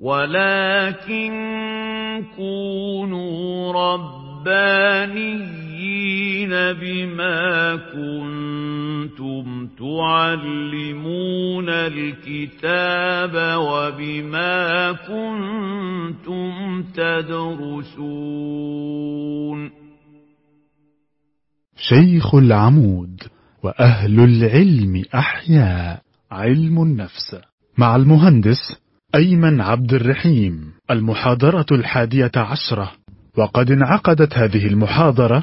ولكن كونوا ربانيين بما كنتم تعلمون الكتاب وبما كنتم تدرسون شيخ العمود وأهل العلم أحياء علم النفس مع المهندس أيمن عبد الرحيم المحاضرة الحادية عشرة. وقد انعقدت هذه المحاضرة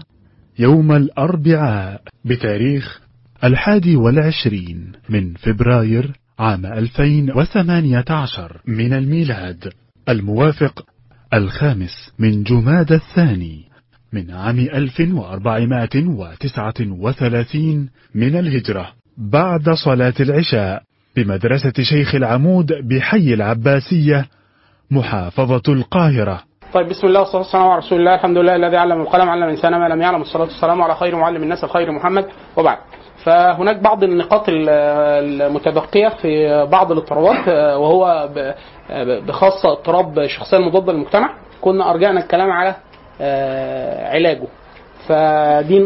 يوم الأربعاء بتاريخ الحادي والعشرين من فبراير عام 2018 من الميلاد الموافق الخامس من جماد الثاني من عام 1439 من الهجرة بعد صلاة العشاء. بمدرسة شيخ العمود بحي العباسية محافظة القاهرة. طيب بسم الله والصلاة والسلام على رسول الله. الحمد لله الذي علم القلم علم الإنسان ما لم يعلم. الصلاه والسلام على خير معلم الناس الخير محمد. وبعد. فهناك بعض النقاط المتبقية في بعض الاضطرابات وهو بخاصة اضطراب الشخصيه المضاده للمجتمع. كنا أرجعنا الكلام على علاجه. فدي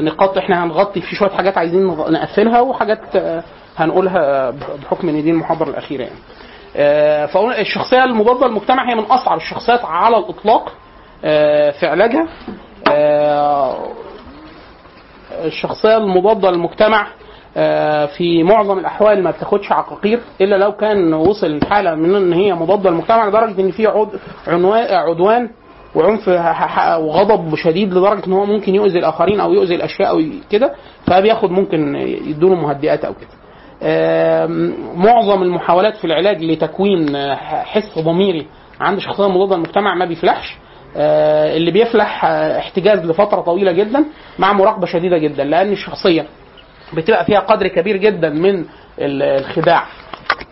نقاط إحنا هنغطي في شوية حاجات عايزين نقفلها وحاجات هنقولها بحكم إن دي المحاضرة الأخيرة يعني. فقلنا الشخصية المضادة للمجتمع هي من أصعب الشخصيات على الإطلاق في علاجها الشخصية المضادة للمجتمع في معظم الأحوال ما بتاخدش عقاقير إلا لو كان وصل الحاله من إن هي مضادة للمجتمع لدرجة إن في عدوان وعنف وغضب شديد لدرجة إن هو ممكن يؤذي الآخرين أو يؤذي الأشياء أو كده فبياخد ممكن يدوله مهدئات أو كده. معظم المحاولات في العلاج لتكوين حس ضميري عند شخصية مضادة للمجتمع ما بيفلحش. اللي بيفلح احتجاز لفترة طويلة جدا مع مراقبة شديدة جدا لأن الشخصية بتبقى فيها قدر كبير جدا من الخداع.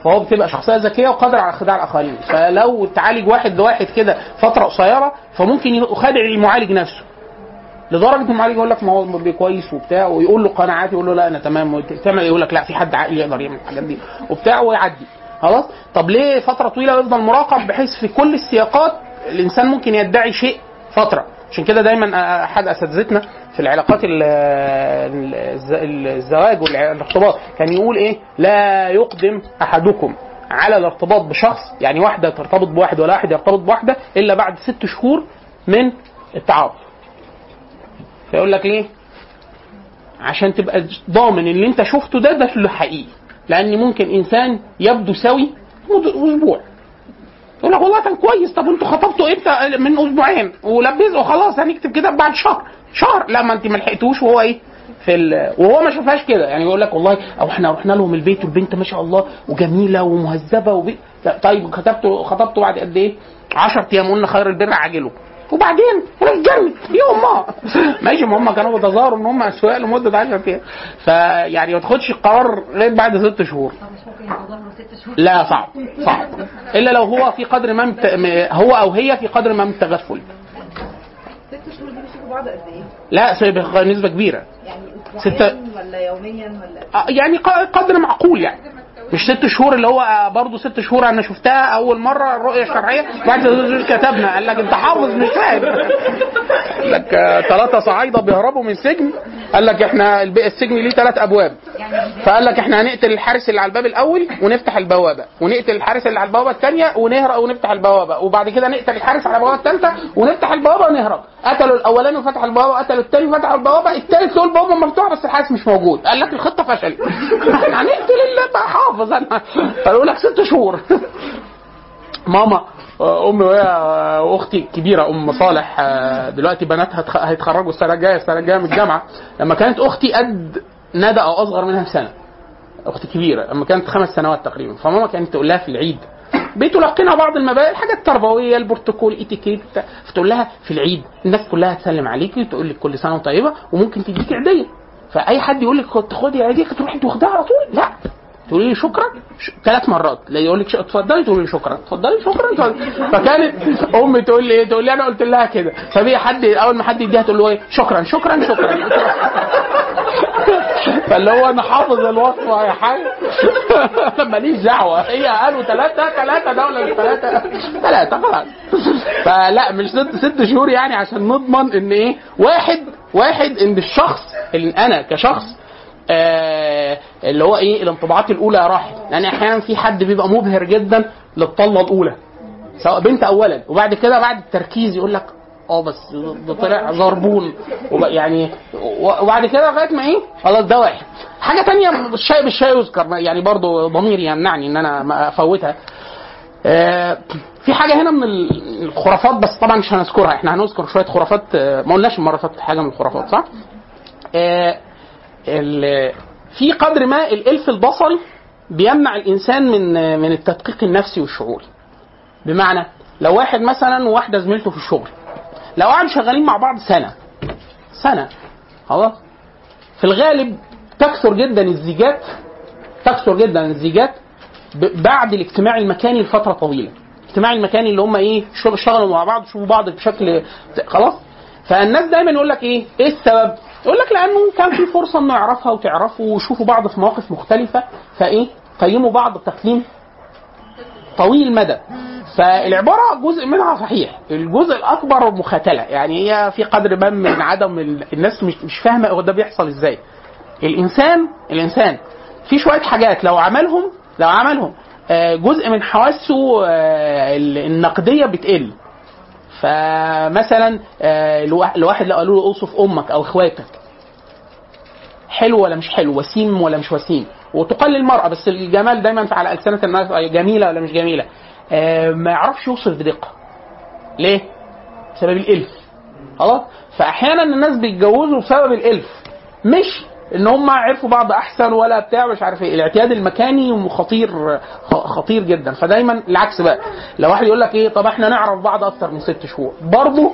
فهو بتبقى شخصية ذكية وقادر على خداع الآخرين. فلو تعالج واحد لواحد كده فترة قصيرة فممكن يخادع المعالج نفسه. لدرجة المعالج يقول لك ما هو كويس وبتاع ويقول له قناعات يقول له لا أنا تمام تعمل يقول لك لا في حد عاقل يقدر يعمل الحاجات دي وبتاع ويعدي خلاص؟ طب ليه فترة طويلة يفضل مراقب بحيث في كل السياقات الإنسان ممكن يدعي شيء فترة؟ عشان كده دايما أحد أساتذتنا في العلاقات الزواج والارتباط كان يقول إيه؟ لا يقدم أحدكم على الارتباط بشخص يعني واحدة ترتبط بواحد ولا واحد يرتبط بواحدة إلا بعد ست شهور من التعارف فيقول لك ليه عشان تبقى ضامن اللي أنت شفته ده ده اللي حقيقي. لأن ممكن إنسان يبدو سوي أسبوع يقول لك والله كان كويس. طب أنتوا خطبتوا إمتى؟ من أسبوعين. ولبسوا خلاص هنكتب كده بعد شهر. شهر. لا ما أنت ما لحقتوش. وهو إيه؟ في ال... وهو ما شافهاش كده. يعني يقول لك والله أو إحنا رحنا لهم البيت والبنت ما شاء الله وجميلة ومهذبة وبي... طيب خطبته خطبته بعد قد إيه؟ 10 أيام. قلنا خير البر عاجله. وبعدين اتجنن يوم ما. ماشي ما هم كانوا بيتظاهروا إن هم اسواق لمدة 10 أيام. فيعني ما تاخدش القرار غير بعد ست شهور. لا صعب صعب. إلا لو هو في قدر ما مت... هو أو هي في قدر ما من التغفل ست شهور دي بيشوفوا بعض قد إيه؟ لا نسبه كبيرة. يعني اسبوعيا ولا يوميا ولا يعني قدر معقول يعني. مش ست شهور اللي هو برضه ست شهور أنا شفتها اول مرة الرؤية الشرعية بعد كتبنا قال لك انت حافظ مش فاهم. قال لك ثلاثة صعايدة بيهربوا من سجن قال لك إحنا السجن ليه ثلاث ابواب. فقال لك إحنا هنقتل الحارس اللي على الباب الأول ونفتح البوابة ونقتل الحارس اللي على البوابة الثانية ونهرب ونفتح البوابة وبعد كده نقتل الحارس على البوابة الثالثة ونفتح البوابة ونهرب. قتلوا الاولاني وفتح البوابة قتلوا الثاني وفتح البوابة الثالث له البوابه مفتوحة بس الحارس مش موجود. قال لك الخطة فشلت. هنقتل اللي بقى أنا فيقول لك ست شهور. ماما أمي وهي أختي الكبيره أم صالح دلوقتي بناتها هيتخرجوا السنة الجاية السنة الجاية من الجامعة. لما كانت أختي قد ندى أو أصغر منها بسنة. أختي كبيرة لما كانت خمس سنوات تقريبا. فماما كانت تقول لها في العيد. بتلقنها بعض المبادئ الحاجات التربوية البروتوكول اتيكيت فتقول لها في العيد الناس كلها تسلم عليكي وتقول لك كل سنة وأنت طيبة وممكن تديك عيديه فأي حد يقول لك خدي عيديه تروحي تاخديها على طول. لا. تقولي لي شكرا. ثلاث مرات. لا يقول لك. اتفضلي تقولي لي شكرا. اتفضلي شكرا. اتفضلي. فكانت أمي تقول لي إيه؟ تقول لي أنا قلت لها كده. فبي حد أول ما حد يديها تقول له إيه؟ شكرا شكرا شكرا. فاللي هو أنا حافظ الوصفة يا حاج. ماليش دعوة. هي قالوا ثلاثة ثلاثة دولة مش ثلاثة. ثلاثة خلاص. فلا مش ست ست شهور يعني عشان نضمن إن إيه؟ واحد واحد إن الشخص اللي أنا كشخص اللي هو إيه الانطباعات الأولى راحت. لأن أحيانا في حد بيبقى مبهر جدا للطلة الأولى. سواء بنت أو ولد. وبعد كده بعد التركيز يقول لك آه بس ده طلع زربون. يعني وبعد كده لغاية ما إيه؟ خلاص ده واحد. حاجة تانية الشيء بالشيء يذكر. يعني برضو ضميري يمنعني إن أنا ما أفوتها. آه، في حاجة هنا من ال- الخرافات بس طبعا مش هنذكرها. إحنا هنذكر شوية خرافات آه، ما قلناش المرة اللي حاجة من الخرافات صح؟ آه، في قدر ما الإلف البصري بيمنع الإنسان من من التدقيق النفسي والشعوري بمعنى لو واحد مثلا وواحدة زميلته في الشغل لو قعدوا شغالين مع بعض سنة سنة خلاص. في الغالب تكثر جدا الزيجات تكثر جدا الزيجات بعد الاجتماع المكاني لفترة طويلة. الاجتماع المكاني اللي هم إيه اشتغلوا مع بعض شوفوا بعض بشكل خلاص. فالناس دايما يقول لك إيه إيه السبب؟ يقول لك لأنه كان في فرصة إنه يعرفها وتعرفوا ويشوفوا بعض في مواقف مختلفة فإيه؟ قيموا بعض تقييم طويل المدى. فالعبارة جزء منها صحيح الجزء الأكبر مخاتلة. يعني هي في قدر ما من عدم ال- الناس مش مش فاهمة هو ده بيحصل إزاي. الإنسان الإنسان في شوية حاجات لو عملهم لو عملهم آه، جزء من حواسه آه، ال- النقدية بتقل. فمثلا آه، الوا- الواحد لو قالوا له أوصف أمك أو إخواتك. حلو ولا مش حلو؟ وسيم ولا مش وسيم؟ وتقل المرأة بس الجمال دايما على ألسنة الناس جميلة ولا مش جميلة. آه ما يعرفش يوصف بدقة. ليه؟ بسبب الإلف. خلاص؟ فأحيانا الناس بيتجوزوا بسبب الإلف. مش إن هم عرفوا بعض أحسن ولا بتاع مش عارف إيه. الاعتياد المكاني خطير خطير جدا. فدايما العكس بقى. لو واحد يقول لك إيه طب إحنا نعرف بعض أكتر من ست شهور. برضه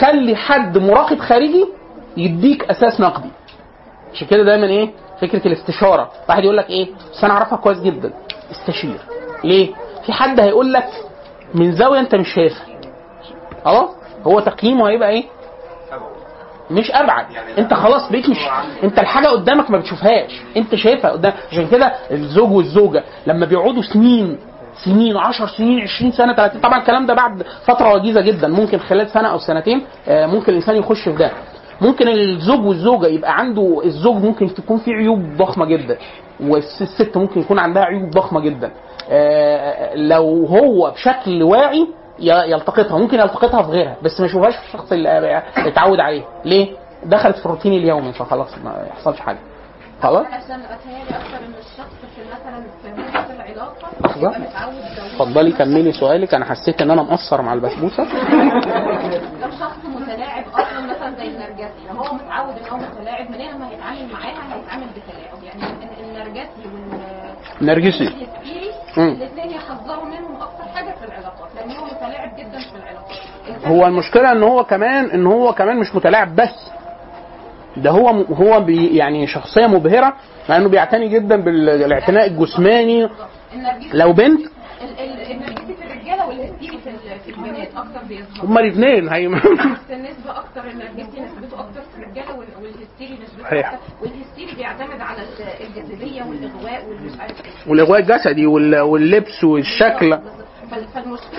خلي حد مراقب خارجي يديك أساس نقدي. عشان كده دايما إيه؟ فكرة الاستشارة. واحد يقول لك إيه؟ بس أنا أعرفها كويس جدا. استشير. ليه؟ في حد هيقول لك من زاوية أنت مش شايفها. خلاص هو تقييمه هيبقى إيه؟ مش أبعد. أنت خلاص بقيت مش أنت الحاجة قدامك ما بتشوفهاش. أنت شايفها قدام. عشان كده الزوج والزوجة لما بيقعدوا سنين سنين 10 سنين 20 سنة 30 طبعا الكلام ده بعد فترة وجيزة جدا. ممكن خلال سنة أو سنتين آه، ممكن الإنسان يخش في ده. ممكن الزوج والزوجة يبقى عنده الزوج ممكن تكون فيه عيوب ضخمة جدا والست ممكن يكون عندها عيوب ضخمة جدا. آه، لو هو بشكل واعي يلتقطها ممكن يلتقطها في غيرها بس ما يشوفهاش في الشخص اللي اتعود عليه. ليه؟ دخلت في الروتين اليومي فخلاص ما يحصلش حاجة. خلاص؟ عشان أتهيألي أكتر إن الشخص في مثلا في العلاقة لو اتفضلي كملي سؤالك. أنا حسيت إن أنا مقصر مع البسبوسة. لو شخص متلاعب مثلا زي النرجسي لو هو متعود إن هو متلاعب منين لما هيتعامل معاها هيتعامل بتلاعب. يعني ال- النرجسي وال نرجسي. والهستيري مم. الاثنين يحذروا منهم أكتر حاجة في العلاقات لأن هو متلاعب جدا في العلاقات. هو المشكلة إن هو كمان إن هو كمان مش متلاعب بس. ده هو هو بي يعني شخصية مبهرة لأنه بيعتني جدا بالاعتناء الجسماني. لو بنت؟ ال- ال- النرجسي في الرجالة والهستيري البنات أكتر بيظهر. هما الاثنين هي بس النسبة أكتر النرجسي نسبته أكتر في الرجالة وال- والهستيري نسبته. أكتر. والهستيري بيعتمد على ال- الجاذبية والإغواء والمش عارف إيه. والإغواء الجسدي وال- واللبس والشكل.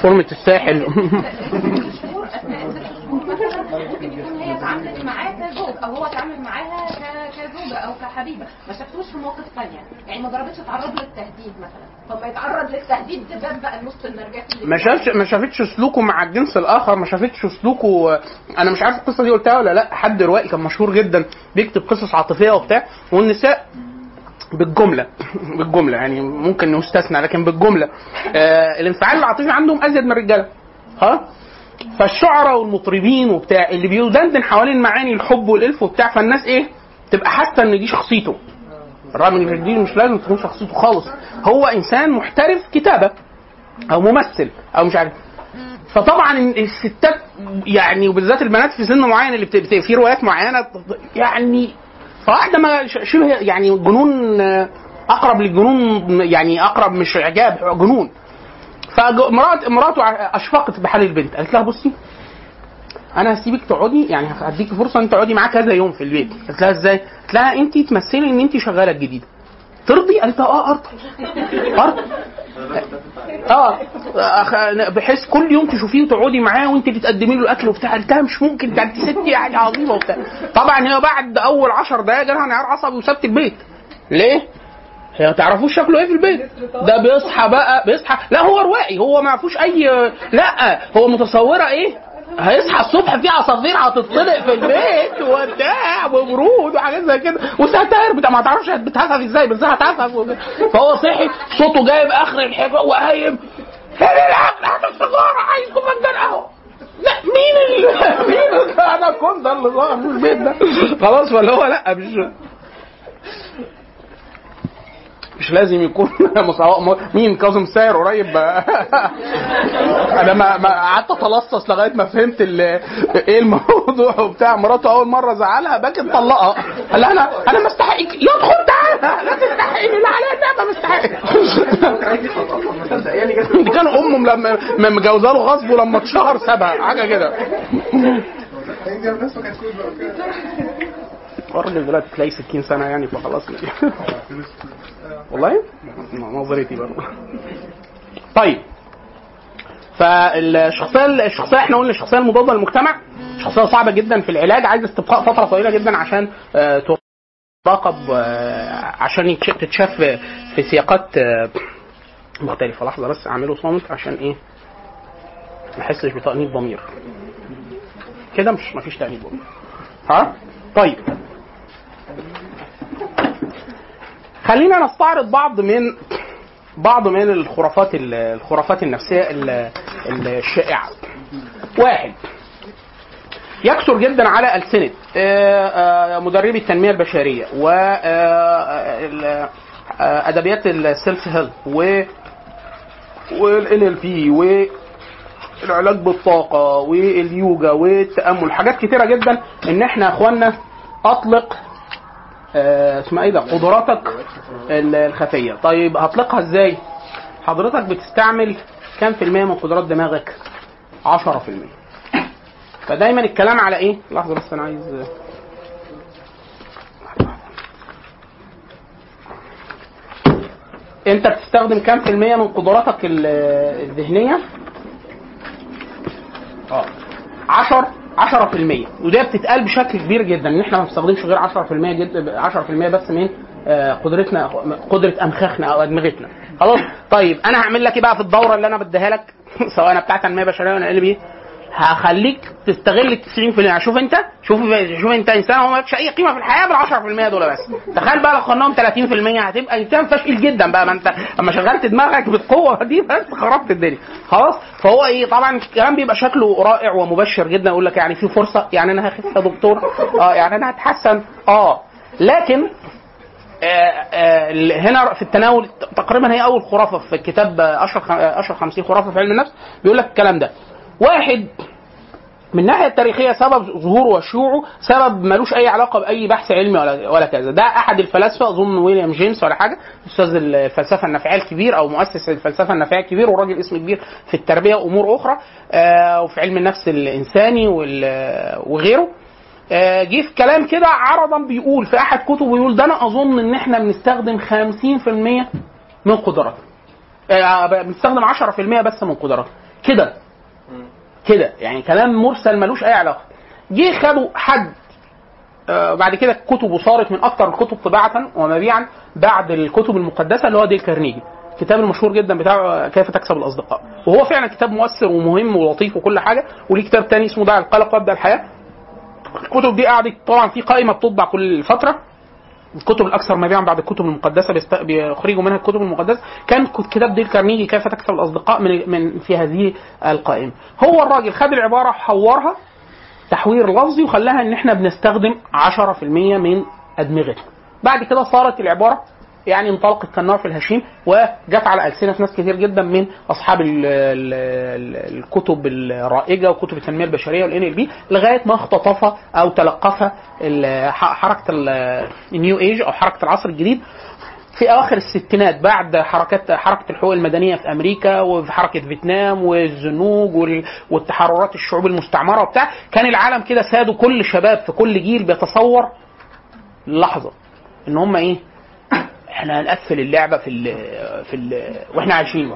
فورمة الساحل. ممكن يكون هي اتعاملت معاه كزوج أو هو اتعامل معاها ك- كزوجة أو كحبيبة. ما شافتوش في مواقف ثانية يعني ما ضربتش تعرض للتهديد مثلا. طب ما يتعرض للتهديد ده بقى النص النرجسي ما شافش ما شافتش سلوكه مع الجنس الآخر ما شافتش سلوكه أنا مش عارف القصة دي قلتها ولا لأ. حد روائي كان مشهور جدا بيكتب قصص عاطفية وبتاع والنساء بالجملة بالجملة يعني ممكن نستثنى لكن بالجملة. آه الانفعال العاطفي عندهم أزيد من الرجالة. ها؟ فالشعراء والمطربين وبتاع اللي بيدندن حوالين معاني الحب والإلف وبتاع فالناس إيه؟ تبقى حاسة إن دي شخصيته. رغم إن دي مش لازم تكون شخصيته خالص. هو إنسان محترف كتابة أو ممثل أو مش عارف. فطبعا الستات يعني وبالذات البنات في سن معين اللي بت- في روايات معينة يعني فواحده ما شبه يعني جنون آه، أقرب للجنون يعني أقرب مش إعجاب جنون. فمرات مراته أشفقت بحال البنت. قالت لها بصي أنا هسيبك تقعدي يعني هديكي فرصة إن تقعدي معاه كذا يوم في البيت. قلت لها إزاي؟ قلت لها انت تمثلي إن انت شغالة جديدة. ترضي؟ قالت لها آه ارضى ارضى آه بحيث كل يوم تشوفيه وتقعدي معاه وانت اللي تقدمي له الأكل وبتاع. قلت لها مش ممكن ده انت ست يعني عظيمة وبتاع. طبعا هي بعد أول 10 دقائق جالها انهيار عصبي وسابت البيت. ليه؟ هي ما تعرفوش شكله إيه في البيت. ده بيصحى بقى بيصحى. لا هو روائي هو ما فيهوش أي لا هو متصورة إيه؟ هيصحى الصبح في عصافير هتطلق في البيت وبتاع وبرود وحاجات زي كده. وستاير بتاع ما تعرفش بتهفف إزاي بس هتهفف. فهو صحي صوته جايب آخر الحفا وقايم. فين الاكل هات السيجاره عايز فنجان قهوه لا مين ال مين أنا كنت اللي ظهر في البيت ده. خلاص ولا هو لا مش مش لازم يكون مين كاظم ساير قريب؟ أنا ما قعدت أتلصص لغاية ما فهمت إيه الموضوع وبتاع. مراته أول مرة زعلها باكي مطلقها قال أنا أنا ما استحقك يدخل تعالى لا تستحقني لا عليا النعمه ما استحق دي كان أمه لما مجوزة له غصب ولما اتشهر سابها حاجة كده. الراجل دلوقتي تلاقيه 60 سنة يعني فخلاص. والله؟ نظريتي. برضه طيب. فالشخصية الشخصية إحنا قلنا الشخصية المضادة للمجتمع. شخصية صعبة جدا في العلاج عايزة استبقاء فترة طويلة جدا عشان آه، تراقب آه، عشان تتشاف في- في سياقات آه، مختلفة. لحظة بس أعمله صامت عشان إيه؟ ما أحسش بتأنيب ضمير. كده مش مفيش تأنيب ضمير. ها؟ طيب. خلينا نستعرض بعض من بعض من الخرافات ال- الخرافات النفسية ال- الشائعة. واحد يكثر جدا على ألسنة آه، آه، مدربي التنمية البشرية و آه، أدبيات ال self help و وال NLP والعلاج بالطاقة واليوجا والتامل حاجات كتيرة جدا إن إحنا يا اخوانا أطلق آه، اسمها إيه ده؟ قدراتك ال- الخفية. طيب هطلقها إزاي؟ حضرتك بتستعمل كام في المية من قدرات دماغك؟ 10 في المية. فدايما الكلام على إيه؟ لحظة بس أنا عايز انت بتستخدم كام في المية من قدراتك ال- الذهنية؟ آه. 10 10% وده بتتقال بشكل كبير جدا. ان إحنا ما بنستخدمش غير 10% جد 10% بس من آه، قدرتنا قدرة امخاخنا أو أدمغتنا. خلاص؟ طيب أنا هعمل لك إيه بقى في الدورة اللي أنا بديها لك؟ سواء أنا بتاع تنميه بشرية ولا قلبي هخليك تستغل ال 90% شوف انت شوف شوف انت انسان هو مالكش أي قيمة في الحياة بال 10% دول بس. تخيل بقى لو خدناهم 30% هتبقى إنسان فاشل جدا بقى. ما انت اما شغلت دماغك بالقوة دي بس خربت الدنيا. خلاص؟ فهو إيه طبعا الكلام بيبقى شكله رائع ومبشر جدا. يقول لك يعني في فرصة يعني أنا هخف يا دكتور. آه يعني أنا هتحسن. آه. لكن آه، آه، هنا في التناول تقريبا هي أول خرافة في كتاب اشهر خ- آه، اشهر 50 خرافة في علم النفس. بيقول لك الكلام ده. واحد من الناحيه التاريخيه سبب ظهوره وشيوعه سبب ملوش أي علاقة بأي بحث علمي ولا ولا كذا. ده أحد الفلاسفة أظن ويليام جيمس ولا حاجة أستاذ الفلسفة النفعيه الكبير أو مؤسس الفلسفة النفعيه الكبير وراجل اسم كبير في التربية وامور أخرى آه، وفي علم النفس الإنساني وغيره. آه، جه في كلام كده عرضا بيقول في أحد كتبه بيقول ده أنا أظن إن إحنا بنستخدم 50% من قدراتنا آه، بنستخدم 10% بس من قدراتنا كده. كده. يعني كلام مرسل ملوش أي علاقة. جه خدوا حد آه، بعد كده كتبه صارت من أكثر الكتب طباعة ومبيعا بعد الكتب المقدسة اللي هو ديل كارنيجي. الكتاب المشهور جدا بتاعه كيف تكسب الأصدقاء. وهو فعلا كتاب مؤثر ومهم ولطيف وكل حاجة وليه كتاب تاني اسمه دع القلق وابدأ الحياة. الكتب دي قعدت طبعا في قائمة بتطبع كل فتره الكتب الأكثر مبيعا بعد الكتب المقدسة. بيخرجوا منها الكتب المقدسة كان كتاب ديل كارنيجي كيف تكسب الأصدقاء من من في هذه القائمة هو الراجل خد العبارة وحورها تحوير لفظي وخلاها إن إحنا بنستخدم 10% من ادمغتنا بعد كده صارت العبارة يعني انطلقت كالنار في الهشيم وجت على ألسنة ناس كتير جدا من أصحاب ال ال ال الكتب الرائجة وكتب التنمية البشرية وال NLP لغاية ما اختطف أو تلقف ال- ح- حركة ال- ال New Age أو حركة العصر الجديد. في أواخر الستينات بعد حركات حركة الحقوق المدنية في أمريكا وفي حركة فيتنام والزنوج وال- والتحررات الشعوب المستعمرة وبتاع كان العالم كده سادوا كل شباب في كل جيل بيتصور لحظة إن هم إيه؟ إحنا هنقفل اللعبة في ال في ال وإحنا عايشين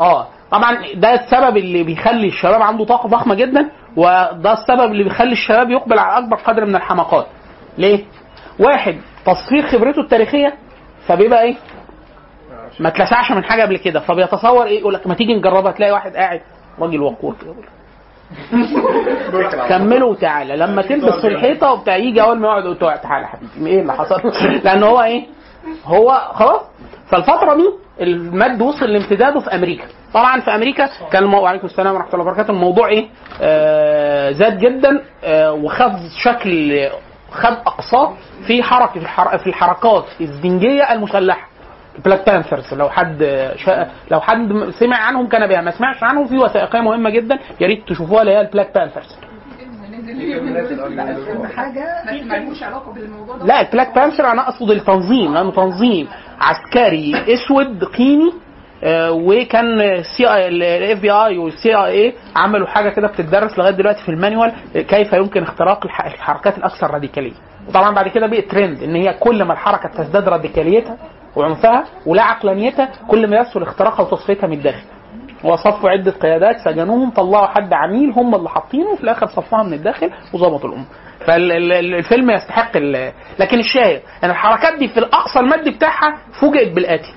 آه طبعا ده السبب اللي بيخلي الشباب عنده طاقة ضخمة جدا وده السبب اللي بيخلي الشباب يقبل على أكبر قدر من الحماقات. ليه؟ واحد تصفير خبرته التاريخية فبيبقى إيه؟ ما اتلسعش من حاجة قبل كده فبيتصور إيه؟ يقول لك ما تيجي نجربها تلاقي واحد قاعد راجل وقور. كده كملوا وتعالى. لما تلبس في الحيطة وبتاع يجي أول ما يقعد يقول تعالى حبيبي إيه اللي حصل؟ لأن هو إيه؟ هو خلاص. فالفترة دي المد وصل لامتداده في أمريكا. طبعا في أمريكا كان المو... وعليكم السلام ورحمة الله وبركاته الموضوع إيه؟ آه زاد جدا آه وخد شكل خد اقصاه في حركة في, الحر... في الحركات الزنجية المسلحة. Black Panthers لو حد شا... لو حد سمع عنهم كان بها ما سمعش عنهم في وثائقية مهمة جدا يا ريت تشوفوها اللي هي ال Black Panthers حاجة بس ملوش علاقة بالموضوع ده. لا ال Black Panther أنا أقصد التنظيم لأنه تنظيم عسكري أسود قيمي آه، وكان سي ال FBI وال CIA عملوا حاجة كده بتدرس لغاية دلوقتي في ال manual آه، كيف يمكن اختراق الح- الحركات الأكثر راديكالية. وطبعا بعد كده بقت ترند إن هي كل ما الحركة تزداد راديكاليتها وعنفها ولا عقلانيتها كل ما يسهل اختراقها وتصفيتها من الداخل. وصفوا عدة قيادات سجنوهم طلعوا حد عميل هم اللي حاطينه وفي الآخر صفوها من الداخل وظبطوا الأمة. فالفيلم يستحق لكن الشاهد ان الحركات دي في الأقصى المادي بتاعها فوجئت بالاتي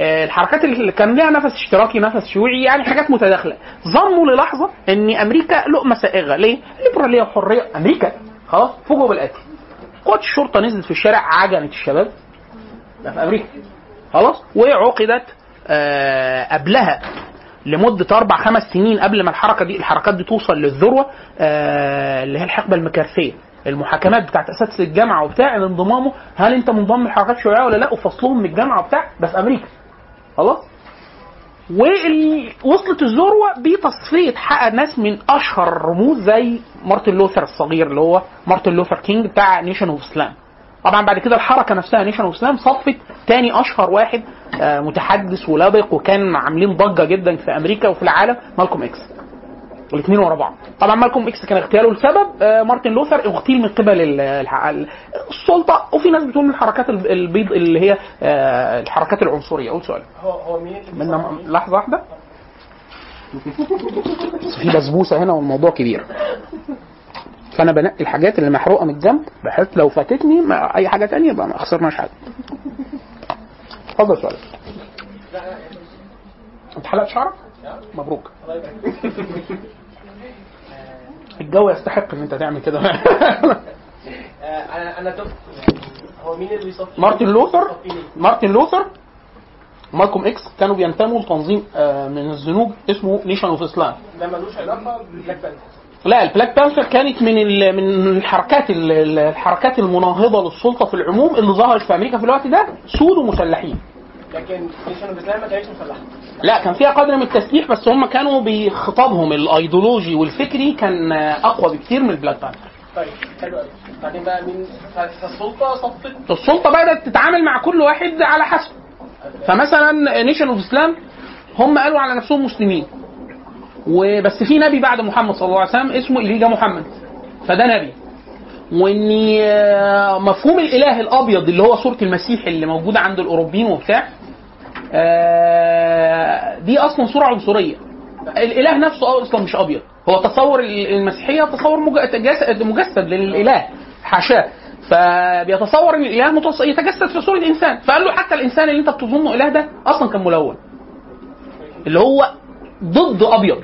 آه، الحركات اللي كان ليها نفس اشتراكي نفس شيوعي يعني حاجات متداخلة. ظنوا للحظة إن أمريكا لقمه سائغه ليه؟ ليبراليه وحريه أمريكا خلاص فوجئوا بالاتي قوات الشرطة نزلت في الشارع عجنت الشباب. ده في أمريكا. خلاص وعقدت قبلها لمدة أربع خمس سنين قبل ما الحركة دي الحركات دي توصل للذروة آه، اللي هي الحقبة المكارثية. المحاكمات بتاعت اساتذه الجامعة وبتاع انضمامه هل أنت منضم لحركات شيوعية ولا لا؟ وفصلهم من الجامعة وبتاع في أمريكا. خلاص؟ ووصلت الذروة بتصفيه حق ناس من أشهر الرموز زي مارتن لوثر الصغير اللي هو مارتن لوثر كينج بتاع Nation of Islam طبعا بعد كده الحركة نفسها Nation of Islam صفت تاني أشهر واحد آه، متحدث ولبق وكان عاملين ضجة جدا في أمريكا وفي العالم مالكوم إكس. الاثنين ورا بعض. طبعا مالكوم إكس كان اغتياله لسبب آه، مارتن لوثر اغتيل من قبل السلطة وفي ناس بتقول من الحركات الب- البيض اللي هي آه، الحركات العنصرية. أقول سؤال. هو هو مين؟ اللي من لحظة واحدة. في بسبوسة هنا والموضوع كبير. فانا بنقي الحاجات اللي محروقة من الجنب بحيث لو فاتتني مع أي حاجة تانية يبقى ما خسرناش حاجة. اتفضل سؤالك. انت حلقت شعرك؟ مبروك. الجو يستحق إن أنت تعمل كده. أنا أنا هو مين اللي بيصفي؟ مارتن لوثر؟ مارتن لوثر. مالكوم إكس. كانوا بينتموا لتنظيم آه، من الزنوج اسمه Nation of Islam. ده ملوش علاقة بال Black Panther لا ال Black Panther كانت من من الحركات ال- ال- الحركات المناهضة للسلطة في العموم اللي ظهرت في أمريكا في الوقت ده سود ومسلحين. لكن Nation of Islam ما كانتش مسلحة. لا كان فيها قدر من التسليح بس هم كانوا بخطابهم. الأيديولوجي والفكري كان أقوى بكتير من ال Black Panther. طيب حلو قوي بعدين بقى مين؟ فالسلطة صفت. السلطة بدأت تتعامل مع كل واحد على حسب. فمثلا Nation of Islam هم قالوا على نفسهم مسلمين. وبس في نبي بعد محمد صلى الله عليه وسلم اسمه إليجا محمد. فده نبي. وإن مفهوم الإله الأبيض اللي هو صوره المسيح اللي موجودة عند الأوروبيين وبتاع آه، دي أصلا صوره عنصرية. الإله نفسه أصلا مش أبيض. هو تصور المسيحية تصور مجسد للإله حاشاه. فبيتصور إن الإله يتجسد في صورة إنسان. فقال له حتى الإنسان اللي أنت بتظنه إله ده أصلا كان ملون. اللي هو ضد أبيض.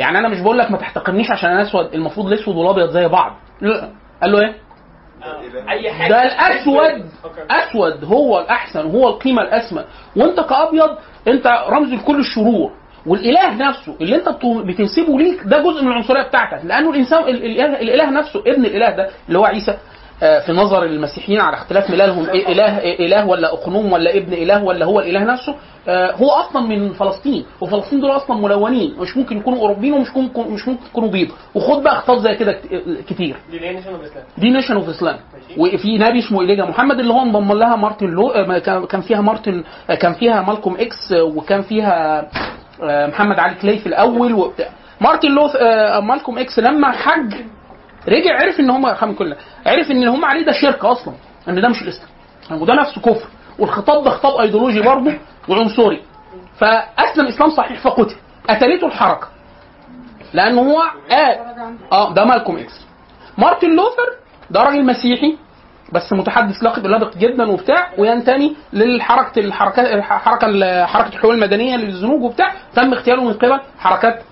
يعني أنا مش بقول لك ما تحتقرنيش عشان أنا أسود المفروض الأسود والأبيض زي بعض. لا. قال له إيه؟ أي حاجة. ده الأسود. أسود هو الأحسن وهو القيمة الأسمى. وأنت كأبيض أنت رمز لكل الشرور. والإله نفسه اللي أنت بت- بتنسبه ليك ده جزء من العنصرية بتاعتك. لأنه الإنسان ال- الإله, الإله نفسه ابن الإله ده اللي هو عيسى. آه، في نظر المسيحيين على اختلاف ملالهم إله إله ولا أقنوم ولا ابن إله ولا هو الإله نفسه آه، هو أصلا من فلسطين وفلسطين دول أصلا ملونين مش ممكن يكونوا أوروبيين ومش ممكن مش ممكن يكونوا بيض. وخد بقى خطاب زي كده كت- كتير. دي Nation of Islam وفي نبي اسمه إليجا محمد اللي هو انضم لها مارتن لو آه، كان فيها مارتن آه، كان فيها مالكوم إكس آه، وكان فيها آه، محمد علي كلاي في الأول وبتاع. مارتن لو آه، مالكوم إكس لما حج رجع عرف إن هم خم كلها عرف إن اللي هم عليه ده شرك أصلا إن ده مش الإسلام. وده نفسه كفر. والخطاب ده خطاب ايديولوجي برضه وعنصري فأسلم اسلام صحيح فقتل. قتلته الحركة. لأنه هو قال آه ده مالكوم إكس. مارتن لوثر ده راجل مسيحي بس متحدث لقب لبق جدا وبتاع وينتمي للحركه الحركات الحركه حركة الحقوق المدنية للزنوج وبتاع. تم اغتياله من قبل حركات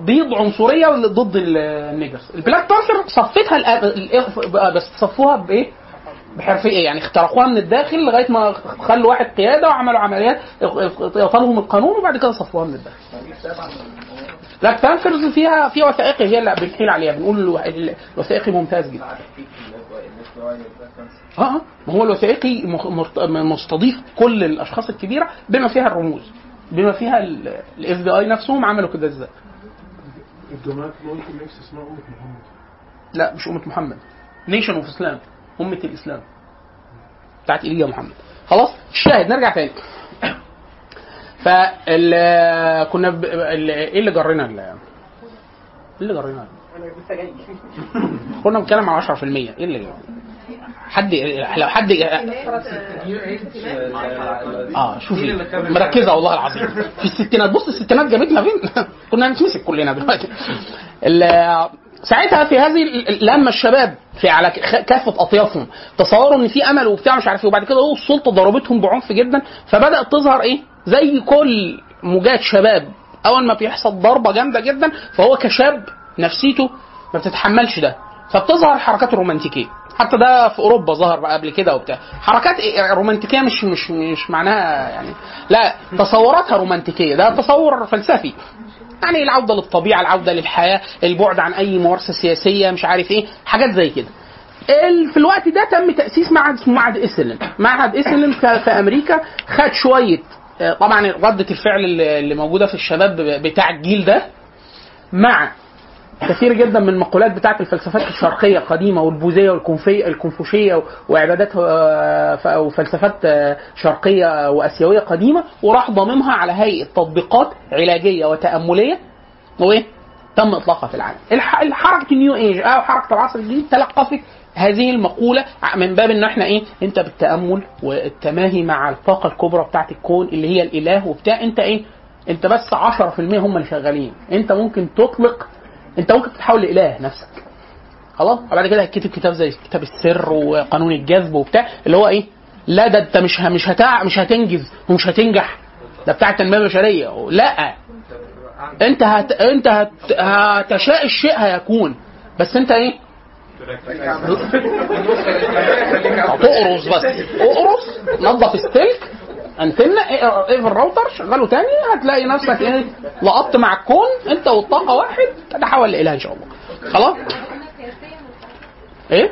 بيض عنصرية ضد ال- ال niggers ال Black Panther صفتها بس صفوها بإيه؟ بحرفيه يعني اخترقوها من الداخل لغاية ما خلوا واحد قيادة وعملوا عمليات اغتالهم القانون وبعد كده صفوها من الداخل. Black Panthers فيها فيها وثائقي هي اللي بنحيل عليها بنقول الو- الوثائقي ممتاز جدا. آه آه ما هو الوثائقي مستضيف كل الأشخاص الكبيرة بما فيها الرموز بما فيها ال FBI نفسهم عملوا كده إزاي الجماعات ممكن نفس اسمها أمة محمد. لا مش أمة محمد. Nation of Islam أمة الإسلام. بتاعت إليجا محمد. خلاص؟ الشاهد نرجع تاني. فال كنا ب... ال... إيه اللي جرينا ال... إيه اللي جرينا؟ أنا لسه جاي. كنا بنتكلم على 10% إيه اللي حد لو حد آه شوفي مركزة والله العظيم. في الستينات بص الستينات جابتنا فين؟ كنا هنتمسك كلنا دلوقتي. ساعتها في هذه لما الشباب في على كافة أطيافهم تصوروا إن في أمل وبتاع مش عارف إيه وبعد كده هو السلطة ضربتهم بعنف جدا فبدأت تظهر إيه؟ زي كل موجات شباب. أول ما بيحصل ضربة جامدة جدا فهو كشاب نفسيته ما بتتحملش ده. فبتظهر الحركات الرومانتيكية. حتى ده في أوروبا ظهر بقى قبل كده وبتاع. حركات إيه- رومانتيكية مش مش مش معناها يعني لا تصوراتها رومانتيكية. ده تصور فلسفي. يعني العودة للطبيعة العودة للحياة البعد عن أي ممارسة سياسية مش عارف إيه حاجات زي كده. في الوقت ده تم تأسيس معهد اسمه معهد اسلم معهد اسلم في أمريكا خد شوية آه، طبعا ردة الفعل اللي موجودة في الشباب بتاع الجيل ده مع كثير جدا من المقولات بتاعت الفلسفات الشرقية القديمة والبوذية والكونفي الكونفوشية وعبادات آه، وفلسفات آه، شرقية وآسيوية قديمة وراح ضاممها على هيئة تطبيقات علاجية وتأملية وإيه؟ تم إطلاقها في العالم. الح- حركه النيو إيج أو حركه العصر الجديد تلقفت هذه المقولة من باب إن إحنا إيه؟ أنت بالتأمل والتماهي مع الطاقة الكبرى بتاعت الكون اللي هي الإله وبتاع أنت إيه؟ أنت بس 10% هم اللي شغالين، أنت ممكن تطلق انت ممكن تتحول لإله نفسك. خلاص؟ وبعد كده هتكتب كتاب زي كتاب السر وقانون الجذب وبتاع اللي هو إيه؟ لا ده أنت مش مش هتع... مش هتنجز ومش هتنجح ده بتاع التنمية البشرية لا انت هت... انت هت... هتشاء الشيء هيكون بس انت إيه؟ تقرص بس اقرص نظف السلك انتنا اقفل الراوتر شغله تاني هتلاقي نفسك إيه لقطت مع الكون أنت والطاقة واحد تتحول لاله إن شاء الله. خلاص؟ إيه؟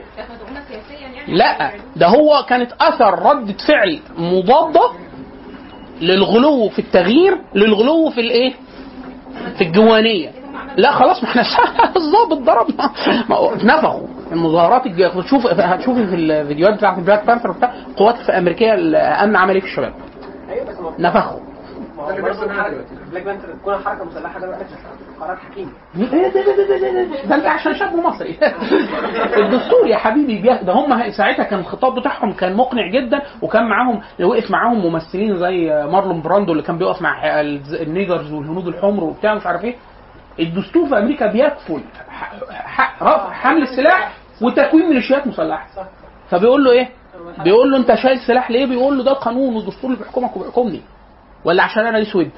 لا ده هو كانت أثر ردة فعل مضادة للغلو في التغيير للغلو في الإيه؟ في الجوانية. لا خلاص ما إحنا الظابط ضربنا. نفخوا. المظاهرات الج- تشوف هتشوفي في الفيديوهات بتاعت ال Black Panther بتاع القوات الامريكيه الامن عملي في الشباب؟ برضه حركة. Black Panther تكون حركة مسلحة ده بقى قرار حكيمي ده انت عشان شاب مصري. الدستور يا حبيبي ده هم ساعتها كان الخطاب بتاعهم كان مقنع جدا وكان معاهم وقف معاهم ممثلين زي مارلون براندو اللي كان بيقف مع ال niggers والهنود الحمر وبتاع مش عارف إيه. الدستور في أمريكا بيكفل رفع حمل السلاح وتكوين ميليشيات مسلحة. فبيقول له إيه؟ بيقول له انت شايل سلاح ليه؟ بيقول له ده القانون والدستور اللي بيحكمك وبيحكمني ولا عشان أنا اسود؟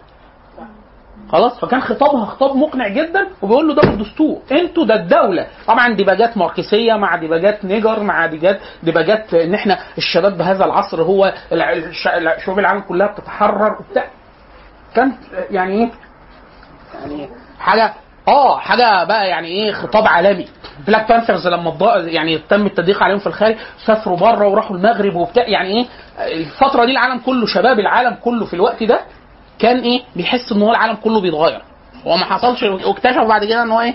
خلاص؟ فكان خطابها خطاب مقنع جدا وبيقول له ده بالدستور أنتوا ده الدولة. طبعا ديباجات ماركسية مع ديباجات nigger مع ديباجات ديباجات ان إحنا الشباب بهذا العصر هو شعوب العالم كلها بتتحرر وبتاع. كان يعني إيه؟ يعني حاجة آه حاجة بقى يعني إيه خطاب عالمي. Black Panthers لما يعني تم التضييق عليهم في الخارج سافروا بره وراحوا المغرب وبتاع يعني إيه الفترة دي العالم كله شباب العالم كله في الوقت ده كان إيه بيحس إن هو العالم كله بيتغير. هو ما حصلش واكتشفوا بعد كده إن هو إيه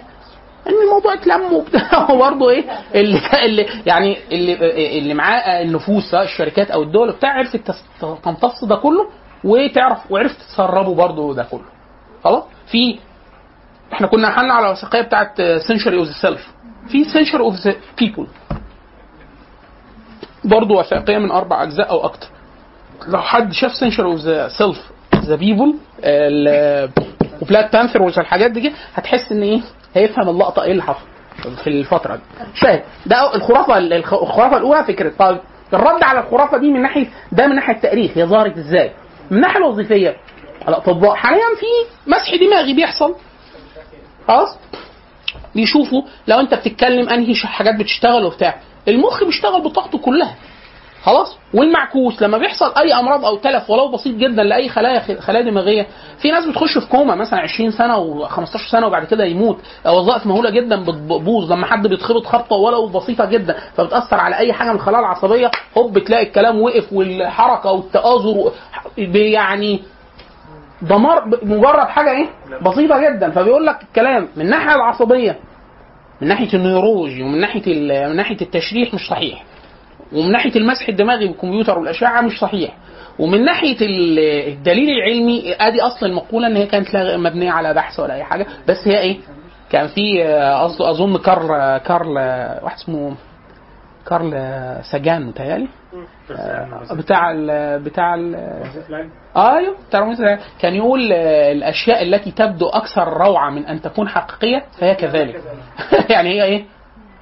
إن الموضوع اتلم وبتاع. وبرضه إيه اللي اللي يعني اللي اللي معاه النفوذ سواء الشركات أو الدول بتاع عرفت تمتص ده كله وتعرف وعرفت تسربه برضه ده كله. خلاص؟ في إحنا كنا حلنا على الوثائقية بتاعت Century of the Self في Century of the People برضه وثائقية من أربع أجزاء أو أكتر. لو حد شاف Century of the Self the People و Black Panther والحاجات دي هتحس إن إيه؟ هيفهم اللقطة إيه اللي حصل في الفترة دي. شاهد. ده الخرافة الخرافة الأولى فكرة. طيب الرد على الخرافة دي من ناحية ده من ناحية التاريخ. هي ظهرت إزاي؟ من الناحيه الوظيفية. الأطباء. حاليا في مسح دماغي بيحصل. خلاص؟ بيشوفوا لو انت بتتكلم انهي حاجات بتشتغل وبتاع. المخ بيشتغل بطاقته كلها. خلاص؟ والمعكوس لما بيحصل اي امراض أو تلف ولو بسيط جدا لأي خلايا خلايا دماغية في ناس بتخش في كوما مثلا 20 سنة و15 سنة وبعد كده يموت. وظائف مهولة جدا بتبوظ. لما حد بيتخبط خبطة ولو بسيطة جدا فبتأثر على أي حاجة من الخلايا العصبية. هوب بتلاقي الكلام وقف والحركة والتآزر يعني دمار مجرد حاجة إيه؟ بسيطة جدا. فبيقول لك الكلام من الناحيه العصبية من ناحية النيورولوجي ومن ناحية من ناحية التشريح مش صحيح. ومن ناحية المسح الدماغي بالكمبيوتر والأشعة مش صحيح. ومن ناحية ال- الدليل العلمي أدي أصل المقولة إن هي كانت لا مبنية على بحث ولا أي حاجة. بس هي إيه؟ كان في آه، أظن كارل كارل آه، واحد اسمه كارل سجان متهيألي. آه، بتاع ال بتاع ال أيوه بتاع. كان يقول الأشياء التي تبدو أكثر روعة من أن تكون حقيقية فهي كذلك؟ يعني هي إيه؟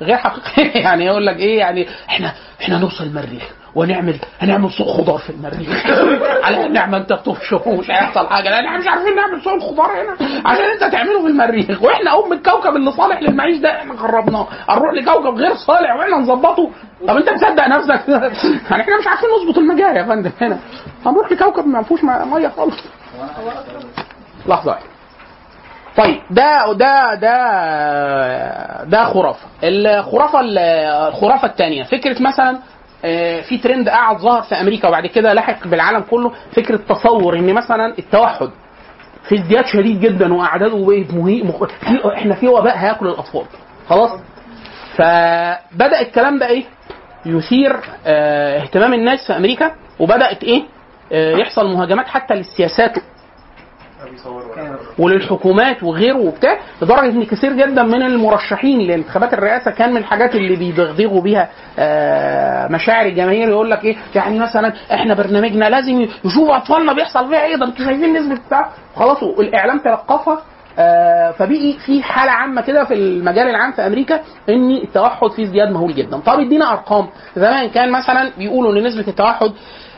غير حقيقية. يعني يقول لك إيه؟ يعني إحنا إحنا نوصل المريخ. ونعمل هنعمل سوق خضار في المريخ. على النعمه أنت بتبشر ومش هيحصل حاجة. لأن إحنا مش عارفين نعمل سوق الخضار هنا. عشان أنت تعمله في المريخ. وإحنا أم الكوكب اللي صالح للمعيش ده. إحنا خربناه هنروح لكوكب غير صالح وإحنا نظبطه طب أنت مصدق نفسك؟ يعني إحنا مش عارفين نظبط المجاري يا فندم هنا. هنروح لكوكب ما فيهوش مية خالص. لحظة. طيب ده ده ده ده خرافة. الخرافة الخرافة الثانية فكرة مثلا في ترند قاعد ظهر في أمريكا وبعد كده لحق بالعالم كله فكرة تصور إن مثلا التوحد في ازدياد شديد جدا وأعداده بقت مهي... إحنا في وباء هياكل الأطفال. خلاص؟ فبدأ الكلام ده إيه؟ يثير آه، اهتمام الناس في أمريكا وبدأت إيه؟ آه، يحصل مهاجمات حتى للسياسات وللحكومات وغيره وبتاع لدرجة إن كثير جدا من المرشحين لانتخابات الرئاسة كان من الحاجات اللي بيدغدغوا بيها آه، مشاعر الجماهير يقول لك إيه يعني مثلا إحنا برنامجنا لازم يشوفوا أطفالنا بيحصل فيها إيه ده أنتوا شايفين نسبة بتاع. خلاص الاعلام تلقفها. آه، فبقي في حالة عامة كده في المجال العام في أمريكا إن التوحد فيه ازدياد مهول جدا. طب ادينا أرقام. زمان كان مثلا بيقولوا إن نسبة التوحد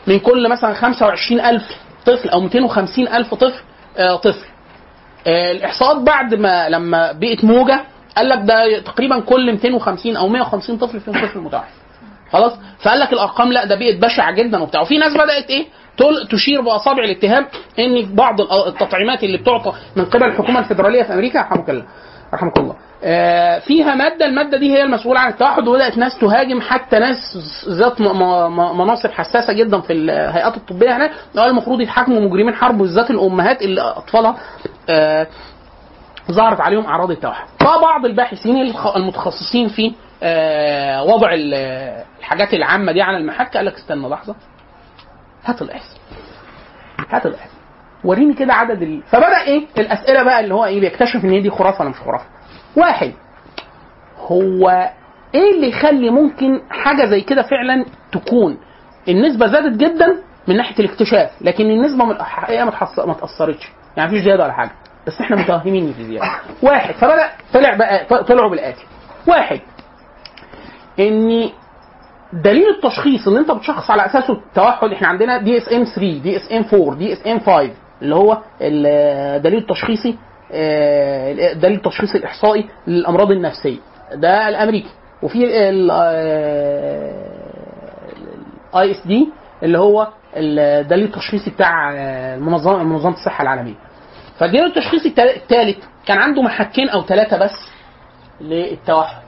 من كل مثلا 25000 طفل أو 250000 طفل طفل. آه، الإحصاءات بعد ما لما بقت موجة قال لك ده تقريبا كل 250 أو 150 طفل فيهم طفل متوحد خلاص؟ فقال لك الأرقام لا ده بقت بشعة جدا وبتاع. وفي ناس بدأت إيه؟ تشير بأصابع الاتهام إن بعض التطعيمات اللي بتعطى من قبل الحكومة الفدراليه في أمريكا رحمك الله رحمك الله. آه، فيها مادة المادة دي هي المسؤولة عن التوحد وبدأت ناس تهاجم حتى ناس ذات مناصب حساسة جدا في الهيئات الطبية هناك. قال المفروض يتحاكموا مجرمين حرب بالذات الأمهات اللي أطفالها آه، ظهرت عليهم أعراض التوحد. فبعض الباحثين المتخصصين في آه، وضع ال- الحاجات العامة دي على المحك قال لك استنى لحظة. هات الاحصاء هات الاحصاء وريني كده عدد ال... فبدأ إيه؟ الأسئلة بقى اللي هو إيه؟ بيكتشف إن هي دي خرافة ولا مش خرافة. واحد. هو إيه اللي يخلي ممكن حاجة زي كده فعلا تكون؟ النسبة زادت جدا من ناحية الاكتشاف لكن النسبة من الحقيقة ما تأثرتش. يعني مفيش زيادة ولا حاجة بس إحنا متوهمين في زياده واحد فبدا طلع بقى طلعوا بالآتي. واحد إن دليل التشخيص اللي أنت بتشخص على أساسه التوحد إحنا عندنا دي اس ام 3 دي اس ام 4 دي اس ام 5 اللي هو الدليل التشخيصي آه، الدليل التشخيصي الإحصائي للأمراض النفسية. ده الأمريكي. وفي ال ICD اللي هو الدليل التشخيصي بتاع آه، المنظمه منظمة الصحة العالمية. فالدليل التشخيصي الثالث كان عنده محكين أو ثلاثة بس للتوحد.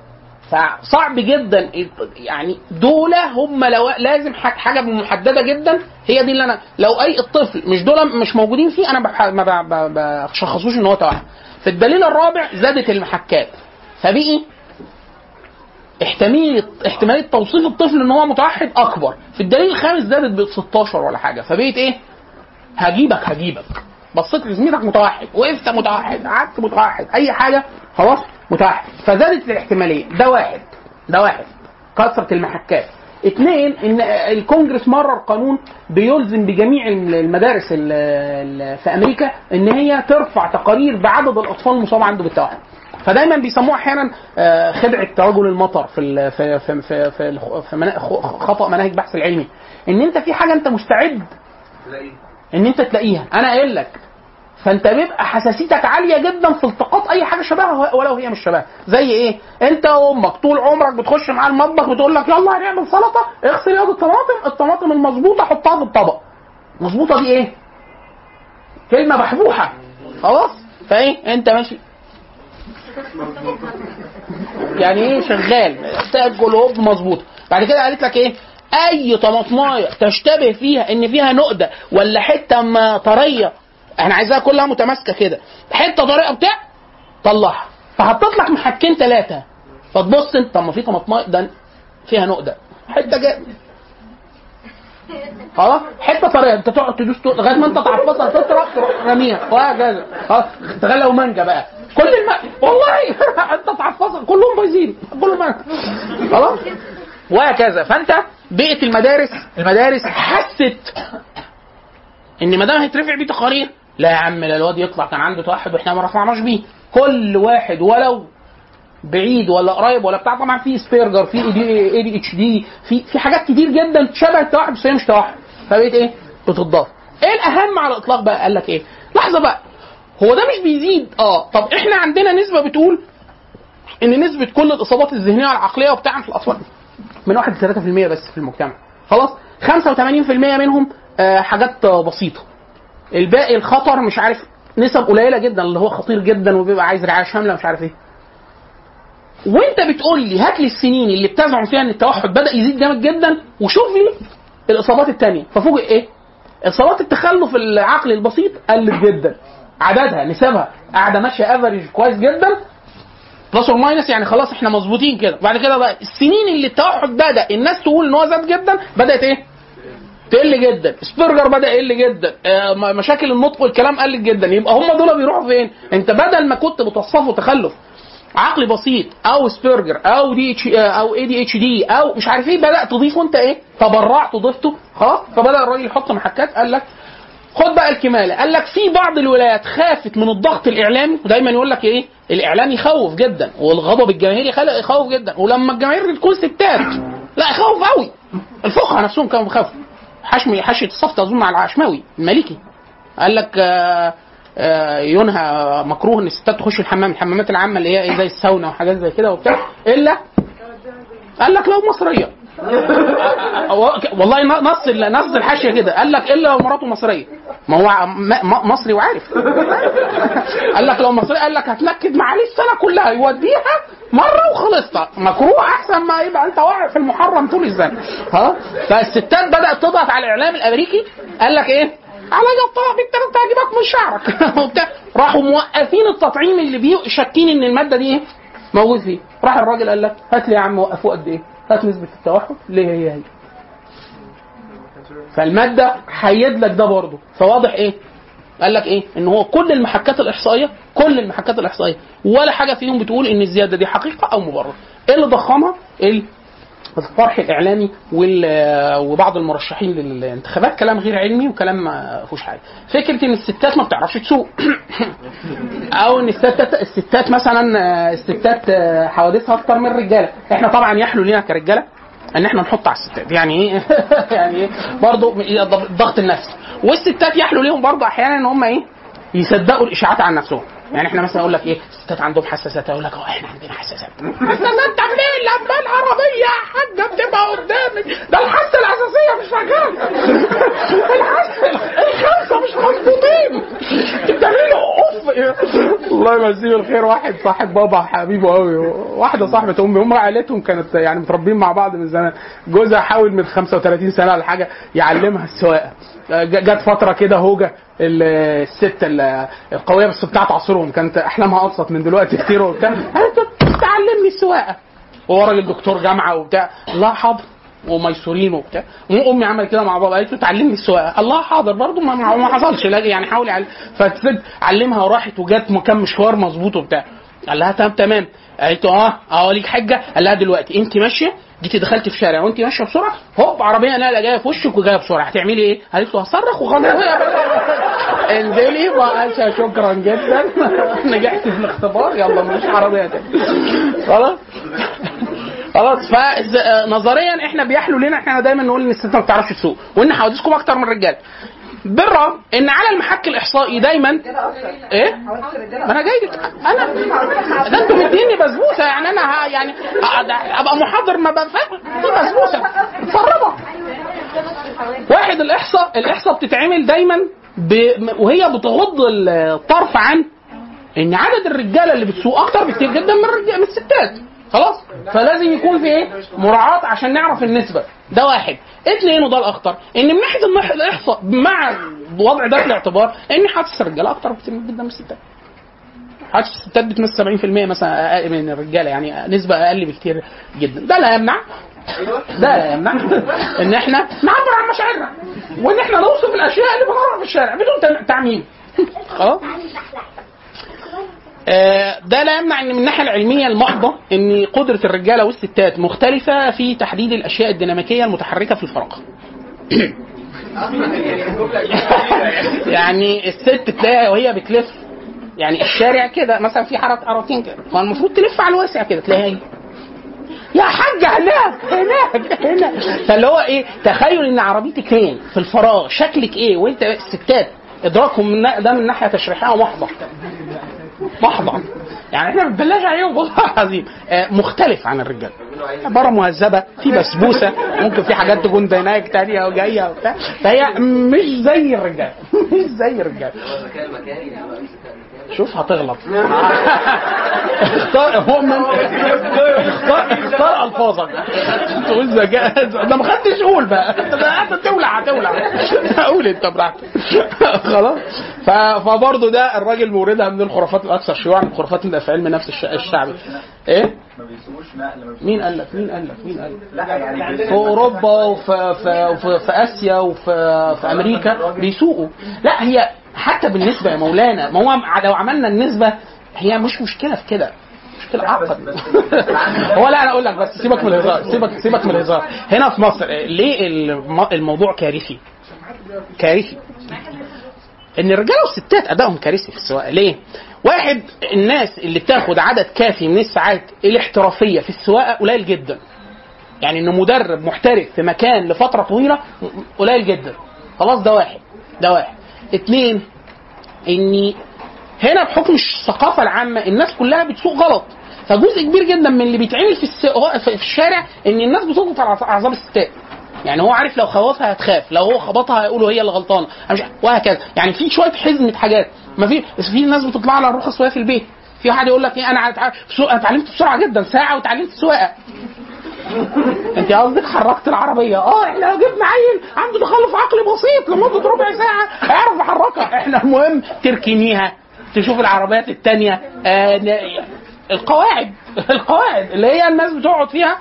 فصعب جدا. يعني دول هم لو لازم حاجة محددة جدا هي دي اللي أنا لو أي الطفل مش دول مش موجودين فيه أنا ما بشخصوش إن هو توحد في الدليل الرابع زادت المحكات. فبقي احتماليه احتماليه توصيف الطفل إن هو متوحد أكبر. في الدليل الخامس زادت ب 16 ولا حاجة. فبقيت إيه؟ هجيبك هجيبك. بصيت لزميلك متوحد. وقفت متوحد قعدت متوحد. أي حاجة خلاص؟ متوحد فزادت الاحتمالية. ده واحد. ده واحد. كثرة المحكات. اثنين إن الكونجرس مرر قانون بيلزم بجميع المدارس ال- ال- في أمريكا إن هي ترفع تقارير بعدد الأطفال المصاب عنده بالتوحد فدايما بيسموها أحيانا آه، خدعة رجل المطر في في في في, خطأ مناهج البحث العلمي. إن أنت في حاجة أنت مستعد إن أنت تلاقيها. أنا قايل لك فانت بيبقى حساسيتك عالية جدا في التقاط أي حاجة شبهها ولو هي مش شبهها. زي إيه؟ أنت وأمك طول عمرك بتخش معاه المطبخ بتقول لك يلا هنعمل سلطة اغسل يد الطماطم الطماطم المظبوطة حطها في الطبق. مظبوطة دي إيه؟ كلمة محبوحة. خلاص؟ فإيه؟ أنت ماشي. يعني إيه شغال؟ تأكل هوب مظبوط بعد كده قالت لك إيه؟ أي طماطماية تشتبه فيها إن فيها نقدة ولا حتة ما طريه أنا عايزاها كلها متماسكة كده. حتة طريه بتاع طلعها. فحطيت لك محكين ثلاثة فتبص انت طب ما في طماطماية؟ ده فيها نقده حتة جا خلاص؟ حتة طريه انت تقعد تدوس لغاية ما انت تعفصها تطرق تروح راميها. وهكذا. خلاص؟ تغلى ومانجا بقى. كل الم... والله! انت تعفصها كلهم بايظين. كلهم خلاص؟ وهكذا. فانت بقت المدارس المدارس حست ان ما دام هيترفع بيه تقارير لا يا عم لا الواد يطلع كان عنده توحد وإحنا ما رفعناش بيه كل واحد ولو بعيد ولا قريب ولا بتاع طبعا في أسبرجر في ADHD في في حاجات كتير جدا شبه التوحد بس هي مش توحد فبقيت إيه؟ بتضاف. إيه الأهم على الإطلاق بقى؟ قال لك إيه؟ لحظة بقى هو ده مش بيزيد آه طب إحنا عندنا نسبة بتقول إن نسبة كل الإصابات الذهنية والعقليه وبتاع في الأطفال من 1 ل 3% بس في المجتمع خلاص 85% منهم آه حاجات بسيطة الباقي الخطر مش عارف نسب قليلة جدا اللي هو خطير جدا وبيبقى عايز رعاية شاملة مش عارف إيه وانت بتقول لي هات لي السنين اللي بتزعم فيها إن التوحد بدأ يزيد جامد جدا وشوف لي الإصابات الثانية ففوجئ إيه؟ إصابات التخلف العقلي البسيط قلت جدا عددها نسبها قاعدة ماشية average كويس جدا plus or minus يعني خلاص إحنا مظبوطين كده بعد كده بقى السنين اللي التوحد بدأ الناس تقول إن هو زاد جدا بدأت إيه؟ تقل جدا. سبرجر بدأ يقل جدا. آه، مشاكل النطق والكلام قلت جدا. يبقى هم دول بيروحوا فين؟ انت بدل ما كنت بتوصفه تخلف عقلي بسيط أو سبرجر أو دي اتش أو اي دي اتش دي أو مش عارف إيه بدأت تضيفه انت إيه؟ تبرعت ضفته خلاص؟ فبدأ الراجل يحط محكات قال لك خد بقى الكمالة. قال لك في بعض الولايات خافت من الضغط الإعلامي. ودايما يقول لك إيه؟ الاعلام يخوف جدا. والغضب الجماهيري يخوف جدا. ولما الجماهير تكون ستات لا يخوف قوي الفقهاء نفسهم كانوا بيخافوا. حشمي حاشيه الصفت اظن على العشماوي المالكي قال لك آه، آه، ينهى مكروه إن الستات تخش الحمام الحمامات العامة اللي هي إيه زي الساونا وحاجات زي كده وبتاع إلا؟ قال لك لو مصرية. والله نص نص الحاشية كده. قال لك إلا لو مراته مصرية. ما هو مصري وعارف. قال لك لو مصرية قال لك هتنكد معاه السنة كلها. يوديها مرة وخلصت مكروه أحسن ما يبقى أنت واقع في المحرم طول السنة ها؟ فالستات بدأت تضغط على الإعلام الأمريكي. قال لك إيه؟ عليا الطلاق انت تعجبك من شعرك. وبتاع. راحوا موقفين التطعيم اللي بيه شاكين إن المادة دي إيه؟ موجود فيه. راح الراجل قال لك هات لي يا عم وقفوه قد إيه؟ هات نسبة التوحد. ليه هي هي؟ فالمادة حيد لك ده برضه. فواضح إيه؟ قال لك إيه؟ إن هو كل المحكات الإحصائية كل المحكات الإحصائية. ولا حاجة فيهم بتقول إن الزيادة دي حقيقة أو مبرر. إيه اللي ضخمها؟ الطرح الإعلامي وبعض المرشحين للانتخابات. كلام غير علمي وكلام ما فيهوش حاجة. فكرة إن الستات ما بتعرفش تسوق. أو إن الستات الستات مثلا الستات حوادثها أكتر من الرجالة. إحنا طبعا يحلو لينا كرجالة إن إحنا نحط على الستات. يعني إيه؟ يعني إيه؟ برضه الضغط النفسي والستات يحلو ليهم برضه أحيانا إن هم إيه؟ يصدقوا الإشاعات عن نفسهم. يعني إحنا مثلا أقول لك إيه الستات عندهم حساسات أقول لك آه إحنا عندنا حساسات. حساسات؟ طب ليه لما العربية؟ يا حاجة بتبقى قدامك ده الحاسة الأساسية مش شغاله الحاسة الخمسة مش مظبوطين. بتعملوا اوف الله يمسيه بالخير واحد صاحب بابا حبيبه قوي واحدة صاحبة أمي هم عائلتهم كانت يعني متربيين مع بعض من زمان. جوزها حاول من 35 سنة ولا حاجة يعلمها السواقة. جت فترة كده هوجة ال- الست ال- القوية بس بتاعت عصرهم كانت أحلامها أبسط من دلوقتي كتير وبتاع تعلمني السواقة. وهو راجل دكتور جامعة وبتاع الله حاضر. وميسورين وبتاع. أمي عملت كده مع بابا قالت له تعلمني السواقة. الله حاضر. برضه ما, ما حصلش لا يعني حاول يعلم علمها وراحت وجت مكان مشوار مظبوط وبتاع. قال لها تمام تمام. قالت له آه آه ليك حجه قال لها دلوقتي أنت ماشية جيتي دخلتي في شارع وانت ماشية بسرعة؟ هوب عربية نقله جاية في وشك وجاية بسرعة. هتعملي إيه؟ قالت له هصرخ وخلاص. انزلي قالش شكرا جدا. نجحت في الاختبار. يلا مش عربية تاني خلاص؟ خلاص. فنظريا إحنا بيحلو لنا إحنا دايما نقول إن الست ما بتعرفش تسوق. وإن حوادثكم أكتر من الرجال بالرغم إن على المحك الإحصائي دايما إيه؟ ما أنا جاي أنا ده أنتوا مديني بسبوسة يعني أنا يعني أبقى محاضر ما دي بسبوسة. مفرمه واحد الإحصاء الإحصاء بتتعمل دايما ب... وهي بتغض الطرف عن إن عدد الرجالة اللي بتسوق أكتر بكتير جدا من الرجال من الستات. خلاص؟ فلازم يكون في إيه؟ مراعاة عشان نعرف النسبة. ده واحد. اثنين وده الاخطر إن من ناحيه الإحصاء مع الوضع ده في الاعتبار إن حادث الرجاله أكتر جدا من الستات. حادث الستات بتمثل 70% مثلا من الرجاله يعني نسبة أقل بكتير جدا. ده لا يمنع. ده لا يمنع. إن إحنا نعبر عن مشاعرنا. وإن إحنا نوصف الأشياء اللي بنراها في الشارع بدون تعميم. خلاص؟ ده لا يمنع إن من الناحية العلمية المحضه إن قدرة الرجالة والستات مختلفة في تحديد الأشياء الديناميكية المتحركة في الفراغ. يعني الست تلاقيها وهي بتلف يعني الشارع كده مثلا في حركه قراطين كده فالمفروض تلف على الواسع كده تلاقيها؟ يا حاجة هناك هناك هناك. فاللي هو إيه؟ تخيل إن عربيتك فين؟ في الفراغ. شكلك إيه؟ وأنت الستات إدراكهم ده من ناحية تشريحية محضه محضه يعني إحنا بنبلاش عليهم والله العظيم آه، مختلف عن الرجال. عباره مهذبة في بسبوسة ممكن في حاجات تكون دينايك تانية وجايه وبتاع فهي مش زي الرجال مش زي الرجال. شوف هتغلط. اختار مؤمن اختار اختار ألفاظك. تقول ذكاء. ده ما خدتش قول بقى. أنت تولع هتولع. قول أنت براحتك. خلاص. فبرضه ده الراجل موردها من الخرافات الأكثر شيوعا من الخرافات اللي في علم النفس الش- الشعبي إيه؟ ما بيسوقوش نقل مين قال لك؟ مين قال لك؟ مين قال لك؟ لا يعني في أوروبا وفي في, في, في آسيا وفي في أمريكا بيسوقوا. لا هي حتى بالنسبة يا مولانا ما هو لو عملنا النسبة هي مش مشكلة في كده مشكلة عقد هو لا أنا أقول لك بس سيبك من الهزار سيبك سيبك من الهزار. هنا في مصر ليه الم- الموضوع كارثي؟ كارثي. إن الرجاله والستات أدائهم كارثي في السواقة. ليه؟ واحد الناس اللي بتاخد عدد كافي من الساعات الاحترافية في السواقة قليل جدا. يعني ان مدرب محترف في مكان لفترة طويلة قليل جدا. خلاص ده واحد ده واحد. اتنين اني هنا بحكم الثقافة العامة الناس كلها بتسوق غلط. فجزء كبير جدا من اللي بيتعمل في. في الشارع إن الناس بتضغط على اعصاب الستات يعني هو عارف لو خوفها هتخاف لو هو خبطها هيقولوا هي اللي غلطانة. مش وهكذا. يعني في شوية حزمه حاجات. ما في في ناس بتطلع على الرخص وهي في البيت. في واحد يقول لك إيه أنا أنا اتعلمت بسرعة جدا ساعة وتعلمت سواقة. انت قصدك حركت العربية؟ آه إحنا لو جبنا عيل عنده تخلف عقلي بسيط لمدة ربع ساعة هيعرف يحركها. إحنا المهم تركنيها تشوف العربيات التانية. آه القواعد القواعد اللي هي الناس بتقعد فيها.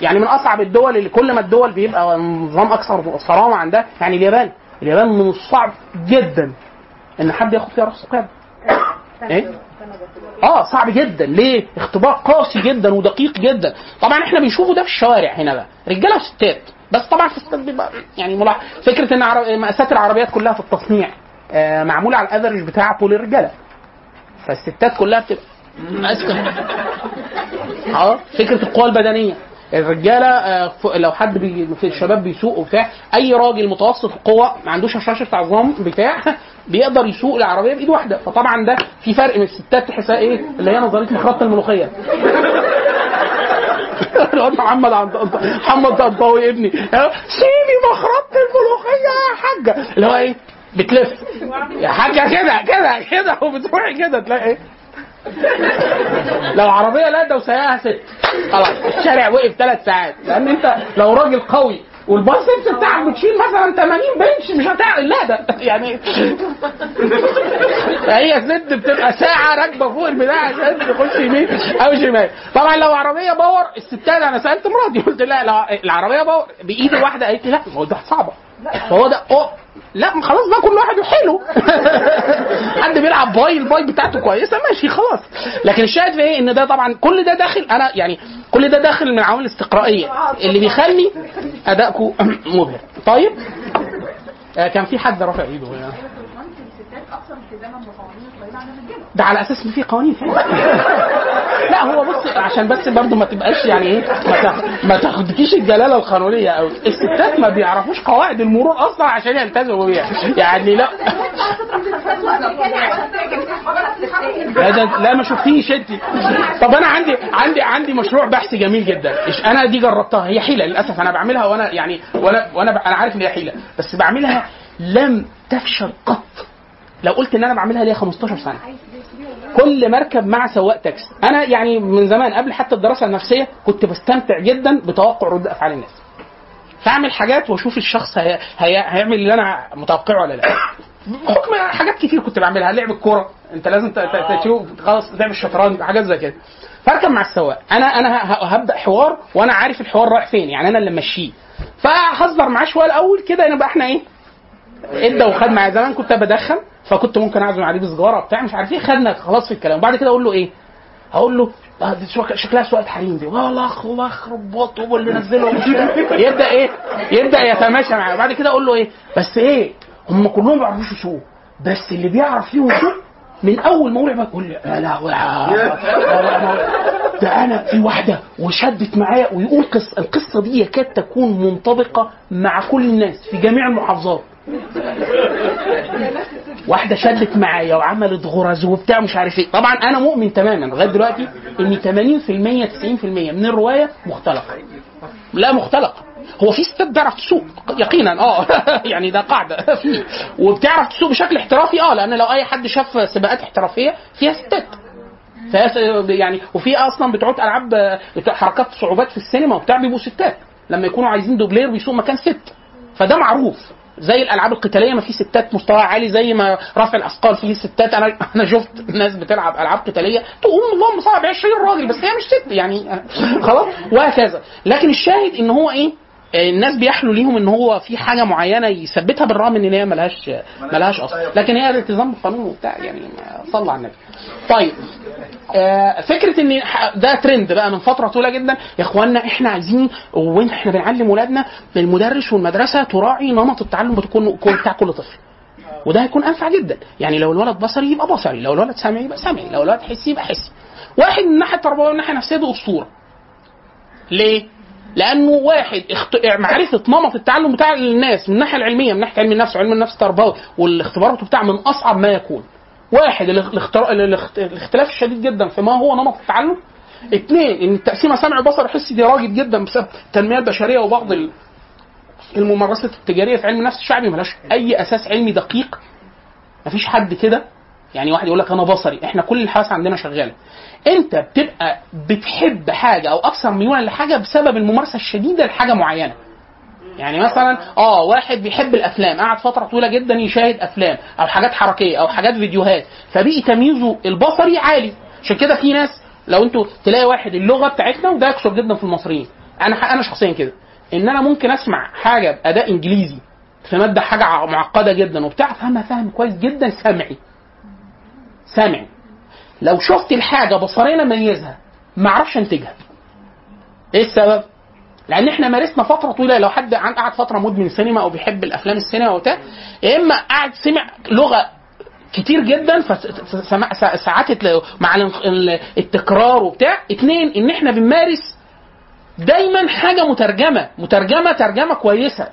يعني من أصعب الدول اللي كل ما الدول بيبقى نظام أكثر صرامة عندها يعني اليابان. اليابان من الصعب جدا إن حد ياخد فيها رخصه قياده إيه؟ آه صعب جدا. ليه؟ اختبار قاسي جدا ودقيق جدا. طبعا إحنا بنشوفه ده في الشوارع هنا بقى. رجالة وستات. بس طبعا في الستات بيبقى يعني ملاحظ فكرة إن عرب... مقاسات العربيات كلها في التصنيع آه معمولة على الافرج بتاع طول الرجالة. فالستات كلها بتبقى ماسكه آه فكرة القوى البدنية. الرجالة آه، لو حد بي في الشباب بيسوق وبتاع أي راجل متوسط القوة ما عندوش هشاشة عظام بتاع بيقدر يسوق العربية بإيد واحدة. فطبعا ده في فرق من الستات تحسها إيه؟ اللي هي نظرية مخرطه الملوخية. محمد عند محمد طنطاوي ابني سيبي مخرطه الملوخية يا حاجة اللي هو إيه؟ بتلف. يا حاجة كده كده كده وبتروحي كده تلاقي إيه؟ لو عربية لا ده وسايقها ست. خلاص الشارع وقف ثلاث ساعات. لأن أنت لو راجل قوي والبايسبس بتاعك بتشيل مثلا 80 بنش مش هتعمل لا ده يعني هي ست بتبقى ساعة راكبة فوق البتاع عشان تخش يمين أو شمال. طبعا لو عربية power الستات أنا سألت مراتي قلت لو العربية power بإيد واحدة قالت لي لا ما هو ده صعبة. فهو ده أوه. لا ما خلاص بقى كل واحد وحلو حد بيلعب باي الباي بتاعته كويسة ماشي خلاص. لكن الشاهد في إيه؟ إن ده طبعا كل ده داخل أنا يعني كل ده داخل من العوامل الاستقرائية اللي بيخلي ادائكم مبهر. طيب آه، كان في حد رافع إيده؟ هنا الرجاله ده على أساس إن في قوانين. فعلا لا هو بص عشان بس برضه ما تبقاش يعني إيه ما تاخ- ما تاخدكيش الجلالة القانونية قوي الستات ما بيعرفوش قواعد المرور أصلا عشان يلتزموا بيها. يعني لا. لا ده لا ما شفتيش انت طب أنا عندي عندي عندي مشروع بحث جميل جدا. أنا دي جربتها هي حيلة للأسف. أنا بعملها وأنا يعني وأنا وأنا أنا عارف إن هي حيلة بس بعملها لم تفشل قط. لو قلت إن أنا بعملها ليا 15 سنة. كل مركب مع سواق تاكسي. أنا يعني من زمان قبل حتى الدراسة النفسية كنت بستمتع جدا بتوقع رد أفعال الناس. فأعمل حاجات وأشوف الشخص هي... هي... هيعمل اللي أنا متوقعه ولا لا. بحكم حاجات كتير كنت بعملها. لعب الكورة. أنت لازم تشوف خلاص لعب الشطرنج حاجات زي كده. فأركب مع السواق. أنا أنا هبدأ حوار وأنا عارف الحوار رايح فين. يعني أنا اللي ماشيه فهزر معاه شوية الأول كده نبقى إحنا إيه؟ إدى وخد معايا زمان كنت بدخن فكنت ممكن أعزم عليه بسجاره بتاع مش عارف إيه خدنا خلاص في الكلام. وبعد كده أقول له إيه؟ هقول له آه دي شكلها سواقة حريم دي. والله بطه هو اللي نزله. يبدأ إيه؟ يبدأ يتماشى معايا. وبعد كده أقول له إيه؟ بس إيه؟ هم كلهم ما بيعرفوش يسوقوا بس اللي بيعرف فيهم يسوق من أول ما أقول يقول لي يا لهوي ده أنا في واحدة وشدت معايا ويقول قصه القصة دي يكاد تكون منطبقة مع كل الناس في جميع المحافظات. واحدة شدت معايا وعملت غرز وبتاع مش عارف إيه. طبعا أنا مؤمن تماما. لغاية دلوقتي إن 80% 90% من الرواية مختلقة. لا مختلقة. هو في ستات بتعرف تسوق يقينا. آه. يعني ده قاعدة. في. وبتعرف تسوق بشكل احترافي؟ آه. لأن لو أي حد شاف سباقات احترافية فيها ستات. يعني وفي أصلا بتوع ألعاب حركات صعوبات في السينما وبتاع بيبقوا ستات. لما يكونوا عايزين دوبلير بيسوق مكان ست. فده معروف. زي الألعاب القتالية ما في ستات مستوى عالي زي ما رفع الأثقال فيه ستات. أنا أنا شفت ناس بتلعب ألعاب قتالية تقوم اللهم صعب 20 راجل بس هي مش ست يعني خلاص وهكذا. لكن الشاهد إن هو إيه؟ آه، الناس بيحلو ليهم إن هو في حاجة معينة يثبتها بالرغم إن هي ملهاش ملهاش أصل. لكن هي الالتزام بالقانون وبتاع يعني صلى على النبي. طيب. آه، فكرة إن ده ترند بقى من فترة طويلة جدا. يا اخوانا إحنا عايزين وإحنا بنعلم ولادنا المدرس والمدرسة تراعي نمط التعلم بتكون بتاع كل طفل. وده هيكون أنفع جدا. يعني لو الولد بصري يبقى بصري لو الولد سمعي يبقى سمعي لو الولد حسي يبقى حسي. واحد من الناحيه التربويه ومن الناحيه النفسيه دي أسطورة. ليه؟ لأنه واحد اخت... معرفة نمط التعلم بتاع الناس من الناحية العلمية من ناحية علم النفس وعلم النفس التربوي والاختبارات بتاع من أصعب ما يكون. واحد الاخ- الاختر... الاخت... الاختلاف الشديد جدا في ما هو نمط التعلم. اثنين إن التقسيمه سمع بصر حسي دي راجل جدا بسبب التنميه البشريه وبعض ال- الممارسات التجارية في علم النفس الشعبي ملهاش أي أساس علمي دقيق مفيش حد كده يعني واحد يقول لك أنا بصري. إحنا كل الحواس عندنا شغالة. أنت بتبقى بتحب حاجة أو أكثر ميولا لحاجه بسبب الممارسة الشديدة لحاجة معينة. يعني مثلا آه واحد بيحب الأفلام قعد فترة طويلة جدا يشاهد أفلام أو حاجات حركية أو حاجات فيديوهات فبقي تمييزه البصري عالي. عشان كده في ناس لو أنتوا تلاقي واحد اللغة بتاعتنا وده يكثر جدا في المصريين. أنا أنا شخصيا كده. إن أنا ممكن أسمع حاجة بأداء إنجليزي في مادة حاجة معقدة جدا وبتاع فاهمها فهم كويس جدا سمعي سمعي لو شفت الحاجة بصريا اميزها ما أعرفش انتجها. إيه السبب؟ لأن إحنا مارسنا فترة طويلة. لو حد قعد فترة مدمن سينما أو بيحب الأفلام السينما وبتاع يا إما قعد سمع لغة كتير جدا فساعات مع ال- ال- التكرار وبتاع. اتنين إن إحنا بنمارس دايما حاجة مترجمة. مترجمة ترجمة كويسة.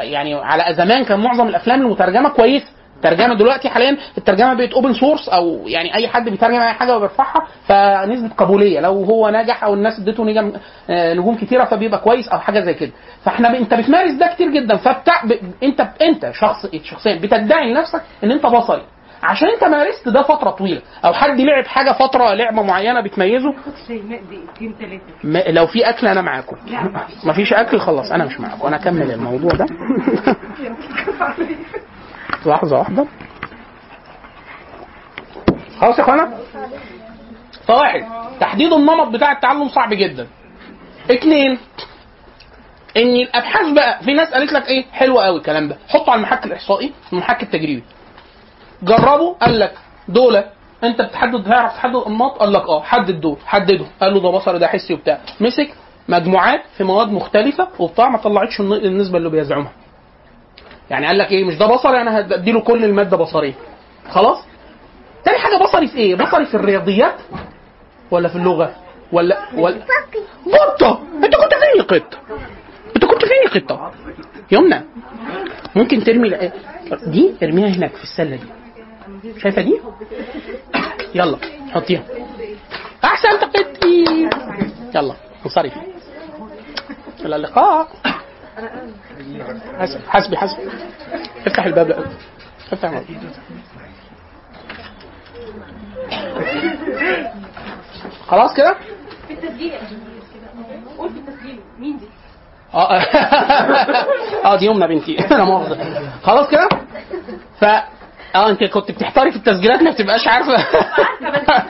يعني على زمان كان معظم الأفلام المترجمة كويسة. الترجمة دلوقتي حاليا الترجمة بقت open source أو يعني أي حد بيترجم أي حاجة وبيرفعها فنسبة قبولية. لو هو نجح أو الناس اديته نجم آه، نجوم كتيرة فبيبقى كويس أو حاجة زي كده. فإحنا ب... أنت بتمارس ده كتير جدا فبتاع ب... أنت أنت شخص شخصيا بتدعي لنفسك إن أنت بصري. عشان أنت مارست ده فترة طويلة. أو حد لعب حاجة فترة لعبة معينة بتميزه. ما لو في أكل أنا معاكم. مفيش أكل خلاص أنا مش معاكم. أنا أكمل الموضوع ده. لحظة واحدة. خلاص يا إخوانا؟ فواحد تحديد النمط بتاع التعلم صعب جدا. اثنين إن الأبحاث بقى في ناس قالت لك إيه؟ حلو قوي الكلام ده. حطه على المحك الإحصائي المحك التجريبي. جربوا قال لك دول أنت بتحدد تعرف تحدد انماط قال لك آه حدد دول حدده قال له ده بصري ده حسي وبتاع. مسك مجموعات في مواد مختلفة وبتاع ما طلعتش الن- النسبة اللي بيزعمها. يعني قال لك إيه مش ده بصري أنا هدي له كل المادة بصريه خلاص؟ تاني حاجة بصري في إيه؟ بصري في الرياضيات ولا في اللغة؟ ولا ولا قطة. أنت كنت فين يا قطة؟ أنت كنت فين يا قطة؟ يمنى. ممكن ترمي دي ارميها هناك في السلة دي. شايفة دي؟ يلا حطيها. أحسنت قطي. يلا انصرفي إلى اللقاء. حسبي حسبي. افتح الباب لا افتح الباب. خلاص كده؟ في التسجيل قول في التسجيل مين دي؟ آه. آه دي يمنى بنتي. أنا مؤاخذة. خلاص كده؟ ف آه انت كنت بتحتاري في التسجيلات ما بتبقاش عارفة.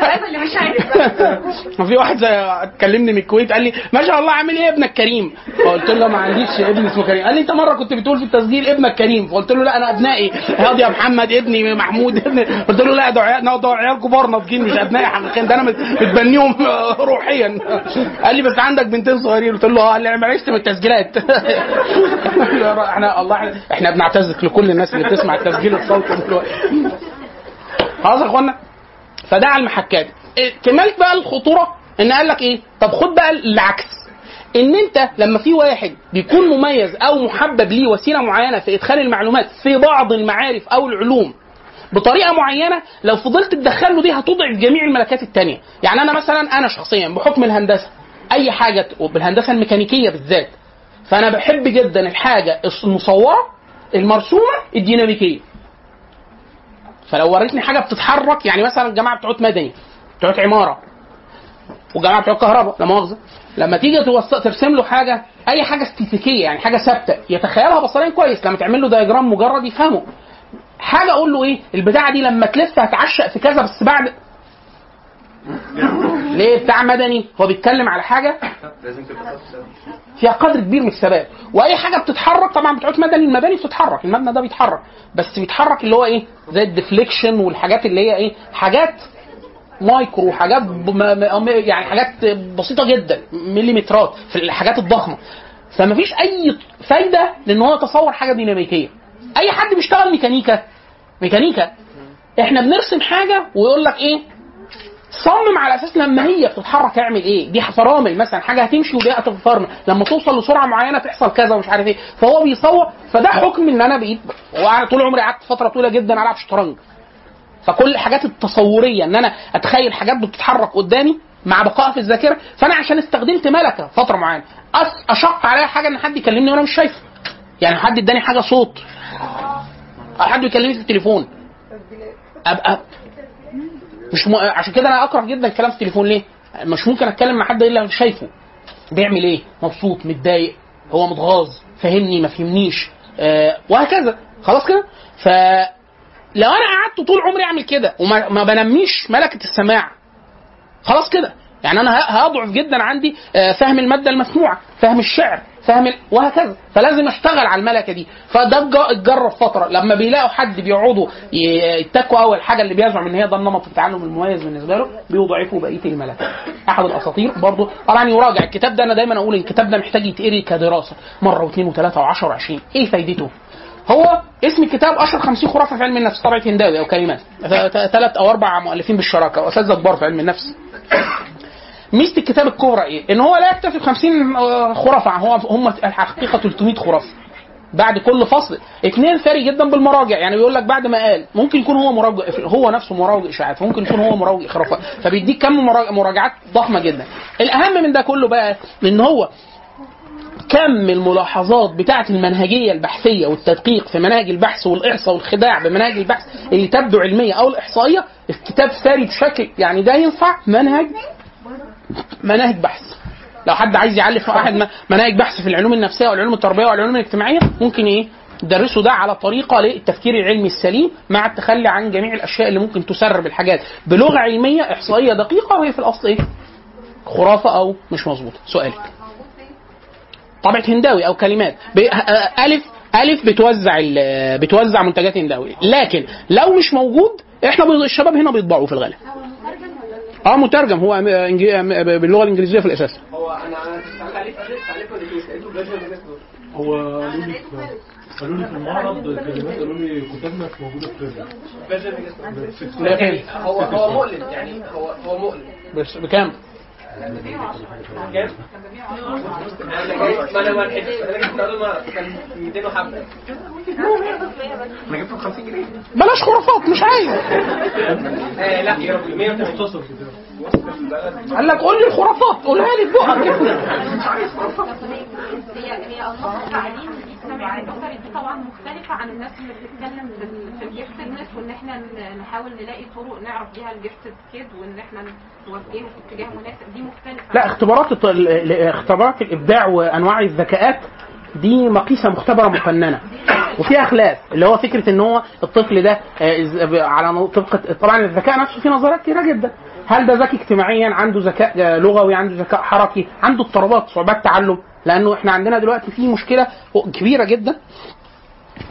عارفة بس اللي مش عارفة. ما في واحد كلمني من الكويت قال لي ما شاء الله عامل إيه ابنك كريم فقلت له ما عنديش ابن اسمه كريم. قال لي انت مرة كنت بتقول في التسجيل ابنك كريم. فقلت له لا أنا أبنائي. هادي يا محمد ابني محمود ابني. قلت له لا ده عيال ده عيال كبار ناضجين مش أبنائي حقيقيا ده أنا مت- متبنيهم روحيا. قال لي بس عندك بنتين صغيرين. قلت له آه. قال لي أنا عشت من التسجيلات إحنا الله إحنا بنعتذر لكل الناس اللي بتسمع التسجيل الصوتي. دلوقتي خلاص يا اخوانا؟ فده على المحكات. إيه، كمالة بقى الخطورة إن قال لك إيه؟ طب خد بقى العكس. إن أنت لما في واحد بيكون مميز أو محبب ليه وسيلة معينة في إدخال المعلومات في بعض المعارف أو العلوم بطريقة معينة لو فضلت تدخل له دي هتضعف جميع الملكات التانية. يعني أنا مثلا أنا شخصيا بحكم الهندسة أي حاجة بالهندسة الميكانيكية بالذات فأنا بحب جدا الحاجة المصورة المرسومة الديناميكية. فلو وريتني حاجة بتتحرك يعني مثلا الجماعة بتوع مدني بتوع عمارة والجماعة بتوع كهرباء لا مؤاخذة لما تيجي ترسم له حاجة أي حاجة استاتيكيه يعني حاجة ثابتة يتخيلها بصريا كويس لما تعمل له دياجرام مجرد يفهمه. حاجة أقول له إيه؟ البتاعة دي لما تلف هتعشق في كذا بس بعد ليه بتاع مدني؟ هو بيتكلم على حاجة؟ فيها قدر كبير من الثبات وأي حاجة بتتحرك طبعا بتوع مدني المباني بتتحرك المبنى ده بيتحرك. بس بيتحرك اللي هو إيه؟ زي ال deflection والحاجات اللي هي إيه؟ حاجات مايكرو حاجات يعني حاجات بسيطة جدا مليمترات في الحاجات الضخمة. فما فيش أي فايدة لإن هو يتصور حاجة ديناميكية. أي حد بيشتغل ميكانيكا ميكانيكا إحنا بنرسم حاجة ويقول لك إيه؟ صمم على أساس لما هي بتتحرك اعمل إيه؟ دي فرامل مثلا حاجة هتمشي ودي هتفرمل لما توصل لسرعة معينة تحصل كذا ومش عارف إيه. فهو بيصور فده حكم إن أنا بقيت وأنا طول عمري قعدت فترة طويلة جدا ألعب شطرنج. فكل الحاجات التصورية إن أنا أتخيل حاجات بتتحرك قدامي مع بقائها في الذاكرة فأنا عشان استخدمت ملكة فترة معينة. أشق عليا حاجة إن حد يكلمني وأنا مش شايفه. يعني حد إداني حاجة صوت. حد يكلمني في التليفون. ابقى مش م... عشان كده أنا اكره جدا الكلام في التليفون ليه؟ مش ممكن اتكلم مع حد الا شايفه بيعمل إيه؟ مبسوط متضايق هو متغاظ فهمني ما فهمنيش آه وهكذا خلاص كده؟ ف لو أنا قعدت طول عمري اعمل كده وما ما بنميش ملكة السماع خلاص كده يعني أنا هضعف جدا عندي آه، فهم المادة المسموعة فهم الشعر ال... وهكذا. فلازم اشتغل على الملكة دي. فده اتج- اتجرب فترة. لما بيلاقوا حد بيقعدوا يتكوا اول حاجة اللي بيزعم إن هي ده النمط التعلم المميز بالنسبة له بيضعفوا بقية الملكة. أحد الأساطير برضه طبعا يراجع. الكتاب ده أنا دايما أقول الكتاب ده محتاج يتقري كدراسة. مرة واثنين وثلاثة وعشرة وعشرين. إيه فايدته؟ هو اسم الكتاب أشهر 50 خرافة في علم النفس. طبعه هنداوي أو كلمات ثلاث أو أربع مؤلفين بالشراكة. واساتذه كبار في علم النفس. ميزة الكتاب الكبرى إيه؟ إن هو لا يكتفي ب 50 خرافة. هو هم الحقيقة 300 خرافة. بعد كل فصل. اثنين ثري جدا بالمراجع. يعني بيقول لك بعد ما قال ممكن يكون هو مراجع هو نفسه مراجع إشاعات. ممكن يكون هو مراجع خرافات فبيديك كم مراجع- مراجعات ضخمة جدا. الأهم من ده كله بقى إن هو كم الملاحظات بتاعة المنهجية البحثية والتدقيق في مناهج البحث والإحصاء والخداع بمناهج البحث اللي تبدو علمية أو الإحصائية. الكتاب ثري بشكل يعني ده ينفع؟ منهج مناهج بحث. لو حد عايز يعلف واحد مناهج بحث في العلوم النفسية والعلوم التربية والعلوم الاجتماعية ممكن إيه؟ يدرسوا ده على طريقة للتفكير العلمي السليم مع التخلي عن جميع الأشياء اللي ممكن تسرب الحاجات. بلغة علمية إحصائية دقيقة وهي في الأصل إيه؟ خرافة أو مش مظبوطة. سؤالك. طبعة هنداوي أو كلمات. الف ألف بتوزع بتوزع منتجات هنداوي لكن لو مش موجود إحنا الشباب هنا بيطبعوا في الغالب. آه مترجم. هو باللغة الإنجليزية في الأساس. هو أنا هو قالوا لي في- المعرض. كلمات قالوا لي كتابنا مش موجودة في فيرجن فيرجن جاست لا، يعني هو هو مؤلم. يعني هو هو مؤلم. بس بكام؟ كان 200 وحبه أنا جبته ب 50 جنيه بلاش خرافات مش عايز لا يا رب 180 مختصر كتاب قال لك قول لي الخرافات قولها لي ببقك هي انماط التعليم الاسري دي طبعا مختلفة عن الناس اللي بتتكلم في- الجفتدنس وإن إحنا نحاول نلاقي طرق نعرف بيها الجفتد كيد وإن إحنا نوجهه في اتجاه مناسب. دي مختلفة. لا اختبارات اختبارات الإبداع وأنواع الذكاءات دي مقيسة مختبرة مقننه وفيها خلاف اللي هو فكرة إن هو الطفل ده آه، على طبق طبعا الذكاء نفسه فيه نظريات كتيرة جدا. هل ده ذكي اجتماعيا؟ عنده ذكاء آه، لغوي عنده ذكاء حركي عنده اضطرابات صعوبات تعلم. لأنه إحنا عندنا دلوقتي في مشكلة كبيرة جدا.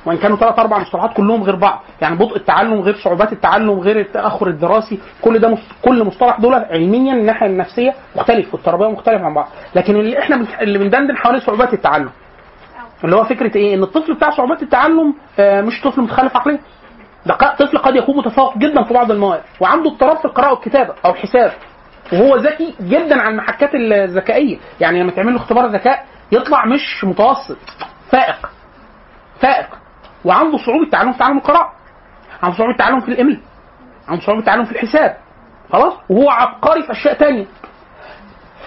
وإن كانوا ثلاث أربع مصطلحات كلهم غير بعض. يعني بطء التعلم غير صعوبات التعلم غير التأخر الدراسي. كل ده مس- كل مصطلح دول علميا الناحية النفسية مختلف والتربية مختلف عن بعض. لكن اللي إحنا اللي بندندن حوالين صعوبات التعلم. اللي هو فكرة إيه؟ إن الطفل بتاع صعوبات التعلم آه، مش طفل متخلف عقليا. ده طفل قد يكون متفوق جدا في بعض المواد وعنده اضطراب في القراءة والكتابة أو الحساب. وهو ذكي جدا على المحكات الذكائية. يعني لما تعمل له اختبار ذكاء يطلع مش متوسط. فائق. فائق. وعنده صعوبة تعلم في تعلم القراءة. عنده صعوبة تعلم في الاملاء عنده صعوبة تعلم في الحساب. خلاص؟ وهو عبقري في أشياء تانية.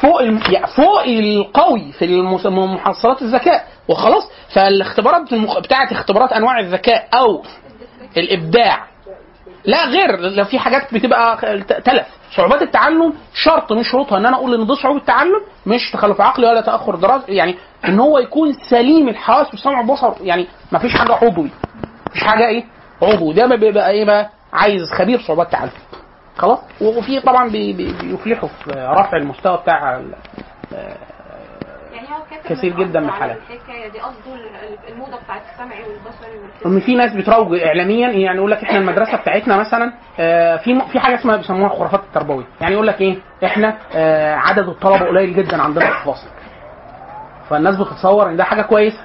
فوق الم... يعني فوق القوي في المس- محصلات الذكاء. وخلاص؟ فالاختبارات المخ... اختبارات أنواع الذكاء أو الإبداع لا غير لو في حاجات بتبقى تلف. صعوبات التعلم شرط من شروطها إن أنا أقول إن دي صعوبه تعلم مش تخلف عقلي ولا تأخر دراسي يعني إن هو يكون سليم الحواس والسمع والبصر يعني ما فيش حاجة عضوي. مفيش حاجة إيه؟ عضوي ده بيبقى إيه بقى؟ عايز خبير صعوبات تعلم خلاص؟ وفي طبعا بي- بي- بيفلحوا في رفع المستوى بتاع ال- يعني هو كاتب كثير جدا من الحالات. الحكاية دي. قصده ال- الموضة بتاعت السمعي والبصري والكتاب ان في ناس بتروج اعلاميا يعني يقول لك إحنا المدرسة بتاعتنا مثلا آه، في في حاجة اسمها بيسموها الخرافات التربويه يعني يقول لك إيه؟ إحنا آه، عدد الطلبة قليل جدا عندنا في الفصل فالناس بتتصور إن ده حاجة كويسة.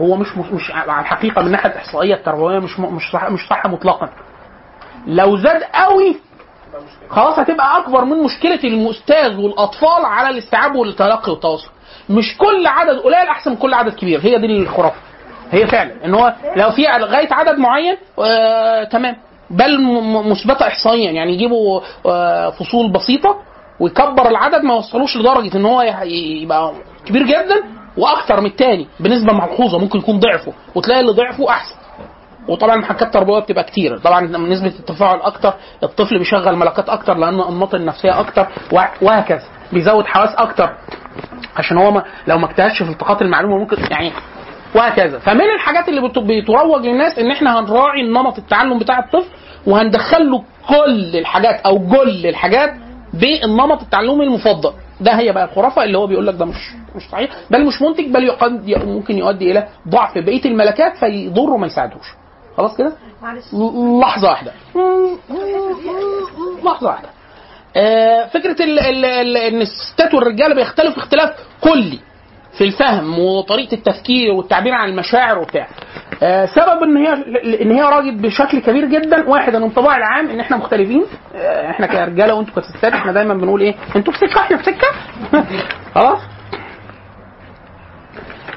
هو مش مش, على الحقيقة من الناحية الإحصائية التربوية مش مش صح مش صح مطلقا. لو زاد قوي خلاص هتبقى أكبر من مشكلة المستاذ والأطفال على الاستيعاب والتلقي والتواصل. مش كل عدد قليل أحسن من كل عدد كبير. هي دي الخرافة. هي فعلا. إن هو لو في لغاية عدد معين آه تمام. بل مثبتة احصائيا. يعني يجيبوا آه فصول بسيطة ويكبر العدد ما يوصلوش لدرجة إن هو يبقى كبير جدا وأكتر من التاني بنسبه ملحوظه ممكن يكون ضعفه وتلاقي اللي ضعفه أحسن. وطبعا محاكات تربوية بتبقى كتير. طبعا نسبة التفاعل أكتر الطفل بيشغل ملكات أكتر لأن الانماط النفسية أكتر وه- وهكذا. بيزود حواس أكتر. عشان هو ما لو ما اجتهدش في التقاط المعلومة ممكن يعني وهكذا. فمن الحاجات اللي بت- بتروج للناس إن إحنا هنراعي نمط التعلم بتاع الطفل وهندخل له كل الحاجات أو جل الحاجات بالنمط التعلمي المفضل. ده هي بقى الخرافة اللي هو بيقول لك ده مش مش صحيح. بل مش منتج بل يقد ممكن يؤدي إلى ضعف بقية الملكات فيضره وما يساعدوش. خلاص كده؟ لحظة واحدة. لحظة واحدة. فكرة ال ال ال إن الستات والرجاله بيختلفوا اختلاف كلي في الفهم وطريقة التفكير والتعبير عن المشاعر وبتاع. آه، سبب إن هي إن هي راجل بشكل كبير جدا. واحد الانطباع العام إن إحنا مختلفين. آه، إحنا كرجالة وأنتوا كستات إحنا دايما بنقول إيه؟ إنتوا في سكه إحنا في سكه خلاص.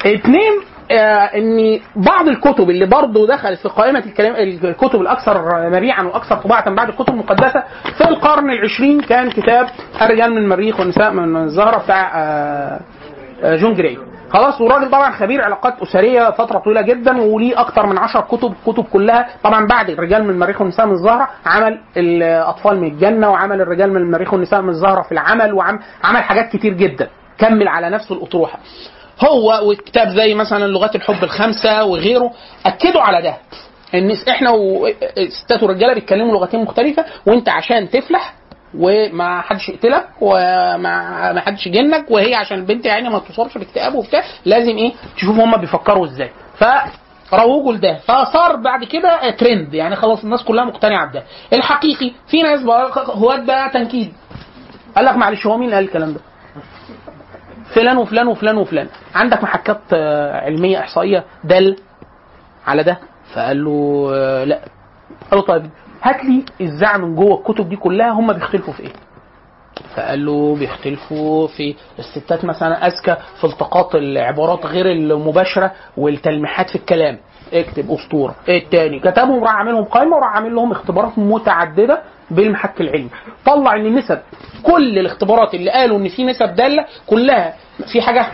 اتنين آه ان بعض الكتب اللي برضه دخلت في قائمة الكلام الكتب الأكثر مبيعا وأكثر طباعة بعد الكتب المقدسة في القرن العشرين كان كتاب الرجال من المريخ والنساء من الزهرة بتاع آه آه جون جراي. خلاص والراجل طبعا خبير علاقات أسرية فترة طويلة جدا وليه أكتر من 10 كتب كتب كلها. طبعا بعد الرجال من المريخ والنساء من الزهرة عمل الأطفال من الجنة وعمل الرجال من المريخ والنساء من الزهرة في العمل وعمل عمل حاجات كتير جدا. كمل على نفسه الأطروحة. هو وكتاب زي مثلا لغات الحب الخمسة وغيره أكدوا على ده. إن إحنا وستات ورجالة بيتكلموا لغتين مختلفة وأنت عشان تفلح وما حدش يقتلك وما ما حدش يجنك وهي عشان البنت يعني ما تصابش باكتئاب وبتاع لازم إيه؟ تشوف هم بيفكروا إزاي. فروجوا لده. فصار بعد كده ترند. يعني خلاص الناس كلها مقتنعة بده. الحقيقي في ناس هواة بقى تنكيد. قال لك معلش هو مين قال الكلام ده؟ فلان وفلان وفلان وفلان. عندك محكات آه، علمية إحصائية؟ دل على ده؟ فقال له آه، لا. قال له طيب هات لي الزعم من جوه الكتب دي كلها هم بيختلفوا في إيه؟ فقال له بيختلفوا في الستات مثلا أذكى في التقاط العبارات غير المباشرة والتلميحات في الكلام. اكتب أسطورة. إيه التاني كتبهم راح عاملهم قائمة وراح عامل لهم اختبارات متعددة بالمحك العلمي. طلع إن نسب كل الاختبارات اللي قالوا إن في نسب دالة كلها في حاجة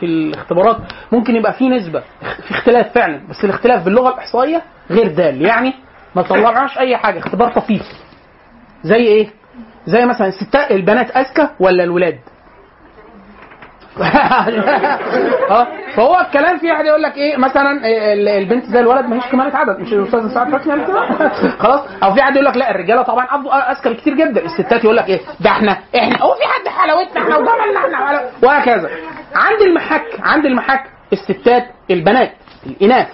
في الاختبارات ممكن يبقى في نسبة في اختلاف فعلا بس الاختلاف باللغة الإحصائية غير دال يعني ما طلعناش أي حاجة اختبار طفيف. زي إيه؟ زي مثلا الستات البنات أذكى ولا الولاد؟ فهو الكلام في واحد يقول لك إيه مثلا ال- البنت زي الولد ماهيش كمالة عدد مش الأستاذ سعد فتحي قال كده؟ خلاص. أو في حد يقول لك لا الرجالة طبعا أذكى بكتير جدا. الستات يقول لك إيه ده إحنا إحنا. هو في حد حلاوتنا إحنا وجمالنا إحنا وهكذا. عند المحك عند المحك الستات البنات الإناث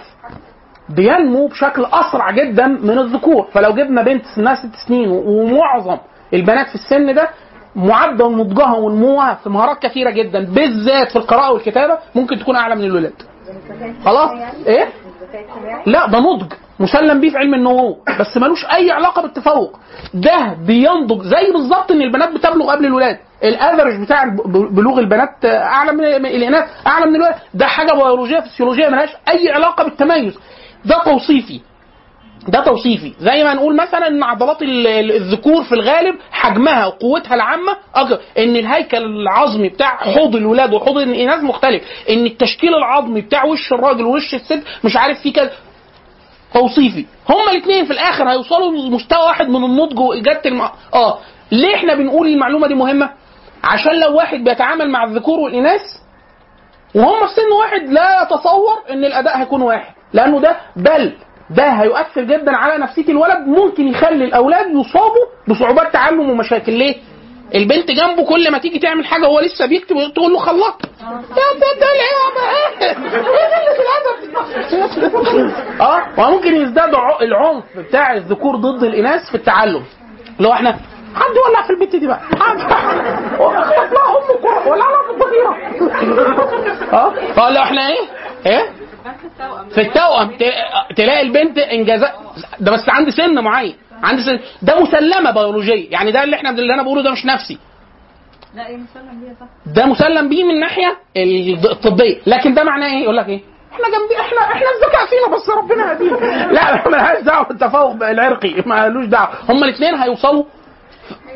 بينمو بشكل أسرع جدا من الذكور. فلو جبنا بنت سنها ست سنين ومعظم البنات في السن ده معدل نضجها ونموها في مهارات كثيرة جدا بالذات في القراءة والكتابة ممكن تكون أعلى من الولاد. خلاص؟ إيه؟ لا ده نضج. مسلم بيه في علم النمو بس ملوش أي علاقة بالتفوق. ده بينضج زي بالظبط إن البنات بتبلغ قبل الولاد. الافرج بتاع بلوغ البنات أعلى من الإناث أعلى من الولاد. ده حاجة بيولوجية فسيولوجية ملهاش أي علاقة بالتميز. ده توصيفي. ده توصيفي. زي ما نقول مثلا إن عضلات ال- ال- الذكور في الغالب حجمها وقوتها العامة أكبر. إن الهيكل العظمي بتاع حوض الولاد وحوض الإناث مختلف. إن التشكيل العظمي بتاع وش الراجل ووش الست مش عارف فيه كذا. توصيفي. هما الاثنين في الآخر هيوصلوا لمستوى واحد من النضج واجاده الم... آه. ليه إحنا بنقول المعلومة دي مهمة؟ عشان لو واحد بيتعامل مع الذكور والإناث وهم في سن واحد لا يتصور إن الأداء هيكون واحد. لأنه ده بل ده هيؤثر جدا على نفسية الولد ممكن يخلي الأولاد يصابوا بصعوبات تعلم ومشاكل. ليه؟ البنت جنبه كل ما تيجي تعمل حاجة وهو لسه بيكتب تقول له خلصت. ده ده ده العيب آه وممكن يزداد العنف بتاع الذكور ضد الإناث في التعلم. هو إحنا حد ولع في البت دي بقى؟ حد اخطف لها أم كوره ولع لها في الضفيره آه له إحنا إيه؟ إيه؟ في التوأم تلاقي البنت انجازات ده بس عند سن معين. عند سن ده مسلمة بيولوجيه يعني ده اللي إحنا اللي أنا بقوله ده مش نفسي. لا إيه مسلم بيها صح. ده مسلم بيه من الناحيه الطبية. لكن ده معناه إيه؟ يقول لك إيه؟ إحنا جنبي إحنا إحنا الذكاء فينا بس ربنا يهدينا لا مالهاش دعوة بالتفوق العرقي. مالوش دعوة. هما الاثنين هيوصلوا.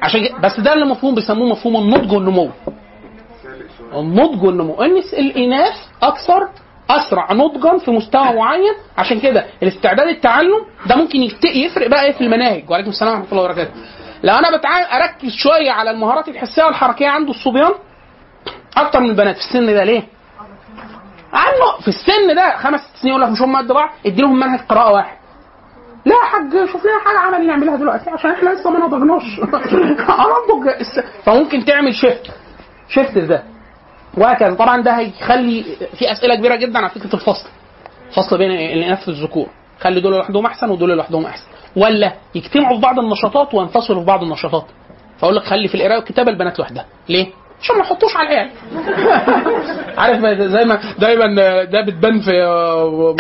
عشان بس ده اللي مفهوم بيسموه مفهوم النضج والنمو. النضج والنمو. إن الإناث أكثر أسرع نضجا في مستوى معين. عشان كده الاستعداد التعلم ده ممكن يفرق بقى إيه في المناهج. وعليكم السلام ورحمة الله وبركاته. لو أنا بتعامل أركز شوية على المهارات الحسية والحركيه عند الصبيان أكتر من البنات. في السن ده ليه؟ عنه في السن ده خمس ست سنين يقول لك مش هم قد بعض ادي لهم منهج قراءة واحد. لا يا حاج شوف لنا حاجة عملي نعملها دلوقتي عشان إحنا لسه ما نضجناش. فممكن تعمل شيفت شيفت ده وهكذا. طبعا ده هيخلي في أسئلة كبيرة جدا على فكرة الفصل. فصل بين الإناث والذكور. خلي دول لوحدهم أحسن ودول لوحدهم أحسن. ولا يجتمعوا في بعض النشاطات وينفصلوا في بعض النشاطات. فأقول لك خلي في القراءه والكتابة البنات لوحدها. ليه؟ عشان ما يحطوش على العيال. عارف زي ما دايما ده بتبان في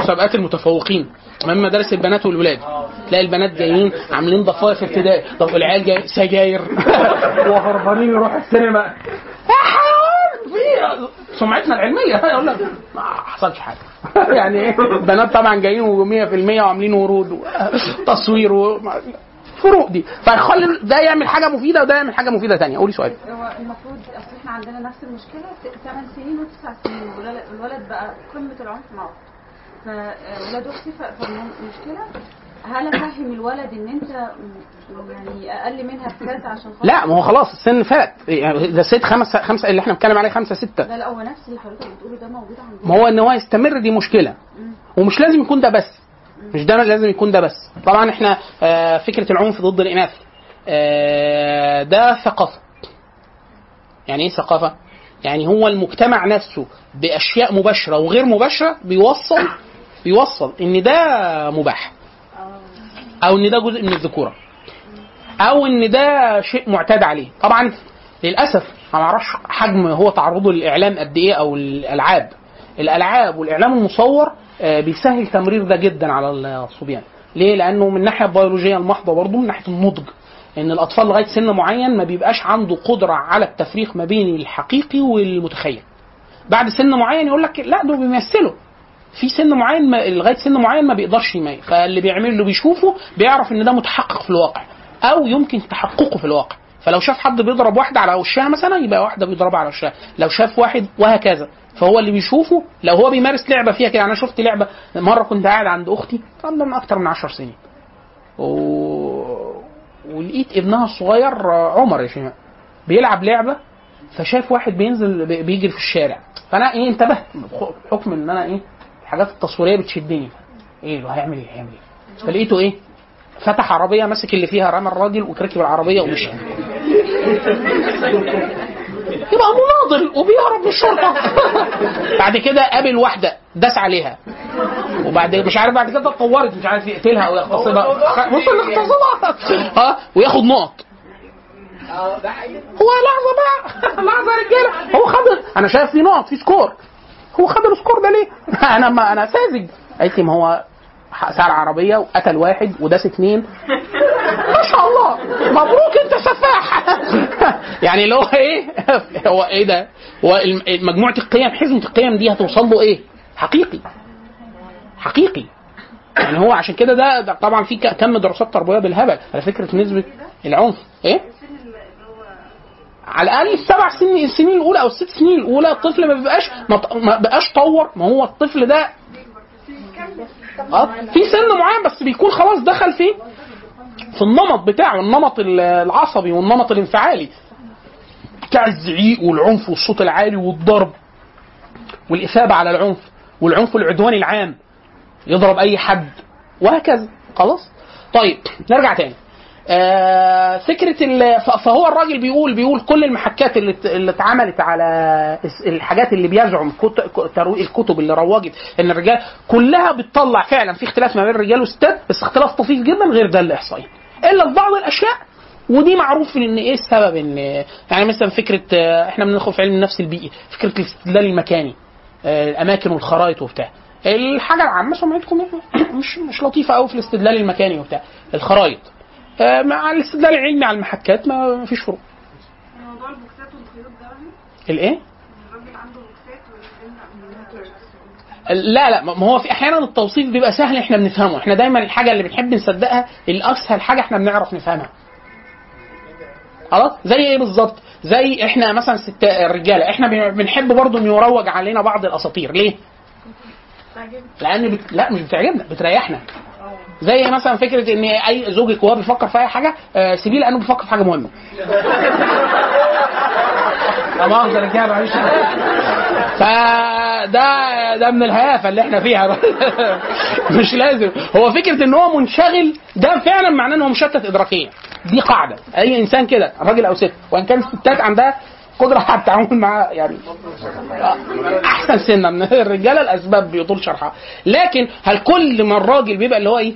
مسابقات المتفوقين. امام مدارس البنات والولاد. تلاقي البنات جايين عاملين ضفاير في ابتدائي. طب العيال جاي سجاير. وهربانين يروحوا السينما. حيوان سمعتنا العلمية. يقول لك ما حصلش حاجة. يعني إيه البنات طبعا جايين 100% وعاملين ورود وتصوير و... فروق دي. فيخلي ده يعمل حاجة مفيدة وده يعمل حاجة مفيدة ثانية قولي سؤال. هو المفروض إحنا عندنا نفس المشكلة. 8 سنين وتسع سنين. الولد- بقى قمة العنف معه فولاد أختي فالمشكلة هل افهم الولد إن أنت يعني أقل منها بكذا عشان خاطر؟ لا ما هو خلاص السن فات. يعني ده ست خمسه خمسه اللي إحنا بنتكلم عليه خمسة ستة. لا لا هو نفس اللي حضرتك بتقوله ده موجود عندنا. ما هو إن هو يستمر دي مشكلة. ومش لازم يكون ده بس. مش ده لازم يكون ده بس. طبعا إحنا آه، فكرة العنف ضد الإناث. آه، ده ثقافة. يعني إيه ثقافة؟ يعني هو المجتمع نفسه بأشياء مباشرة وغير مباشرة بيوصل بيوصل إن ده مباح. أو إن ده جزء من الذكورة. أو إن ده شيء معتاد عليه. طبعا للأسف أنا ما أعرفش حجم هو تعرضه للإعلام قد إيه أو الألعاب. الألعاب والإعلام المصور آه، بيسهل تمرير ده جدا على الصبيان. ليه؟ لأنه من الناحيه البيولوجية المحضة برضه من ناحية النضج. إن الأطفال لغاية سن معين ما بيبقاش عنده قدرة على التفريق ما بين الحقيقي والمتخيل. بعد سن معين يقول لك لا دول بيمثلوا. في سن معين ما لغاية سن معين ما بيقدرش يميز. فاللي بيعمل اللي بيشوفه بيعرف إن ده متحقق في الواقع أو يمكن تحققه في الواقع. فلو شاف حد بيضرب واحدة على وشها مثلا يبقى واحدة بيضربها على وشها. لو شاف واحد وهكذا فهو اللي بيشوفه لو هو بيمارس لعبة فيها كده أنا شفت لعبة مرة كنت قاعد عند أختي ده من أكتر من 10 سنين. و... ولقيت ابنها الصغير عمر يا شيماء بيلعب لعبة فشاف واحد بينزل بي- بيجري في الشارع. فأنا إيه انتبهت بحكم إن أنا إيه الحاجات التصويرية بتشدني. إيه اللي هيعمل إيه؟ هيعمل إيه؟ فلقيته إيه؟ فتح عربية مسك اللي فيها رمى الراجل وركب العربية ومشي. يبقى مناضل وبيهرب من الشرطة. بعد كده قابل واحدة داس عليها. وبعد مش عارف بعد كده اتطورت مش عارف يقتلها أو يغتصبها. وصل لاغتصابها آه وياخد نقط. هو لحظة بقى. لحظة يا رجالة. هو خد أنا شايف في نقط في score. هو خد ال score ده ليه؟ أنا ما أنا ساذج. قالت لي ما هو سعر عربية وقتل واحد وداس اثنين ما شاء الله. مبروك أنت سفاح. يعني اللي هو إيه؟ هو إيه ده؟ هو مجموعة القيم حزمة القيم دي هتوصل له إيه؟ حقيقي. حقيقي. يعني هو عشان كده ده, ده طبعا في كم دراسات تربوية بالهبل. على فكرة نسبة العنف. إيه؟ على الأقل السبع سنين السنين الأولى أو الست سنين الأولى الطفل ما بيبقاش ما بقاش طور ما هو الطفل ده آه في سن معين بس بيكون خلاص دخل في في النمط بتاعه النمط ال- العصبي والنمط الانفعالي. بتاع الزعيق والعنف والصوت العالي والضرب والإثابة على العنف والعنف العدواني العام يضرب أي حد وهكذا. خلاص؟ طيب نرجع تاني. فكرة ال- ف- فهو الراجل بيقول بيقول كل المحكات اللي اللي اتعملت على الحاجات اللي بيزعم الكتب اللي روجت إن الرجال كلها بتطلع فعلا في اختلاف ما بين الرجال والستات بس اختلاف طفيف جدا غير ده الاحصائي إلا في بعض الأشياء ودي معروف إن إيه السبب إن يعني مثلا فكرة آه، إحنا بندخل في علم النفس البيئي فكرة الاستدلال المكاني آه، الاماكن والخرائط وبتاع. الحاجة العامة سمعتكم مش مش لطيفة قوي في الاستدلال المكاني وبتاع. الخرائط. آه، مع الاستدلال العلمي على المحكات ما فيش فروق. موضوع البوكسات والخيوط ده وهمي الإيه؟ لا لا ما هو في أحيانا التوصيف بيبقى سهل إحنا بنفهمه. إحنا دايما الحاجة اللي بنحب نصدقها الأسهل حاجة إحنا بنعرف نفهمها. خلاص؟ زي إيه بالظبط؟ زي إحنا مثلا ست الرجالة إحنا بن- بنحب برضو ان يروج علينا بعض الأساطير. ليه؟ لأن بت... لا مش بتعجبنا بتريحنا. زي مثلا فكرة إن أي زوجك وهو بيفكر في أي حاجة آه، سيبيه لأنه بيفكر في حاجة مهمة. لا رجاله معلش فده ده من الهيافة اللي إحنا فيها. مش لازم. هو فكرة إن هو منشغل ده فعلا معناه إن هو مشتت ادراكيا. دي قاعدة. أي إنسان كده راجل أو ست وإن كان الستات عندها قدرة على التعامل مع يعني أحسن سنة من الرجاله الأسباب بيطول شرحها. لكن هل كل ما الراجل بيبقى اللي هو إيه؟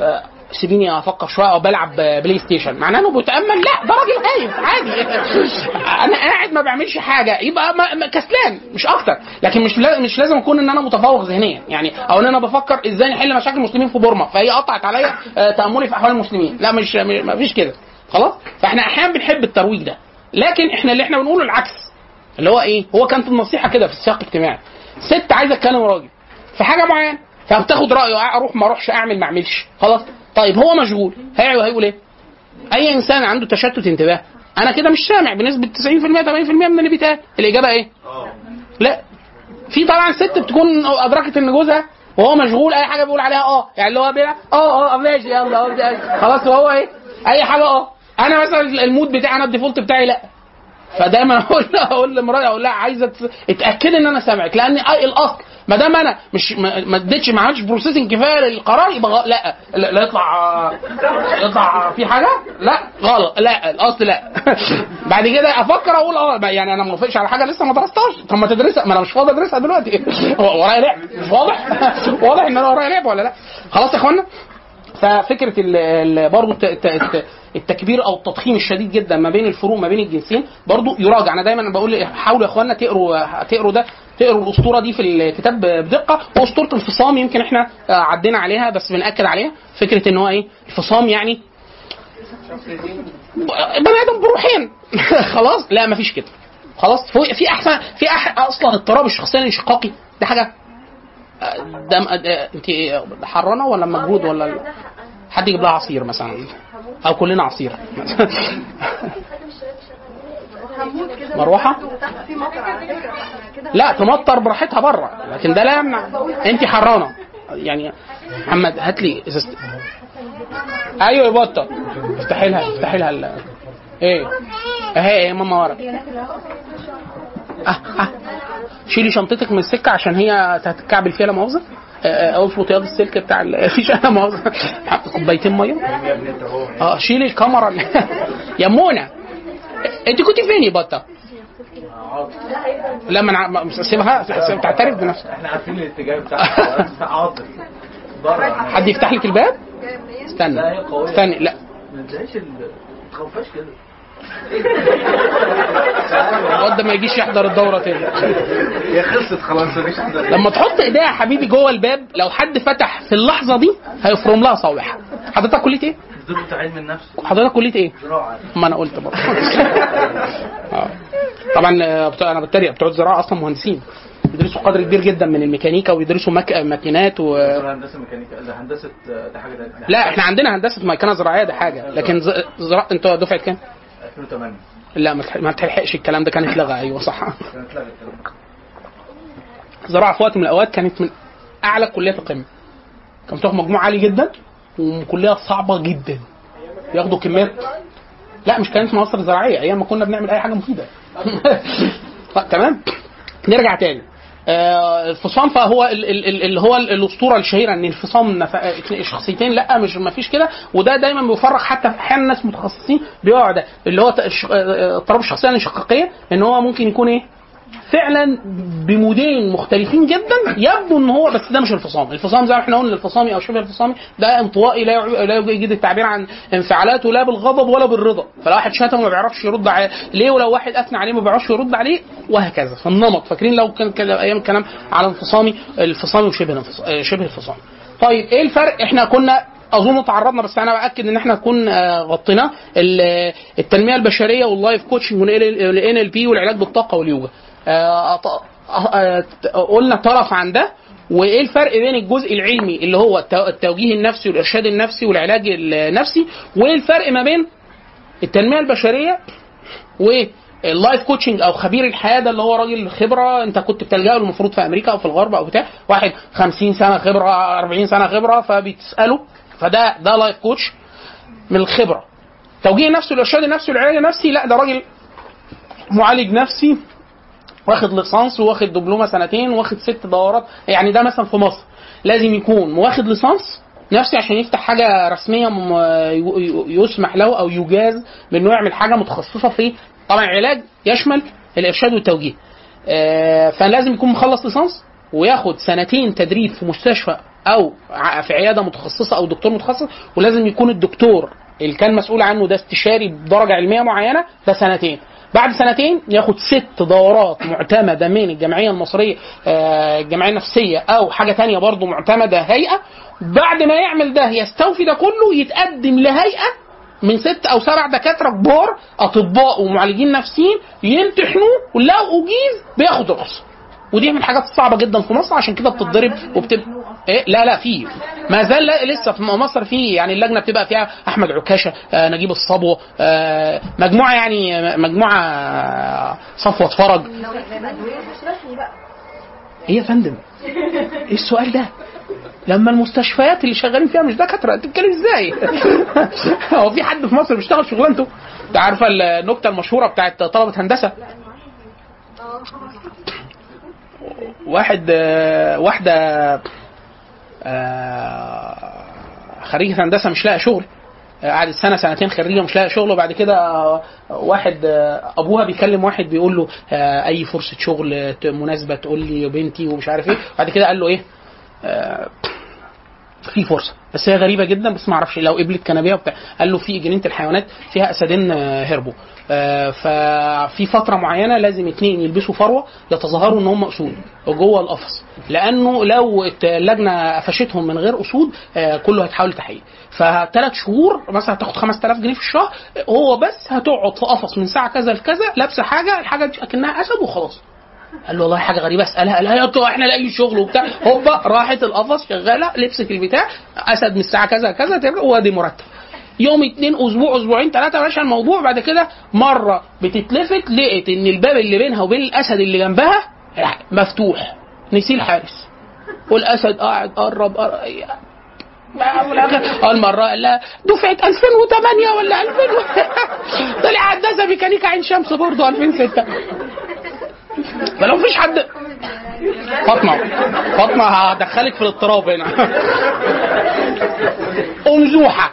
آه، سيبيني أفكر شوية أو بلعب بلاي ستيشن. معناه إنه بيتامل لا ده راجل هايف عادي. أنا قاعد ما بعملش حاجة. يبقى ما كسلان مش أكتر. لكن مش مش لازم أكون إن أنا متفوق ذهنيا. يعني أو إن أنا بفكر إزاي نحل مشاكل المسلمين في بورما. فهي قطعت عليا آه، تأملي في أحوال المسلمين. لا مش ما فيش كده. خلاص؟ فإحنا أحيانا بنحب الترويج ده. لكن إحنا اللي إحنا بنقوله العكس. اللي هو إيه؟ هو كانت النصيحة كده في السياق الاجتماعي. ست عايزة تكلم راجل. في حاجة معينة. فبتاخد رأيه. أروح ما أروحش أعمل ما أعملش. خلاص؟ طيب هو مشغول. هيقول هيقول إيه؟ أي إنسان عنده تشتت انتباه. أنا كده مش سامع. بنسبة 90% 80% من اللي بيتقال. الإجابة إيه؟ لا. في طبعا ست بتكون أدركت إن جوزها وهو مشغول أي حاجة بيقول عليها آه. يعني اللي هو بيلعب آه آه ماشي يلا خلاص وهو إيه؟ أي حاجة آه. أنا مثلا ال mood بتاعي أنا ال default بتاعي لا. فدايما أقول أقول لمراتي أقول لها عايزة اتاكدي إن أنا سامعك لأن الاصل ما دام أنا مش ما اديتش ما عملتش processing كفاية للقرار يبقى لا. لا, يطلع يطلع في حاجة؟ لا. غلط. لا. الاصل لا. بعد كده أفكر أقول آه يعني أنا ما موافقش على حاجة لسه ما درستهاش. طب ما تدرسها. ما أنا مش فاضي أدرسها دلوقتي. ورايا لعب. مش واضح؟ واضح إن أنا ورايا لعب ولا لا؟ خلاص يا إخوانا. ففكرة الت- التكبير أو التضخيم الشديد جدا ما بين الفروق ما بين الجنسين برضو يراجع. أنا دايما بقول حاولوا يا اخوانا تقروا تقروا ده تقروا الأسطورة دي في الكتاب بدقة. واسطوره الفصام يمكن إحنا عدينا عليها بس بنأكد عليها. فكرة إن هو إيه الفصام يعني بني آدم بروحين. خلاص؟ لا مفيش كده. خلاص؟ في أحسن في أح أصلا اضطراب الشخصية الانشقاقي. ده حاجة آه، انت حرانة ولا مجهود ولا حد يجيب لها عصير مثلا؟ أو كلنا عصير. مروحة؟ لا تمطر براحتها بره لكن ده لا يمنع. انت حرانة. يعني محمد هات لي ازازه أيوه يا بطة. افتحي لها افتحي لها إيه؟ اهي يا ماما ورا. آه آه. شيلي شنطتك من السكة عشان هي هتتكعبل فيها لا مؤاخذة. آه، آه، اظبط ياض السلك بتاع ال- مفيش لا مؤاخذة. كوبايتين مية. آه شيلي الكاميرا. ال- يا منى أنت كنت فين يا بطة؟ لا ما أنا سيبها تعترف بنفسك. إحنا عارفين الاتجاه بتاعها عاطف بره. حد يفتح لك الباب؟ استنى لا، هي قوية. استنى لا. ما تلاقيش ما تخوفهاش كده. الواد ده ما يجيش يحضر الدورة تاني. هي خلصت خلاص مفيش لما تحط ايديها يا حبيبي جوه الباب لو حد فتح في اللحظة دي هيفرم لها صوابعها حضرتك كلية إيه؟ دكتور علم النفس. حضرتك كلية إيه؟ زراعة. ما أنا قلت برضه. آه. طبعا آه، أنا بتريق بتوع الزراعة أصلا مهندسين. بيدرسوا قدر كبير جدا من الميكانيكا ويدرسوا مك... ماكينات و... هندسة ميكانيكا. ده هندسة ده حاجة تانية. لا إحنا عندنا هندسة ميكانه زراعية ده حاجة. لكن ز... زرا... انت دفعة كام؟ 2008 لا ما تلحقش الكلام ده كان اتلغى. أيوه صح. الكلام ده. زراعة في وقت من الأوقات كانت من أعلى كليات القمة. كان بتاخد مجموع عالي جدا وكلية صعبة جدا. بياخدوا كميات. لا مش كانت مصر زراعية. أيام ما كنا بنعمل أي حاجة مفيدة. تمام. نرجع تاني. آه، الفصام فهو ال- ال- ال- اللي هو ال- الأسطورة الشهيرة إن الفصام شخصيتين لأ مش ما فيش كده. وده دايما بيفرق حتى في أحيانا ناس متخصصين بيقعوا ده اللي هو ش- آه، اضطراب الشخصية الانشقاقية إن هو ممكن يكون إيه؟ فعلا بمودين مختلفين جدا يبدو إن هو بس ده مش الفصام، الفصام زي ما إحنا قلنا الفصامي أو شبه الفصامي ده انطوائي لا لا يجيد التعبير عن انفعالاته لا بالغضب ولا بالرضا، فلو واحد شتمه ما بيعرفش يرد عليه. ليه؟ ولو واحد أثنى عليه ما بيعرفش يرد عليه وهكذا، فالنمط. فاكرين لو كان أيام الكلام على انفصامي؟ الفصامي وشبه شبه الفصامي. طيب إيه الفرق؟ إحنا كنا أظن تعرضنا بس أنا بأكد إن إحنا نكون آه، غطيناه ال- التنمية البشرية وال life coaching وال NLP والعلاج بالطاقة واليوجا. قلنا طرف عن ده. وإيه الفرق بين الجزء العلمي اللي هو الت- التوجيه النفسي والإرشاد النفسي والعلاج النفسي وإيه الفرق ما بين التنمية البشرية وال life coaching أو خبير الحياة ده اللي هو راجل خبرة أنت كنت بتلجأ له المفروض في أمريكا أو في الغرب أو بتاع واحد 50 سنة خبرة 40 سنة خبرة فبتسأله فده ده life coach من الخبرة. توجيه نفسي والإرشاد النفسي والعلاج النفسي لا ده راجل معالج نفسي. واخد ليسانس واخد دبلومة سنتين واخد ست دورات. يعني ده مثلا في مصر. لازم يكون واخد ليسانس. نفسي عشان يفتح حاجة رسمية يسمح له أو يجاز بأنه يعمل حاجة متخصصة في طبعا العلاج يشمل الإرشاد والتوجيه. آه، فلازم يكون مخلص ليسانس وياخد سنتين تدريب في مستشفى أو في عيادة متخصصة أو دكتور متخصص. ولازم يكون الدكتور اللي كان مسؤول عنه ده استشاري بدرجة علمية معينة ده سنتين. بعد سنتين ياخد ست دورات معتمدة من الجمعية المصرية آه، الجمعية النفسية أو حاجة تانية برضو معتمدة هيئة. بعد ما يعمل ده يستوفي ده كله يتقدم لهيئة من ست أو سبع دكاترة كبار أطباء ومعالجين نفسيين يمتحنوه ولو أجيز بياخد الرخصه ودي من الحاجات الصعبة جدا في مصر عشان كده بتتضرب وبتبقى إيه؟ لا لا في ما زال لا- لسه في مصر في يعني اللجنة بتبقى فيها أحمد عكاشة آه نجيب الصبو آه مجموعة يعني مجموعة آه، صفوة فرج. إيه يا فندم؟ إيه السؤال ده؟ لما المستشفيات اللي شغالين فيها مش دكاترة تتكلم إزاي؟ هو في حد في مصر بيشتغل شغلانته؟ أنت عارفة النكتة المشهورة بتاعت طلبة هندسة؟ واحد واحدة آه، خريجة هندسة مش لاقي شغل. آه، قعدت سنة سنتين خريجة مش لاقي شغل. وبعد كده آه، واحد أبوها بيكلم واحد بيقول له أي فرصة شغل مناسبة تقول لي بنتي ومش عارف إيه. بعد كده قال له إيه؟ في فرصة. بس هي غريبة جدا بس ما أعرفش لو قبلت كنبيه وبتاع. قال له في جنينه الحيوانات فيها اسدين آه، هربوا. آه، ففي فترة معينة لازم اتنين يلبسوا فروة يتظاهروا إن هم أسود جوه القفص. لأنه لو اللجنة قفشتهم من غير أسود آه، كله هيتحول لتحقيق. فثلاث شهور مثلا هتاخد 5000 جنيه في الشهر هو بس هتقعد في قفص من ساعة كذا لكذا لابسة حاجة الحاجة دي أكنها أسد وخلاص. قال له والله حاجة غريبة اسألها قال لها إحنا لاقي شغل وبتاع. هوبا راحت القفص شغالة لبست البتاع أسد من الساعة كذا كذا وادي مرتب. يوم اتنين أسبوع أسبوعين ثلاثة ماشي الموضوع. بعد كده مرة بتتلفت لقيت إن الباب اللي بينها وبين الأسد اللي جنبها مفتوح. نسي الحارس والأسد قاعد قرب قرب. أول مرة قال لها دفعة 2008 ولا 2000 طلع هندسه ميكانيكا عين شمس برضه 2006 فلو مفيش حد فاطمة فاطمة هدخلك في الاضطراب هنا. امزوحه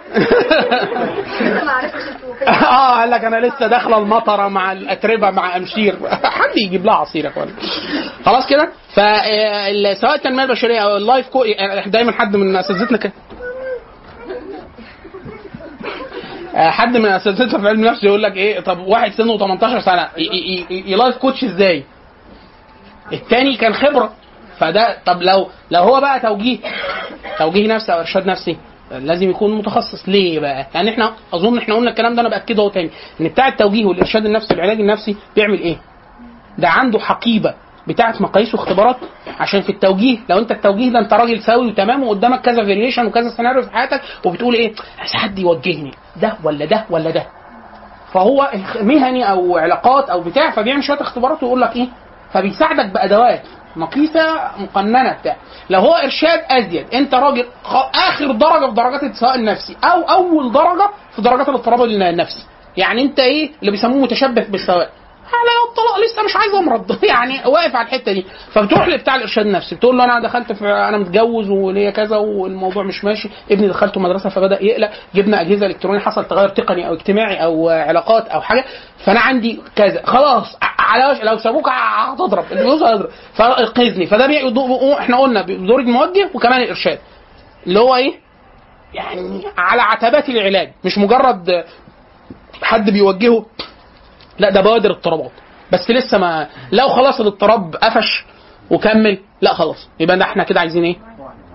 آه قال لك أنا لسه داخلة المطرة مع الأتربة مع أمشير. حد يجيب لها عصير يا أخوان. خلاص كده؟ فسواء التنمية البشرية أو اللايف كو دايما حد من أساتذتنا كده آه، حد من اساتذتنا في علم النفس يقول لك إيه طب واحد سنه 18 سنة يلايف كوتش إزاي؟ التاني كان خبرة فده طب لو لو هو بقى توجيه توجيه نفسي أو إرشاد نفسي لازم يكون متخصص ليه بقى؟ يعني إحنا أظن إحنا قلنا الكلام ده أنا بأكده اهو تاني إن بتاع التوجيه والإرشاد النفسي والعلاج النفسي بيعمل إيه؟ ده عنده حقيبة بتاعه مقاييس واختبارات عشان في التوجيه. لو انت التوجيه ده انت راجل سوي وتمام وقدامك كذا variation وكذا سيناريو في حياتك وبتقول إيه؟ عايز حد يوجهني. ده ولا ده ولا ده. فهو مهني أو علاقات أو بتاع فبيعمل شوية اختبارات ويقول لك إيه؟ فبيساعدك بأدوات مقيسة مقننة بتاع. لو هو إرشاد أزيد انت راجل آخر درجة في درجات السواء النفسي أو أول درجة في درجات الاضطراب النفسي. يعني انت إيه؟ اللي بيسموه متشبث بالسواء على الطلاق لسه مش عايز أمرض. يعني واقف على الحتة دي. فبتروح لبتاع الإرشاد النفسي. بتقول له أنا دخلت في أنا متجوز وليا كذا والموضوع مش ماشي. ابني دخلته مدرسة فبدأ يقلق. جبنا أجهزة إلكترونية. حصل تغير تقني أو اجتماعي أو علاقات أو حاجة. فأنا عندي كذا. خلاص على لو سابوك هتضرب. الفلوس هتضرب. فأنقذني. فده إحنا قلنا بدور الموجه وكمان الإرشاد. اللي هو إيه؟ يعني على عتبات العلاج. مش مجرد حد بيوجهه. لا ده بوادر اضطرابات. بس لسه ما لو خلاص الاضطراب قفش وكمل لا خلاص. يبقى ده إحنا كده عايزين إيه؟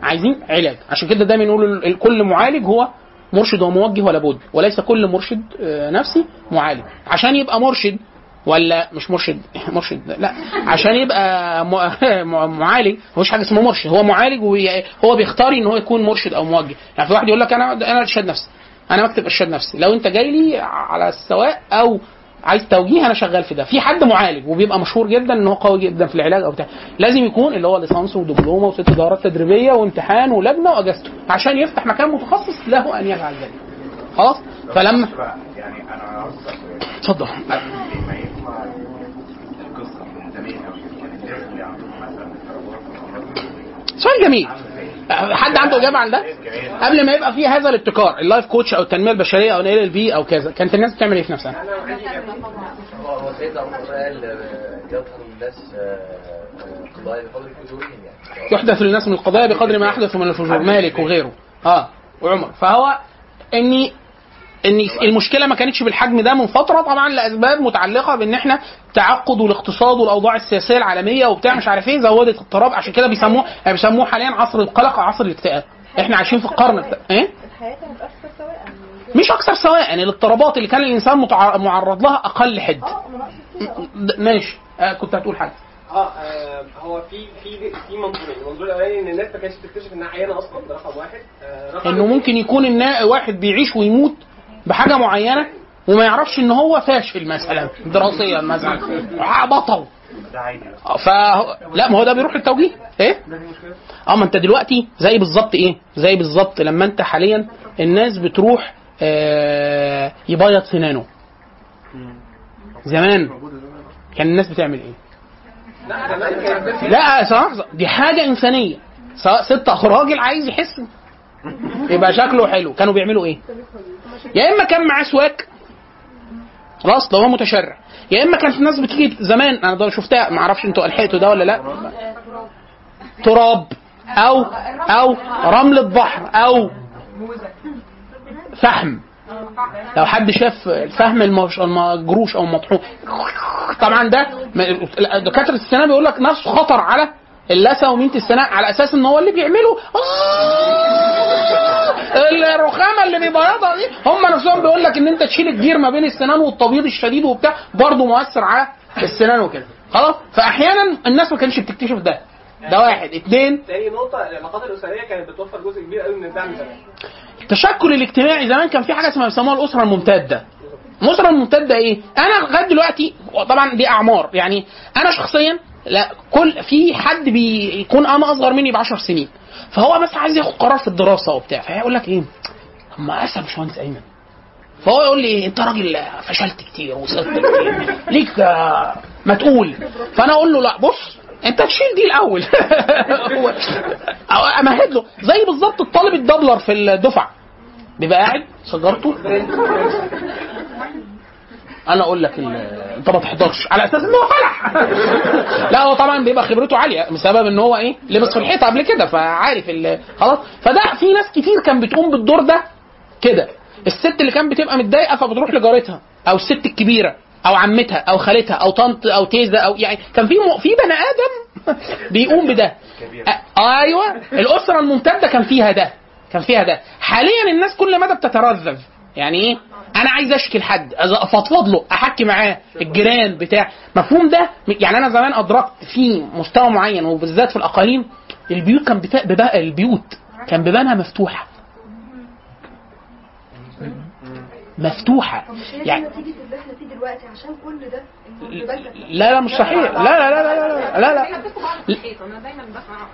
عايزين علاج. عشان كده دايما نقول كل معالج هو مرشد وموجه ولا بد وليس كل مرشد آه، نفسي معالج. عشان يبقى مرشد ولا مش مرشد؟ مرشد لا. عشان يبقى معالج مفيش حاجة اسمها مرشد. هو معالج وهو بيختار إن هو يكون مرشد أو موجه. يعني في واحد يقول لك أنا أنا أرشاد نفسي. أنا بكتب إرشاد نفسي. لو أنت جاي لي على السواء أو عايز توجيه أنا شغال في ده. في حد معالج وبيبقى مشهور جدا إن هو قوي جدا في العلاج أو بتاع لازم يكون اللي هو ليسانس ودبلومة وست دورات تدريبية وامتحان ولجنة وأجازته عشان يفتح مكان متخصص له أن يفعل ذلك خلاص؟ فلما يعني أنا اتفضل. سؤال جميل. حد عنده إجابة عن ده؟ قبل ما يبقى في هذا الابتكار ال life coach أو التنمية البشرية أو ال NLP أو كذا كانت الناس بتعمل إيه في نفسها؟ هو يظهر الناس يحدث للناس من القضايا بقدر ما يحدث من الفجور مالك وغيره آه وعمر فهو إني إن المشكلة ما كانتش بالحجم ده من فترة طبعا لأسباب متعلقة بإن إحنا تعقد والاقتصاد والأوضاع السياسية العالمية وبتاع مش عارف إيه زودت اضطراب. عشان كده بيسموه يعني بيسموه حاليا عصر القلق عصر الاكتئاب. إحنا عايشين في القرن بتاع إيه؟ الحياة كانت أكثر سواء مش أكثر سواء يعني الاضطرابات اللي كان الإنسان معرض لها أقل حده د- ماشي. آه كنت هتقول حاجة. آه آه، هو في في في منظورين المنظور الاولاني إن الناس ما كانتش بتكتشف إنها عيانة أصلا ده رقم واحد. آه، رقم إنه ممكن يكون إن واحد بيعيش ويموت بحاجة معينة وما يعرفش إن هو فاشل مثلا دراسيا مثلا. آه، بطل. ف لا ما هو ده بيروح للتوجيه. إيه؟ آه ما أنت دلوقتي زي بالظبط إيه؟ زي بالظبط لما أنت حاليا الناس بتروح آه يبيض سنانه. زمان كان الناس بتعمل إيه؟ لا صراحة دي حاجة إنسانية. سواء ست أو راجل عايز يحس. يبقى شكله حلو. كانوا بيعملوا إيه؟ يا إما كان معاه سواك خلاص ده هو متشرع. يا إما كانت الناس بتيجي زمان أنا ده شفتها ما أعرفش أنتوا لحقتوا ده ولا لأ؟ تراب أو أو رملة بحر أو فحم. لو حد شاف الفهم المجروش أو المطحون طبعا ده دكاتره السنان بيقول لك نفسه خطر على اللثة ومينة السنان على أساس إن هو اللي بيعمله. آه، الرخامه اللي بيبيضها دي هم نفسهم بيقول لك إن أنت تشيل الجير ما بين السنان والتبييض الشديد وبتاع برضه مؤثر على السنان وكده. خلاص؟ فأحيانا الناس ما كانتش بتكتشف ده. ده واحد. اتنين. تاني نقطة العلاقات الأسرية كانت بتوفر جزء كبير قوي من الدعم زمان. التشكل الاجتماعي زمان كان في حاجة اسمها بيسموها الأسرة الممتدة. الأسرة الممتدة إيه؟ أنا لغاية دلوقتي طبعا دي أعمار. يعني أنا شخصيا لا كل في حد بيكون أنا أصغر مني ب 10 سنين فهو بس عايز ياخد قرار في الدراسة وبتاع فيقول لك إيه؟ طب ما أسأل باشمهندس أيمن. فهو يقول لي أنت راجل فشلت كتير وصلت كتير ليك آه، ما تقول. فأنا أقول له لا بص أنت تشيل دي الأول. أمهد له زي بالظبط الطالب الدبلر في الدفعة. بيبقى قاعد سجارته أنا أقول لك انت ما تحضرش. على أساس ان هو فلح. لا هو طبعا بيبقى خبرته عالية بسبب إن هو إيه لبس في الحيطة قبل كده فعارف خلاص. فده في ناس كتير كان بتقوم بالدور ده كده. الست اللي كانت بتبقى متضايقة فبتروح لجارتها أو الست الكبيرة أو عمتها أو خالتها أو طنط أو تيزة أو يعني كان في م... في بني آدم بيقوم بده. أ- أيوه الأسرة الممتدة كان فيها ده كان فيها ده. حاليا الناس كل مدى بتترذذ. يعني إيه؟ أنا عايز اشكي لحد أفضفض له أحكي معاه الجيران بتاع. مفهوم ده؟ يعني أنا زمان أدركت في مستوى معين وبالذات في الأقاليم البيوت كان بتا... البيوت كان بيبانها مفتوحة. مفتوحة. يعني يعني نتيجة كل ده لا لا مش صحيح. لا لا لا لا لا لا, لا.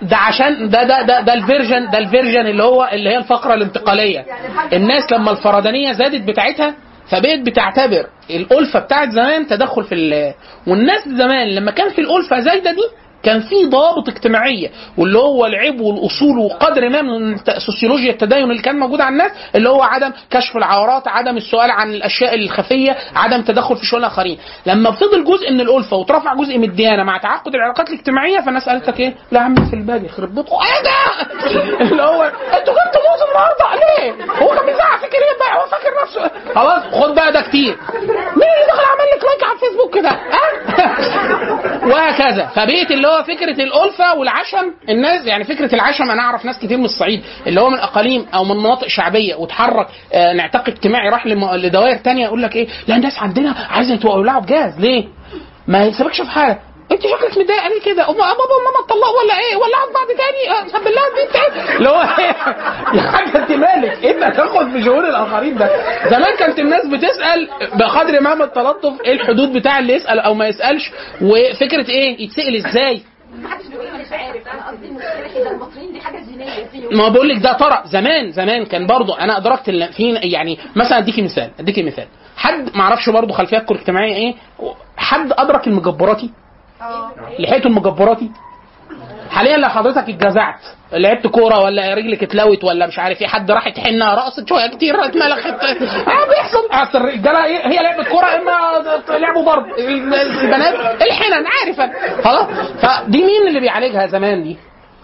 ده عشان ده ده ده ده الفيرجن ده الفيرجن اللي هو اللي هي الفقرة الانتقالية. الناس لما الفردانيه زادت بتاعتها فبقت بتعتبر الألفة بتاعت زمان تدخل في ال- والناس زمان لما كان في الألفة زايدة دي كان في ضوابط اجتماعيه واللي هو العيب والأصول وقدر ما من سوسيولوجيا التدين اللي كان موجود على الناس اللي هو عدم كشف العورات عدم السؤال عن الأشياء الخفية عدم تدخل في شؤون الآخرين. لما فضل جزء من الألفة وترفع جزء من الديانة مع تعقد العلاقات الاجتماعية فالناس قالت لك إيه؟ لا يا عم في الباب يخرب بيتكم. إيه ده؟ اللي هو أنتوا كنتوا موز النهارده؟ ليه؟ هو كان بيزعق فاكر إيه بقى هو فاكر نفسه. خلاص خد بقى ده كتير. مين اللي دخل عمل لك like على الفيسبوك كده؟ ها؟ وهكذا. فبقيت اللي هو فكرة الألفة والعشم الناس يعني فكرة العشم أنا أعرف ناس كتير من الصعيد اللي هو من اقاليم أو من مناطق شعبية وتحرك آه، نعتقد اجتماعي راح لدوائر تانية يقول لك إيه لا الناس عندنا عايزة يولعوا بجاز ليه؟ ما يسيبكش في حالك انت شكلك متضايقة ليه كده؟ أم- بابا وماما اتطلقوا ولا إيه؟ ولعوا بعض تاني؟ آه، سب الله البيت تاني اللي هو إيه؟ يا حاجة أنت مالك؟ انت تاخد في شؤون الآخرين ده زمان كانت الناس بتسأل بقدر ما من التلطف إيه الحدود بتاع اللي يسأل أو ما يسألش وفكرة إيه؟ يتسأل إزاي؟ محدش بيقول لي مش عارف أنا قصدي المشكلة كده المصريين دي حاجة جينيه فيهم ما بقول لك ده طرأ زمان زمان كان برضو أنا أدركت في يعني مثلا أديكي مثال أديكي مثال حد ما أعرفش برضو خلفياتكم الاجتماعيه إيه حد أدرك المجبراتي لحقته المجبراتي؟ حاليا لو حضرتك اتجزعت. لعبت كورة ولا رجلك اتلوت ولا مش عارف إيه حد راح يتحنها رقصت شوية كتير اتملخت آه بيحصل. أصل الرجالة؟ هي لعبت كورة إما لعبوا ضرب البنات الحنن عارفه خلاص. فدي مين اللي بيعالجها زمان دي؟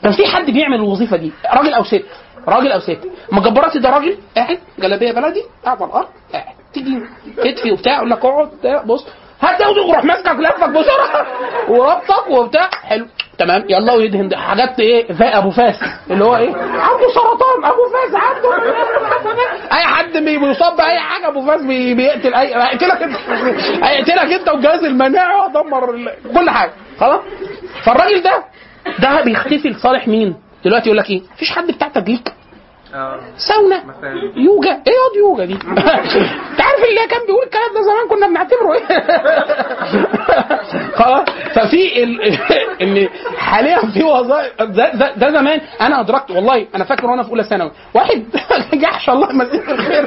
كان في حد بيعمل الوظيفة دي؟ راجل أو ست؟ راجل أو ست. مجبراتي ده راجل قاعد جلابية بلدي قاعد على الأرض قاعد. تيجي كتفي وبتاع يقول لك اقعد بص. هات ياخده يروح ماسكك لفك بسرعة وربطك وبتاع. حلو. تمام. يلا ويدهن. ده. حاجات إيه؟ زي أبو فاس. اللي هو إيه؟ عنده سرطان. أبو فاس عنده. أي حد بي- بيصاب بأي حاجة أبو فاس بي- بيقتل. اي هيقتلك أنت. هيقتلك أنت والجهاز المناعي ويدمر ال- كل حاجة. خلاص؟ فالراجل ده ده بيختفي لصالح مين؟ دلوقتي يقول لك إيه؟ مفيش حد بتاع تدليك ساونا. يوجا. إيه ياض يوجا دي؟ انت عارف اللي كان بيقول الكلام ده زمان كنا بنعتبره إيه؟ ففي ال... إن حاليا في وظائف ده, ده, ده زمان أنا أدركت والله أنا فاكر وأنا في أولى ثانوي. واحد جحش الله يمسيه بالخير.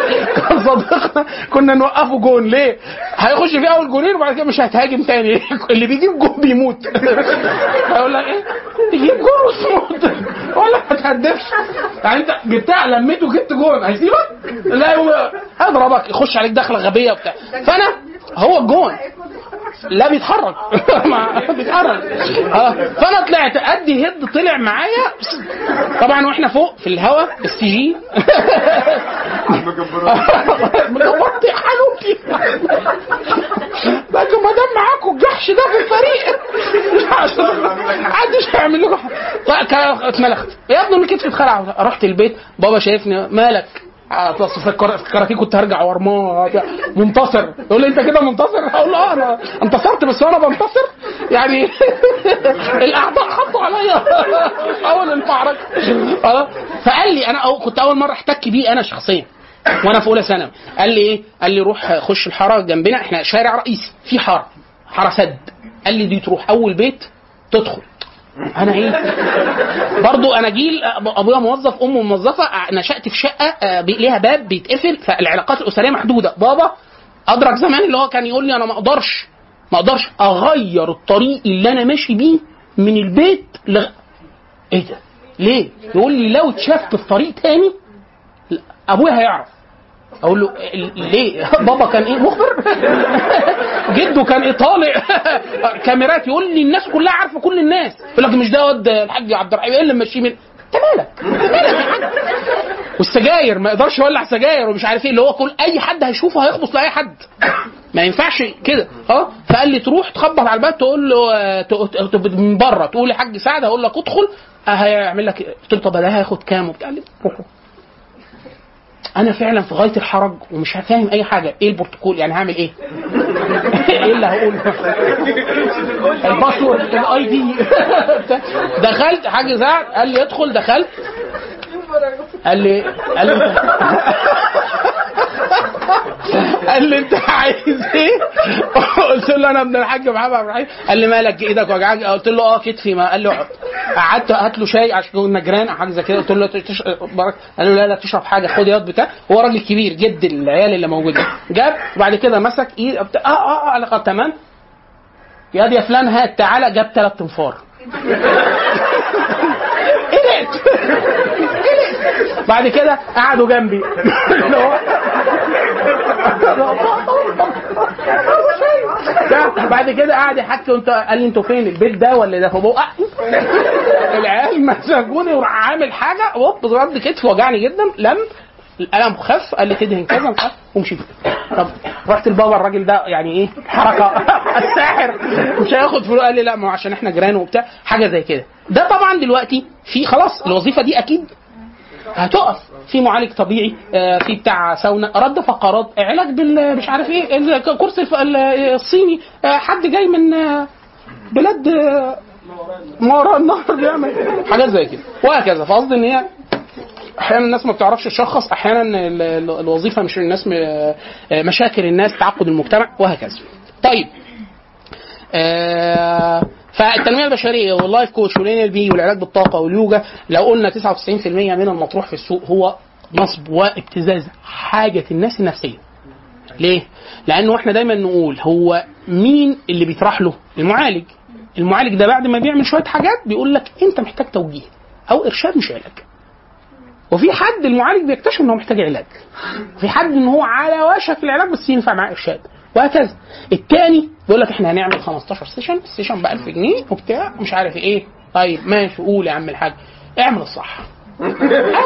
كان صديقنا كنا نوقفه جون. ليه؟ هيخش فيه أول جونين وبعد كده مش هيتهاجم تاني. اللي بيجيب جون بيموت. هيقول لك إيه؟ تجيب جون وتموت ولا ما تهدفش. يعني أنت جبتها لميته وجبت جون. هيسيبك؟ لا هو اضربك يخش عليك دخلة غبية وبتاع. فانا هو الجون لا بيتحرك. بيتحرك. فانا طلعت ادي هيد طلع معايا. طبعا وإحنا فوق في الهواء السي جي مجبرت حالوكي لكن ما دام معاكم الجحش ده في الفريق. محدش هيعمل لكم. فك- اتملخت. يا ابني من كتفي اتخلع رحت البيت بابا شايفني مالك؟ آه، في الكاراتيه كنت هرجع ورماه منتصر. يقول لي أنت كده منتصر؟ أقول له آه، أنا انتصرت بس وأنا بنتصر. يعني الاعداء حطوا عليا. أول المعركة. آه. فقال لي أنا كنت أول مرة احتك بيه أنا شخصيا وأنا في أولى ثانوي. قال لي إيه؟ قال لي روح خش الحارة جنبنا إحنا شارع رئيسي في حارة حارة سد. قال لي دي تروح أول بيت تدخل. أنا إيه؟ برضو أنا جيل ابويا موظف امه موظفة نشأت في شقة آه، ليها باب بيتقفل فالعلاقات الأسرية محدودة. بابا أدرك زمان اللي هو كان يقول لي أنا ما أقدرش ما أقدرش أغير الطريق اللي أنا ماشي بيه من البيت لغ... إيه ده؟ ليه؟ يقول لي لو اتشفت في طريق تاني أبويا هيعرف. أقول له ال- ليه؟ بابا كان إيه مخبر؟ جده كان طالع كاميرات يقول لي الناس كلها عارفة كل الناس. يقول لك مش ده واد الحاج عبد الرحيم؟ إيه اللي ماشيه من أنت مالك؟ حاج والسجاير ما يقدرش يولع سجاير ومش عارف إيه اللي هو كل أي حد هيشوفه هيخبص لأي حد. ما ينفعش كده. أه؟ فقال لي تروح تخبط على الباب تقول له من بره تقول لحاج سعد هقول لك ادخل. آه، هيعمل لك إيه؟ قلت له طب ده هياخد كام وبتاع؟ أنا فعلا في غاية الحرج ومش فاهم أي حاجة. إيه البروتوكول؟ يعني هعمل إيه؟ إيه اللي هقوله؟ ال password ال ID دخلت حاج سعد قال لي ادخل دخلت. قال لي قال لي قال لي انت عايز إيه؟ قلت له أنا ابن الحاج محمد عبد الرحيم. قال لي مالك إيدك وجعك؟ قلت له آه كتفي ما. قال لي قعدت هات له شاي عشان كنا جيران حاجة زي كده. قلت له. برك- قال له لا لا تشرب حاجة خد ياض بتاع. هو راجل كبير جد العيال اللي موجودين جاب وبعد كده مسك ايد. آه آه آه قال لي تمام. ياض يا فلان هات تعالى. جاب ثلاث تنفار بعد كده قعدوا جنبي. بعد كده قعد يحكي وانت قال لي أنتوا فين؟ البيت ده ولا ده فبقى العيال مسكوني وراح عامل حاجة. هوب ضرب كتف وجعني جدا. لم الالم خف قال لي تدهن كذا مش ومشيت طب رحت لبابا الراجل ده يعني إيه؟ حركة. الساحر. مش هياخد فلوس. قال لي لا ما هو عشان إحنا جيران وبتاع. حاجة زي كده. ده طبعا دلوقتي في خلاص الوظيفة دي أكيد هتقف. في معالج طبيعي آه، في بتاع ساونا. رد فقرات علاج بال مش عارف إيه الكورس الف- ال- الصيني. آه، حد جاي من آه، بلاد ما وراء النهر بيعمل حاجات زي كده. وهكذا. فقصدي إن هي أحيانا الناس ما بتعرفش تشخص أحيانا ال- ال- الوظيفة مش الناس مشاكل الناس تعقد المجتمع وهكذا. طيب. فالتنمية البشرية وال life coach وال NLP والعلاج بالطاقة واليوجا لو قلنا 99% من المطروح في السوق هو نصب وابتزاز حاجة الناس النفسية. ليه؟ لأنه إحنا دايما نقول هو مين اللي بيطرح له؟ المعالج. المعالج ده بعد ما بيعمل شوية حاجات بيقول لك أنت محتاج توجيه أو إرشاد مش علاج. وفي حد المعالج بيكتشف إنه محتاج علاج. وفي حد إن هو على وشك العلاج بس ينفع معاه إرشاد. وهكذا. التاني بيقول لك إحنا هنعمل 15 session ال session ب 1000 جنيه وبتاع مش عارف إيه. طيب ماشي قول يا عم الحاج. اعمل الصح. آه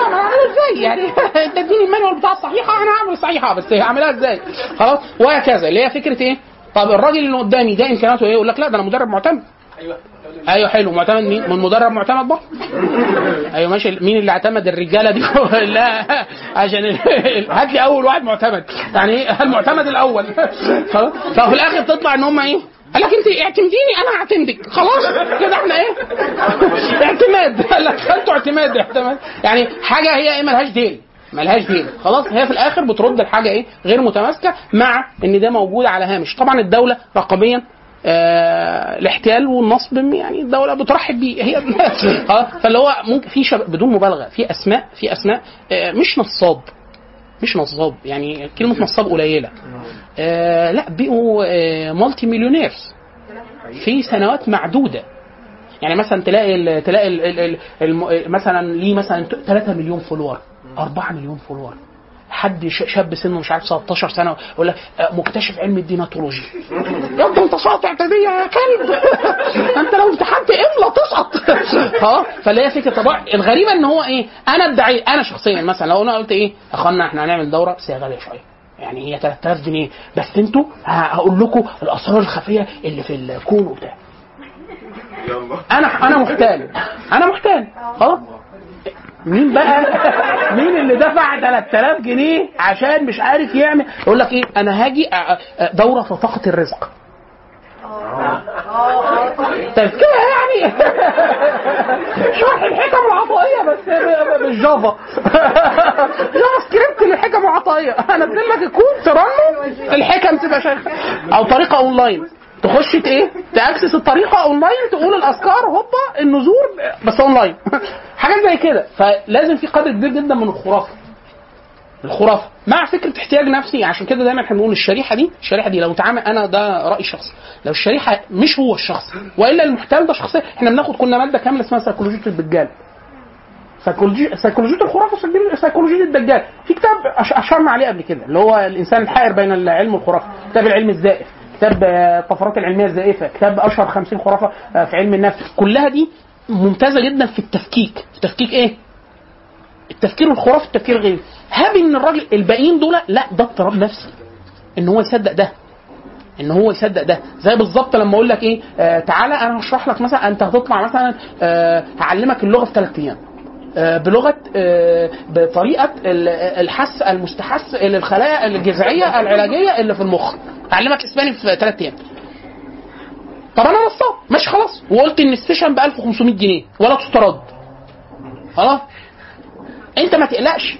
ما اعمل إزاي؟ يعني انت اديني المانيوال بتاع الصحيحة أنا هعمل الصحيحه بس هعملها إزاي؟ خلاص؟ وهكذا اللي هي فكرة إيه؟ طب الراجل اللي قدامي ده إمكانياته إيه؟ يقول لك لا ده أنا مدرب معتمد. أيوه. أيوه حلو. معتمد مين؟ من مدرب معتمد برضه؟ أيوه ماشي. مين اللي اعتمد الرجالة دي؟ لا عشان هات لي أول واحد معتمد. يعني إيه؟ المعتمد الأول؟ خلاص. ففي الآخر تطلع إن هم إيه؟ قال لك أنت اعتمديني أنا هعتمدك خلاص. كده إحنا إيه؟ اعتماد. قال لك خدتوا اعتماد اعتماد. يعني حاجة هي إيه؟ ملهاش ديل. ملهاش ديل. خلاص. هي في الآخر بترد الحاجة إيه؟ غير متماسكة مع إن ده موجود على هامش. طبعا الدولة رقميا آه الاحتيال والنصب يعني الدولة بترحب بيه. هي آه، فاللي هو ممكن في شب... بدون مبالغة في أسماء في أسماء آه مش نصاب. مش نصاب يعني كلمة نصاب قليلة. آه لا بقوا آه multi-millionaires في سنوات معدودة. يعني مثلا تلاقي ال تلاقي ال ال ال الم مثلا ليه مثلا 3 مليون follower 4 مليون follower حد شاب سنه مش عارف 16 سنة يقول لك آه، مكتشف علم الديناتولوجي يا ابني انت ساقط اعتديه يا كلب؟ انت لو امتحنت املا تسقط. آه فاللي هي فكرة طبعا. الغريبة إن هو إيه أنا ادعي أنا شخصيا مثلا لو أنا قلت إيه أخوانا إحنا هنعمل دورة بس هي غاليه شوية. يعني هي 3000 جنيه بس أنتوا هقول لكم الأسرار الخفية اللي في الكون وبتاع. أنا أنا محتال. أنا محتال. خلاص؟ مين بقى؟ مين اللي دفع 3000 جنيه عشان مش عارف يعمل؟ يقول لك إيه؟ أنا هاجي دورة طاقة الرزق. تذكرة يعني. شرح الحكم العطائية بس بالجافا. جافا سكريبت للحكم العطائية. أنا لك الكود ترنه الحكم تبقى شايفة أو طريقة أونلاين. تخش إيه؟ تاكسس الطريقة أونلاين تقول الأذكار هوبا النذور بس أونلاين. حاجات زي كده. فلازم في قدر كبير جدا من الخرافة. الخرافة. مع فكرة احتياج نفسي عشان كده دايما إحنا بنقول الشريحة دي الشريحة دي لو تعامل أنا ده رأي شخصي. لو الشريحة مش هو الشخص وإلا المحتال ده شخصيه إحنا بناخد كنا مادة كاملة اسمها سيكولوجيه الدجال. سيكولوجي سيكولوجيه الخرافة سيكولوجيه الدجال. في كتاب أشرنا عليه قبل كده اللي هو الإنسان الحائر بين العلم والخرافة. كتاب العلم الزائف. كتاب آه، الطفرات العلمية الزائفة كتاب أشهر 50 خرافة آه، في علم النفس. كلها دي ممتازة جدا في التفكيك. تفكيك إيه؟ التفكير الخرافي التفكير الغيري هاب إن الراجل الباقيين دول لا ده اضطراب نفسي. إن هو يصدق ده. إن هو يصدق ده. زي بالظبط لما أقول لك إيه آه تعالى أنا هشرح لك مثلا أنت هتطلع مثلا آه هعلمك اللغة في ثلاث أيام. آه بلغة آه بطريقة ال- الحس المستحث للخلايا الجذعية العلاجية اللي في المخ. هعلمك إسباني في ثلاث أيام. طب أنا نصاب. ماشي خلاص. وقلت إن ال session ب 1500 جنيه. ولا تسترد. خلاص. أنت ما تقلقش.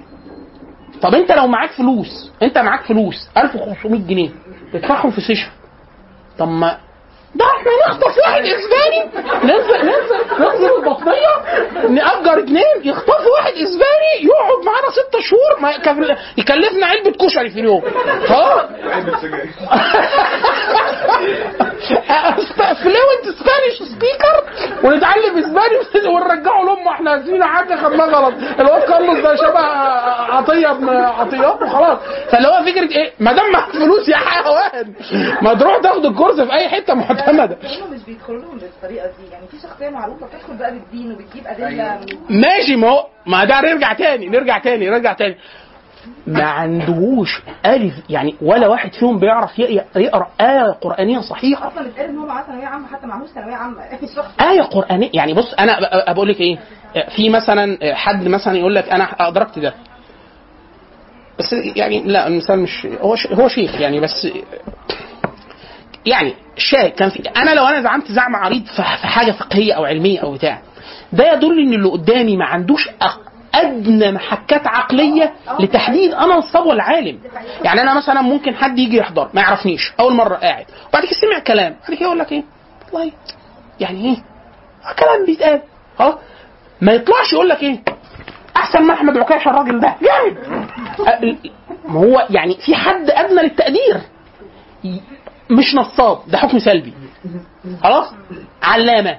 طب أنت لو معاك فلوس أنت معاك فلوس 1500 جنيه تدفعهم في session. طب ما ده إحنا نخطف واحد اسباني. ننزل ننزل ننزل البطنية نأجر اتنين يخطفوا واحد اسباني يقعد معانا ست شهور ما يكلفنا علبة كشري في اليوم. ها؟ fluent Spanish speaker ونتعلم اسباني ونرجعه لأمه إحنا اسفين حاجة خدناه غلط. الواد كارلوس ده شبه عطية ابن عطيات وخلاص فاللي هو فكرة إيه؟ ما دام معاك فلوس يا حيوان ما تروح تاخد الكورس في أي حتة معتمدة. هم مش بيدخلوا لهم بالطريقة دي. يعني في شخصية معروفة بتدخل بقى بالدين وبتجيب أدلة. من ماشي ما هو ما ده نرجع تاني نرجع تاني نرجع تاني. ما عندهوش ألف يعني ولا واحد فيهم بيعرف يقرأ آية قرآنية صحيحة. أصلا اتقال ان هو معاه ثانويه عامة حتى معهوش ثانوية عامة. آية قرآنية يعني بص أنا ب- بقول لك إيه في مثلا حد مثلا يقول لك أنا أدركت ده. بس يعني لا المثال مش هو هو شيخ يعني بس يعني الشاهد كان في أنا لو أنا زعمت زعم عريض في حاجة فقهية أو علمية أو بتاع ده يدل إن اللي قدامي ما عندوش أدنى محكات عقلية لتحديد أنا نصاب ولا عالم. يعني أنا مثلا ممكن حد يجي يحضر ما يعرفنيش أول مرة قاعد. وبعد كده سمع كلام بعد كده يقول لك إيه؟ والله يعني إيه؟ كلام بيتقال. أه؟ ما يطلعش يقول لك إيه؟ أحسن من أحمد عكاشة الراجل ده. جامد! أ- ما هو يعني في حد أدنى للتقدير. مش نصاب ده حكم سلبي. خلاص؟ علامة.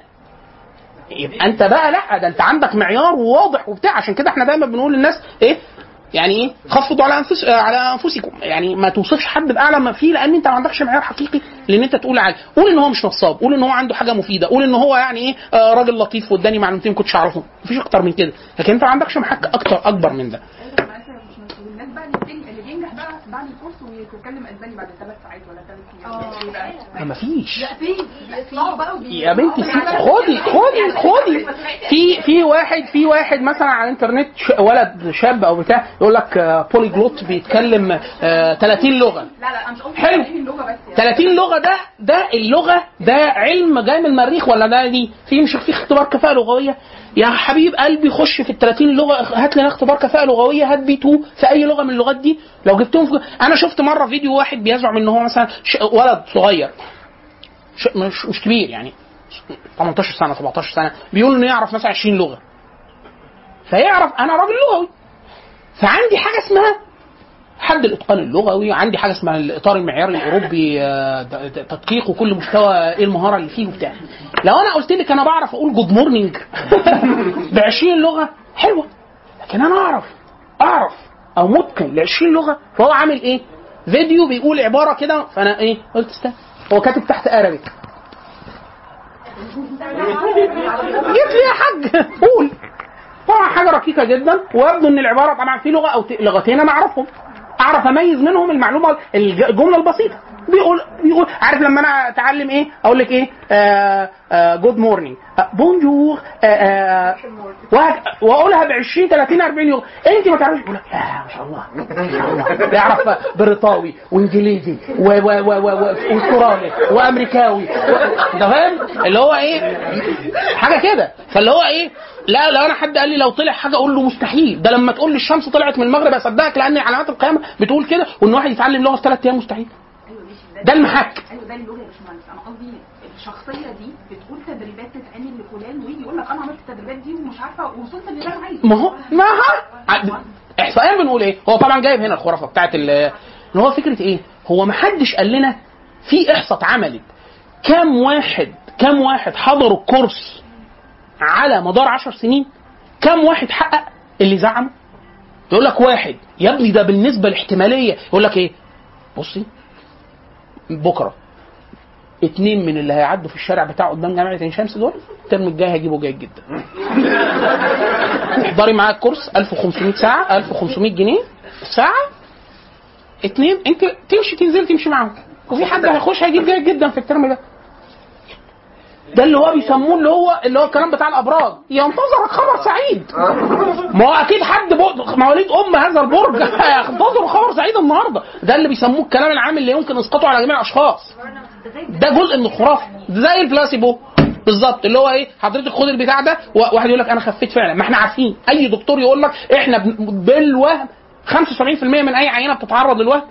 يبقى انت بقى لا ده انت عندك معيار واضح وبتاع. عشان كده إحنا دايما بنقول للناس إيه يعني إيه خفضوا على انفس على أنفسكم. يعني ما توصفش حد بأعلى ما فيه لأن انت ما عندكش معيار حقيقي لأن انت تقول عليه. قول إن هو مش نصاب قول إن هو عنده حاجة مفيدة قول إن هو يعني إيه آه راجل لطيف واداني معلومتين كنتش أعرفهم. مفيش أكتر من كده. لكن انت ما عندكش محك أكتر أكبر من ده والناس بقى اللي بتنجح اللي بينجح بقى بعد كورس ويتكلم أسباني بعد ثلاث ساعات ولا ثلاث أيام. ما مفيش لا في بيطلعوا بقى وبي- يا بنتي خدي خدي خدي. في في واحد في واحد مثلا على الإنترنت ش- ولد شاب أو بتاع يقول لك بولي جلوت بيتكلم آه، 30 لغة. لا لا أنا مش حلو. تعليم اللغة بس يعني. 30 لغة ده ده اللغة ده علم جاي من المريخ ولا ده دي؟ في مش في اختبار كفاءة لغوية؟ يا حبيب قلبي خش في ال 30 لغة هات لنا اختبار كفاءه لغوية هات بي 2 في أي لغة من اللغات دي. لو جبتهم في أنا شفت مرة فيديو واحد بيزعم ان هو مثلا ش- ولد صغير ش- مش مش كبير يعني 18 سنة 17 سنة بيقول إنه يعرف مثلا 20 لغة. فيعرف أنا راجل لغوي. فعندي حاجة اسمها حد الاتقان اللغوي عندي حاجة اسمها الإطار المعياري الأوروبي آه، تدقيق وكل مستوى إيه المهارة اللي فيه وبتاع. لو أنا قلت لك أنا بعرف أقول good morning ب 20 لغة حلوة. لكن أنا أعرف أعرف أو متقن ل 20 لغة فهو عامل إيه؟ فيديو بيقول عبارة كده فأنا إيه؟ قلت استنى. هو كاتب تحت Arabic جيت لي يا حاج. قول. طبعا حاجة ركيكه جدا ويبدو إن العبارة طبعا في لغة أو لغتين أنا أعرفهم. اعرف أميز منهم المعلومة الج- الجملة البسيطة. بيقول بيقول عارف لما أنا أتعلم إيه؟ أقول لك إيه؟ good morning bonjour وأقولها ب 20 30 40 لغه انت ما تعرفش يقول لك يا ما شاء الله. بيعرف بريطاوي وإنجليزي واسترالي وأمريكاوي. أنت فاهم؟ اللي هو إيه؟ حاجة كده. فاللي هو إيه؟ لا لو أنا حد قال لي لو طلع حاجة أقول له مستحيل. ده لما تقول لي الشمس طلعت من المغرب أصدقك لأن علامات القيامة بتقول كده وإن واحد يتعلم لغه في ثلاث أيام مستحيل. ده المحك. أيوه ده اللغة يا باشمهندس. أنا قصدي الشخصية دي بتقول تدريبات تتعمل لفلان ويجي يقول لك أنا عملت التدريبات دي ومش عارفة وصلت اللي أنا عايزه. ما هو ما هو احصائيا بنقول إيه؟ هو طبعا جايب هنا الخرافة بتاعت إن هو فكرة إيه؟ هو ما حدش قال لنا في إحصاء اتعملت. كام واحد كام واحد حضروا الكورس على مدار عشر سنين؟ كام واحد حقق اللي زعمه؟ يقول لك واحد. يا ابني ده بالنسبة لاحتمالية. يقول لك إيه؟ بصي بكرة. اتنين من اللي هيعدوا في الشارع بتاعه قدام جامعة عين شمس دول ال term الجاي هيجيبوا جيد جدا. احضري معايا ال course 1500 ساعة 1500 جنيه الساعة اتنين انت تمشي تنزل تمشي معاهم. وفي حد هيخش هيجيب جيد جدا في ال term ده. ده اللي هو بيسموه اللي هو اللي هو الكلام بتاع الأبراج. ينتظرك خبر سعيد. ما هو أكيد حد مواليد أم هذا البرج هينتظروا خبر سعيد النهارده. ده اللي بيسموه الكلام العام اللي يمكن اسقاطه على جميع الأشخاص. ده جزء من الخرافة. زي البلاسيبو. بالظبط. اللي هو إيه؟ حضرتك خد البتاع ده وواحد يقول لك أنا خفيت فعلا. ما إحنا عارفين. أي دكتور يقول لك إحنا بالوهم 75% من أي عينة بتتعرض للوهم.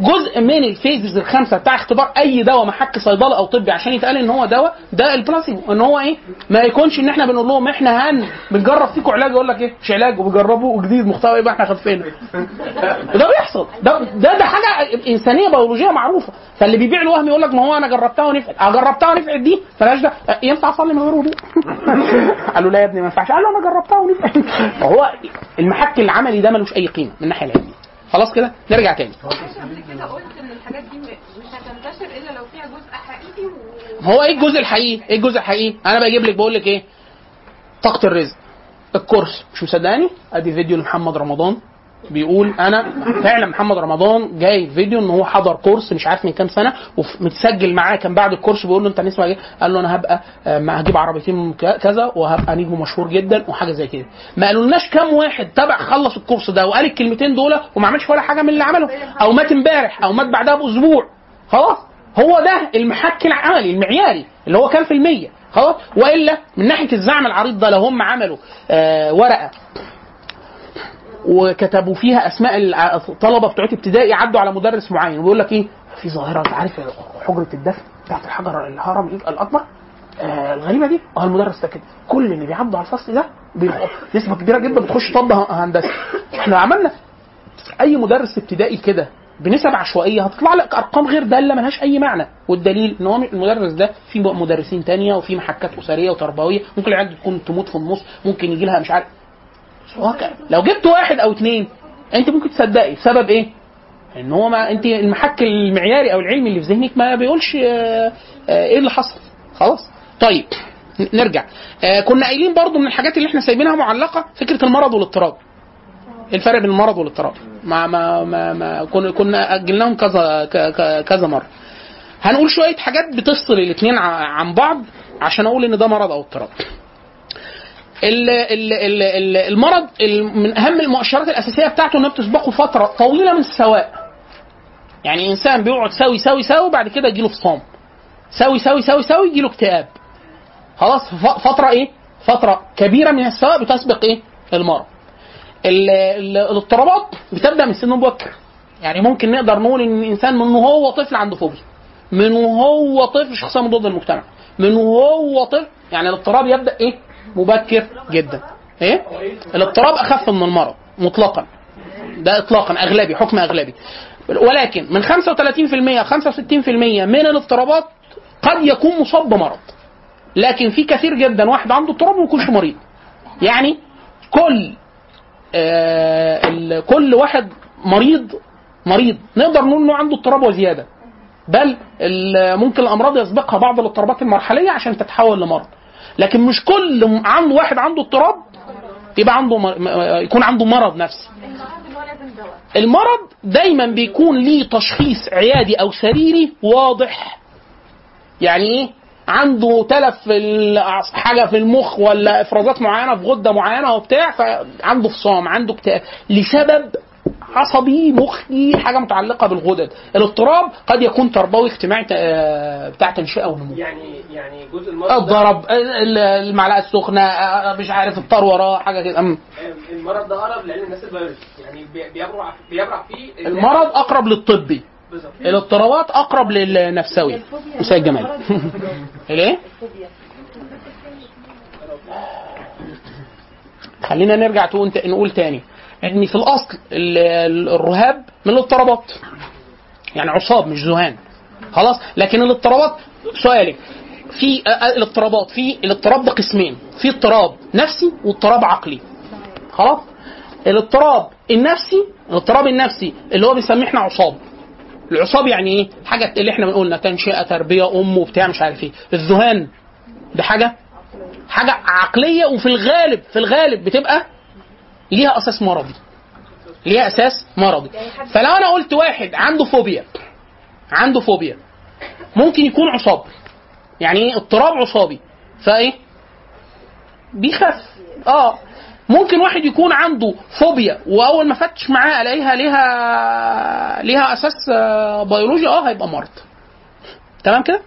جزء من ال phases الخمسة بتاع اختبار أي دواء محك صيدلة أو طبي عشان يتقال إن هو دواء ده البلاسيبو. إن هو إيه؟ ما يكونش إن إحنا بنقول لهم إحنا هن بنجرب فيكم علاج يقول لك إيه؟ مش علاج وبيجربوا جديد محتوى يبقى إحنا خفينا. وده بيحصل. ده ده ده حاجة إنسانية بيولوجية معروفة. فاللي بيبيع الوهم يقول لك ما هو أنا جربتها ونفعت. آه جربتها ونفعت دي؟ مالهاش ده أه، ينفع أصلي من غير وضوء؟ قالوا لا يا ابني ما ينفعش. قال له أنا جربتها ونفعت. فهو المحك العملي ده ملوش أي قيمة من الناحية العلمية. خلاص كده نرجع تاني قلت إن الحاجات دي مش هتنتشر إلا لو فيها جزء حقيقي. هو إيه الجزء الحقيقي؟ إيه الجزء الحقيقي؟ أنا بجيب لك بقول لك إيه؟ طاقة الرزق الكورس مش مصدقاني؟ أدي فيديو لمحمد رمضان بيقول أنا فعلا محمد رمضان جاي فيديو إن هو حضر كورس مش عارف من كام سنة ومتسجل معاه كان بعد الكورس بيقول له أنت نسمع إيه؟ قال له أنا هبقى آه، هجيب عربيتين كذا وهبقى نجم مشهور جدا وحاجة زي كده. ما قالولناش كام واحد تبع خلص الكورس ده وقال الكلمتين دول وما عملش ولا حاجة من اللي عمله. أو مات امبارح أو مات بعدها بأسبوع. خلاص. هو ده المحك العملي المعياري اللي هو كام في المية. خلاص. وإلا من ناحية الزعم العريض ده لو هم عملوا آه ورقة. وكتبوا فيها أسماء الطلبه بتوع ابتدائي عدوا على مدرس معين. وبيقول لك إيه؟ في ظاهرة أنت عارف حجرة الدفن بتاعت الحجر الهرم الأكبر؟ آه الغريبة دي؟ آه المدرس ده كده كل اللي بيعدوا على الفصل ده نسبة كبيرة جدا بتخش طب هندسة. إحنا عملنا أي مدرس ابتدائي كده بنسب عشوائية هتطلع لك أرقام غير دالة ملهاش أي معنى. والدليل إن هو المدرس ده في مدرسين تانية وفي محكات أسرية وتربوية. ممكن العيال تكون تموت في النص ممكن يجي لها مش عارف وهكذا. لو جبت واحد أو اتنين أنت ممكن تصدقي. بسبب إيه؟ إن هو ما أنت المحك المعياري أو العلمي اللي في ذهنك ما بيقولش آه، آه، إيه اللي حصل. خلاص؟ طيب نرجع. آه، كنا قايلين برضو من الحاجات اللي إحنا سايبينها معلقة فكرة المرض والاضطراب. إيه الفرق بين المرض والاضطراب؟ ما ما ما, ما كنا أجلناهم كذا كذا مرة. هنقول شوية حاجات بتفصل الاثنين عن بعض عشان أقول إن ده مرض أو اضطراب. المرض ال- من أهم المؤشرات الأساسية بتاعته إنها بتسبقه فترة طويلة من السواء يعني إنسان بيقعد سوي سوي سوي بعد كده يجيله فصام. سوي سوي سوي سوي يجيله اكتئاب. خلاص فترة إيه؟ فترة كبيرة من السواء بتسبق إيه؟ المرض. ال- ال- الاضطرابات بتبدأ من سن مبكر. يعني ممكن نقدر نقول إن الإنسان من وهو طفل عنده فوبيا. من وهو طفل شخصية مضادة للمجتمع. من وهو طفل يعني الاضطراب يبدأ إيه؟ مبكر جدا. إيه؟ الاضطراب أخف من المرض مطلقا. ده اطلاقا أغلبي حكم أغلبي. ولكن من 35% 65% من الاضطرابات قد يكون مصاب بمرض. لكن في كثير جدا واحد عنده اضطراب وما يكونش مريض. يعني كل آه كل واحد مريض مريض. نقدر نقول إنه عنده اضطراب وزيادة. بل ممكن الأمراض يسبقها بعض الاضطرابات المرحلية عشان تتحول لمرض. لكن مش كل عنده واحد عنده اضطراب يبقى عنده م- م- يكون عنده مرض نفسي. المرض دايما بيكون ليه تشخيص عيادي أو سريري واضح. يعني إيه؟ عنده تلف في حاجة في المخ ولا إفرازات معينة في غدة معينة وبتاع فعنده فصام عنده اكتئاب. لسبب عصبي مخي حاجة متعلقة بالغدد. الاضطراب قد يكون تربوي اجتماعي آه، بتاع تنشئة ونمو يعني يعني جزء المرض الضرب ال- المعلقة السخنة آه، مش عارف الطار وراه حاجة كده. أم. المرض ده أقرب لعلم النفس البيولوجي يعني بي- بيبرع بيبرع فيه المرض أقرب للطبي. الاضطرابات أقرب للنفسي. مساء الجمال. ليه خلينا نرجع تقول نقول تاني. ان في الأصل ال- ال- الرهاب من الاضطرابات. يعني عصاب مش ذهان. خلاص؟ لكن الاضطرابات سؤالي في الاضطرابات في الاضطراب ده قسمين في اضطراب نفسي واضطراب عقلي. خلاص؟ الاضطراب النفسي الاضطراب النفسي اللي هو بنسميه إحنا عصاب. العصاب يعني إيه؟ حاجة اللي إحنا بنقولنا تنشئة تربية أم وبتاع مش عارف إيه. الذهان ده حاجة حاجة عقلية وفي الغالب في الغالب بتبقى ليها أساس مرضي. ليها أساس مرضي. فلو أنا قلت واحد عنده فوبيا عنده فوبيا ممكن يكون عصاب يعني إيه؟ اضطراب عصابي. فإيه؟ بيخف آه. ممكن واحد يكون عنده فوبيا وأول ما أفتش معاه ألاقيها ليها ليها أساس آه، بيولوجي آه هيبقى مرض. تمام كده؟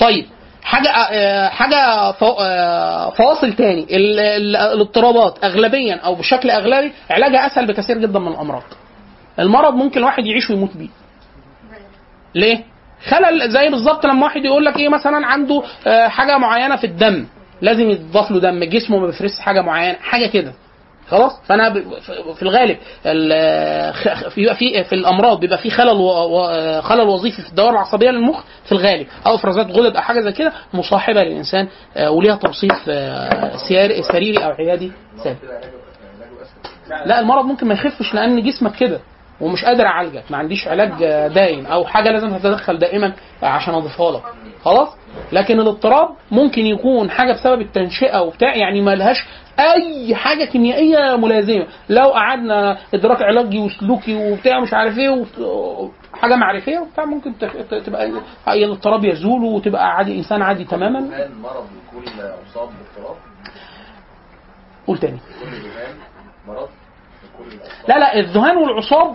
طيب. حاجة آه، حاجة فو- آه، فواصل تاني. ال- ال- الاضطرابات اغلبيا أو بشكل أغلبي علاجها أسهل بكثير جدا من الأمراض. المرض ممكن الواحد يعيش ويموت بيه. ليه؟ خلل زي بالظبط لما واحد يقول لك إيه مثلا عنده آه، حاجة معينة في الدم. لازم يتضاف له دم. جسمه ما بيفرزش حاجة معينة حاجة كده. خلاص؟ فأنا في- الغالب في في في الأمراض بيبقى في خلل خلل وظيفي في الدوائر العصبية للمخ في الغالب. أو افرازات غدد أو حاجة زي كده مصاحبة للإنسان آه، وليها توصيف آه، سريري أو عيادي ثابت لا المرض ممكن ما يخفش لأن جسمك كده. ومش قادر أعالجك ما عنديش علاج دايم أو حاجة لازم تتدخل دائما عشان أضيفها لك. خلاص؟ لكن الاضطراب ممكن يكون حاجة بسبب التنشئة وبتاع يعني ما لهاش أي حاجة كيميائية ملازمة. لو قعدنا إدراك علاجي وسلوكي وبتاع مش عارف إيه حاجة معرفية وبتاع ممكن تبقى الاضطراب يزول وتبقى عادي إنسان عادي تماما. مرض يكون مصاب باضطراب؟ قول تاني. كل مرض لا لا الذهان والعصاب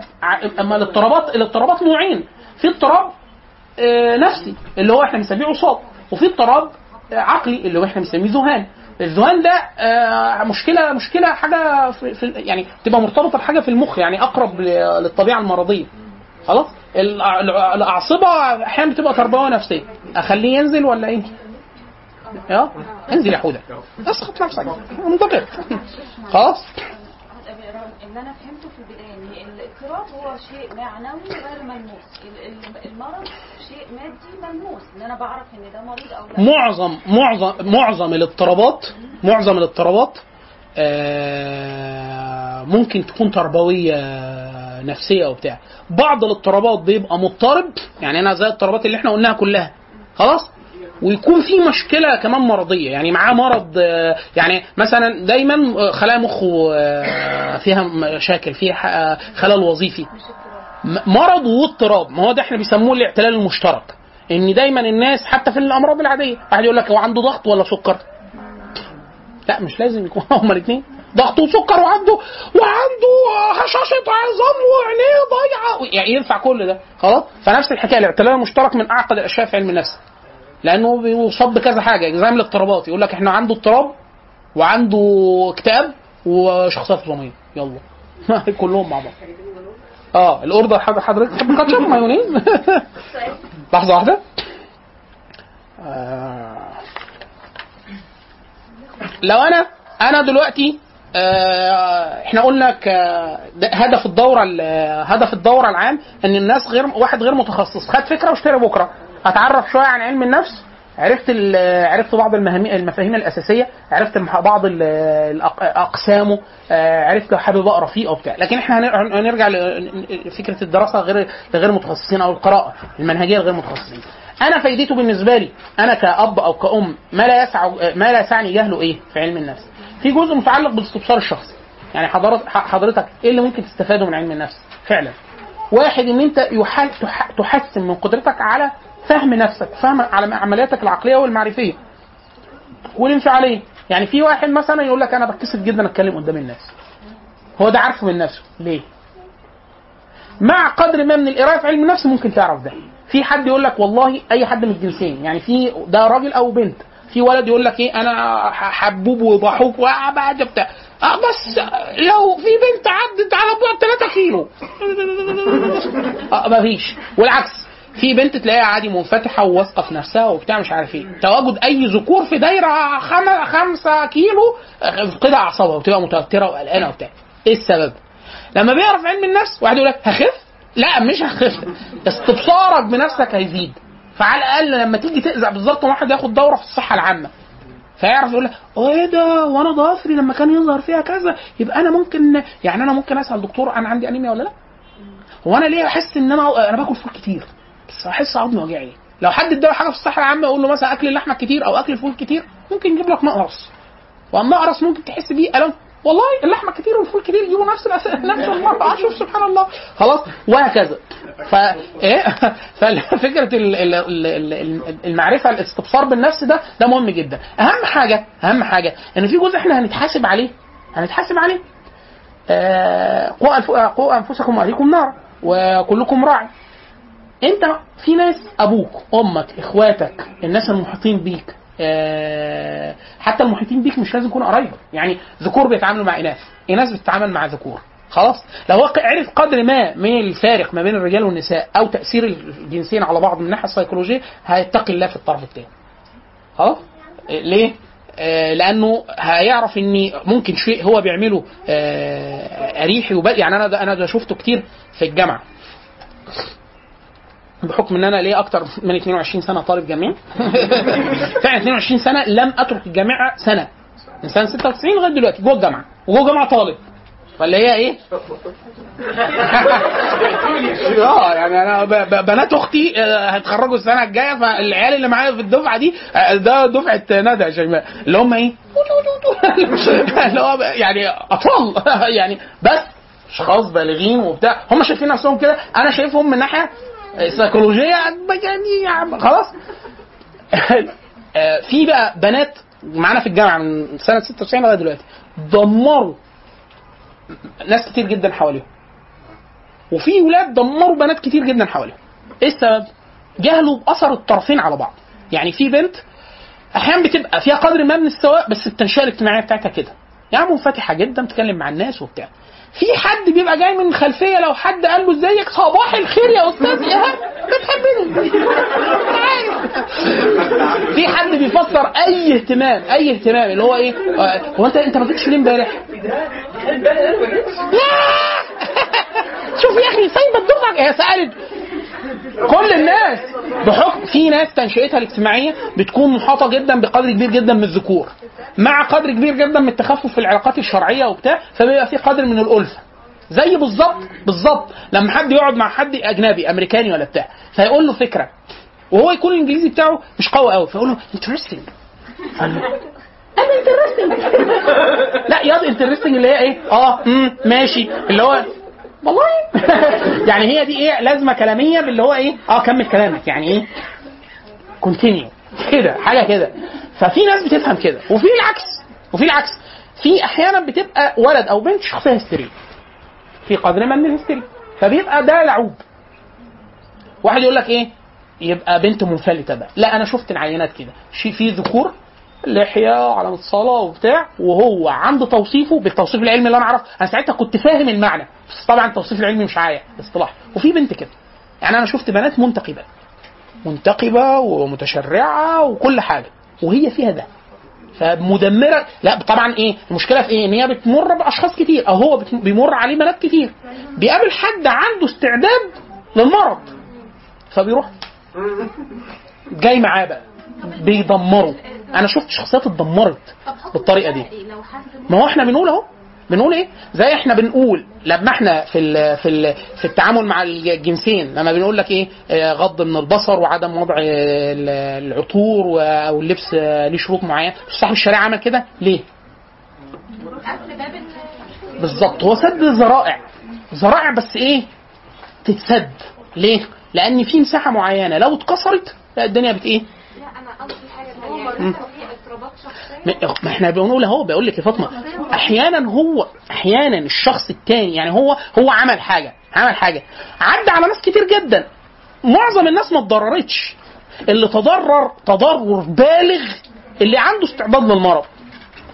أما الاضطرابات الاضطرابات نوعين. في اضطراب آه، نفسي اللي هو إحنا بنسميه عصاب وفي اضطراب آه، عقلي اللي هو إحنا بنسميه ذهان. الذهان ده آه، مشكلة مشكلة حاجة في يعني تبقى مرتبطة بحاجة في المخ يعني أقرب للطبيعة المرضية. خلاص؟ الأعصبة أحيانا بتبقى تربوية نفسية. أخليه ينزل ولا إيه؟ آه انزل يا حودة. اسقط نفسك. منطقي خلاص؟ اللي أنا فهمته في البداية ان الاضطراب هو شيء معنوي غير ملموس. ال- ال- المرض شيء مادي ملموس. إن أنا بعرف إن ده مريض أو لا. معظم معظم معظم الاضطرابات معظم الاضطرابات آه، ممكن تكون تربوية نفسية وبتاع بعض الاضطرابات بيبقى مضطرب. يعني أنا زي الاضطرابات اللي إحنا قلناها كلها. خلاص؟ ويكون في مشكلة كمان مرضية. يعني معاه مرض آه، يعني مثلا دايما آه، خلايا مخه آه، فيها مشاكل فيها خلل وظيفي. مرض واضطراب. ما هو ده إحنا بيسموه الاعتلال المشترك. إن دايما الناس حتى في الأمراض العادية واحد يقول لك هو عنده ضغط ولا سكر؟ لا مش لازم يكون هما الاثنين ضغط وسكر وعنده وعنده هشاشة عظام وعينيه ضايعة. يعني ينفع كل ده خلاص؟ فنفس الحكاية الاعتلال المشترك من أعقد الأشياء في علم النفس. لأنه بيصاب بكذا حاجة زي الاضطرابات. يقول لك إحنا عنده اضطراب وعنده اكتئاب وشخصية فصاميه يلا. كلهم مع بعض. آه الأوردر حضرتك تحب كاتشب مايونيز؟ لحظة واحدة. آه. لو أنا أنا دلوقتي آه، إحنا قلنا هدف الدورة ال- هدف الدورة العام إن الناس غير واحد غير متخصص. خد فكرة واشترى بكرة. هتعرف شوية عن علم النفس. عرفت عرفت بعض المفاهيم الأساسية. عرفت بعض أقسامه. آه، عرفت لو حابب أقرأ فيه أو بتاع. لكن إحنا هن- هنرجع لفكرة الدراسة غير لغير متخصصين أو القراءة المنهجية لغير متخصصين. أنا فايدته بالنسبة لي أنا كأب أو كأم ما لا يسع ما لا يسعني جهله إيه؟ في علم النفس. في جزء متعلق بالاستبصار الشخصي. يعني حضرتك إيه اللي ممكن تستفاده من علم النفس؟ فعلا. واحد إن أنت تحسن من قدرتك على فهم نفسك فهم على عملياتك العقلية والمعرفية والانفعالية. يعني في واحد مثلا يقول لك أنا بتكسف جدا أتكلم قدام الناس. هو ده عارفه من نفسه. ليه؟ مع قدر ما من القرايه في علم النفس ممكن تعرف ده. في حد يقول لك والله أي حد من الجنسين. يعني في ده راجل أو بنت. في ولد يقول لك إيه أنا حبوب وضحوك وبعد بتاع آه بس لو في بنت عدت على بعد 3 كيلو. آه مفيش. والعكس. في بنت تلاقيها عادي منفتحة وواثقة في نفسها وبتاع مش عارف إيه. تواجد أي ذكور في دايرة خم... خمسة كيلو قطع أعصابها وتبقى متوترة وقلقانة وبتاع. إيه السبب؟ لما بيعرف علم النفس واحد يقول لك هخف؟ لا مش هخف. استبصارك بنفسك هيزيد. فعلى الأقل لما تيجي تقع بالظبط واحد ياخد دورة في الصحة العامة. فيعرف يقول لك إيه ده؟ وأنا ضافري لما كان يظهر فيها كذا يبقى أنا ممكن يعني أنا ممكن أسأل دكتور أنا عندي أنيميا ولا لا؟ هو أنا ليه أحس إن أنا أنا باكل فول كتير؟ بس أحس عظمي واجعني. لو حد اداله حاجة في الصحة العامة يقول له مثلا أكل اللحمة كتير أو أكل الفول كتير ممكن يجيب لك مقرص. والمقرص ممكن تحس بيه ألم. والله اللحمة كتير والفول كتير يجيبوا نفس الأس... نفس المرض شوف سبحان الله. خلاص وهكذا. ف إيه؟ ففكرة ال- ال- ال- ال- المعرفة الاستبصار بالنفس ده ده مهم جدا. أهم حاجة أهم حاجة إن في جزء إحنا هنتحاسب عليه. هنتحاسب عليه. آه، قوا أنفسكم وأهليكم نارا وكلكم راعي. انت في ناس أبوك أمك اخواتك الناس المحيطين بيك آه، حتى المحيطين بيك مش لازم يكونوا قرايبك. يعني ذكور بيتعاملوا مع إناث إناث بتتعامل مع ذكور. خلاص؟ لو هو عرف قدر ما من الفارق ما بين الرجال والنساء أو تأثير الجنسين على بعض من الناحيه السيكولوجية هيتقي الله في الطرف الثاني خلاص؟ ليه؟ آه، لأنه هيعرف إن ممكن شيء هو بيعمله آه، أريحي وب... يعني أنا ده أنا ده شفته كتير في الجامعة. بحكم إن أنا ليا أكتر من 22 سنة طالب جامعي. فعلا 22 سنة لم أترك الجامعة سنة. من سنة 96 لغاية دلوقتي جوه الجامعة. وجوه الجامعة طالب. فاللي هي إيه؟ آه يعني أنا بنات أختي آه، هيتخرجوا السنة الجاية فالعيال اللي معايا في الدفعة دي آه، ده دفعة ندى يا شيماء. اللي هم إيه؟ اللي هو يعني أطفال. يعني بس اشخاص بالغين وبتاع. هم شايفين نفسهم كده. أنا شايفهم من ناحية سيكولوجيه يعني خلاص. آه، في بقى بنات معانا في الجامعة من سنة 96 لغاية دلوقتي. دمروا ناس كتير جدا حواليهم. وفي ولاد دمروا بنات كتير جدا حواليهم. إيه السبب؟ جهلوا بأثر الطرفين على بعض. يعني في بنت أحيانا بتبقى فيها قدر ما من السواء بس التنشئة الاجتماعية بتاعتها كده. يعني منفتحة جدا بتتكلم مع الناس وبتاع. في حد بيبقى جاي من خلفية لو حد قال له ازيك صباح الخير يا أستاذ ايهاب بتحبني؟ في حد بيفسر أي اهتمام أي اهتمام اللي هو إيه؟ آه، هو انت أنت ما جيتش ليه إمبارح؟ شوف يا أخي سايبة الدفعه هي سألت. كل الناس بحكم في ناس تنشئتها الاجتماعية بتكون محاطة جدا بقدر كبير جدا من الذكور. مع قدر كبير جدا من التخفف في العلاقات الشرعية وبتاع فبيبقى في قدر من الألفة. زي بالظبط بالظبط لما حد يقعد مع حد أجنبي أمريكاني ولا بتاع فيقول له فكرة. وهو يكون الإنجليزي بتاعه مش قوي قوي فيقول له interesting أنا interesting لا ياض interesting اللي هي إيه؟ آه امم ماشي. اللي هو والله. يعني هي دي إيه لازمة كلامية باللي هو إيه آه كمل كلامك يعني إيه كونتينيو كده حاجة كده. ففي ناس بتفهم كده وفي العكس وفي العكس. في أحيانا بتبقى ولد أو بنت شخصية هستيرية. في قدر ما من الهستيريا فبيبقى ده لعوب واحد يقول لك إيه يبقى بنت منفلتة بقى. لا أنا شفت العينات كده. في ذكور لحية وعلامه صلاه وبتاع وهو عند توصيفه بالتوصيف العلمي اللي أنا اعرف أنا ساعتها كنت فاهم المعنى بس طبعا التوصيف العلمي مش عايا اصطلاح. وفي بنت كده يعني أنا شفت بنات منتقبات منتقبة ومتشرعة وكل حاجة وهي فيها ده. فمدمرة لا طبعا إيه المشكلة في إيه؟ إن هي بتمر بأشخاص كتير أو هو بيمر عليه بنات كتير. بيقابل حد عنده استعداد للمرض فبيروح جاي معاه بقى. بيدمره أنا شفت شخصيات اتدمرت بالطريقة دي. ما هو إحنا بنقول أهو. بنقول إيه؟ زي إحنا بنقول لما إحنا في ال في ال في التعامل مع الجنسين لما بنقول لك إيه؟ آه، غض من البصر وعدم وضع ال- العطور أو اللبس ليه شروط معينة. صاحب الشريعة عمل كده؟ ليه؟ بالظبط. هو سد ذرائع ذرائع بس إيه؟ تتسد. ليه؟ لأن في مساحة معينة. لو اتكسرت لا الدنيا بت إيه؟ ما ما إحنا بنقول أهو بقول لك يا فاطمة أحيانا هو أحيانا الشخص التاني يعني هو هو عمل حاجة عمل حاجة. عدى على ناس كتير جدا. معظم الناس ما اتضررتش. اللي تضرر تضرر بالغ اللي عنده استعداد للمرض.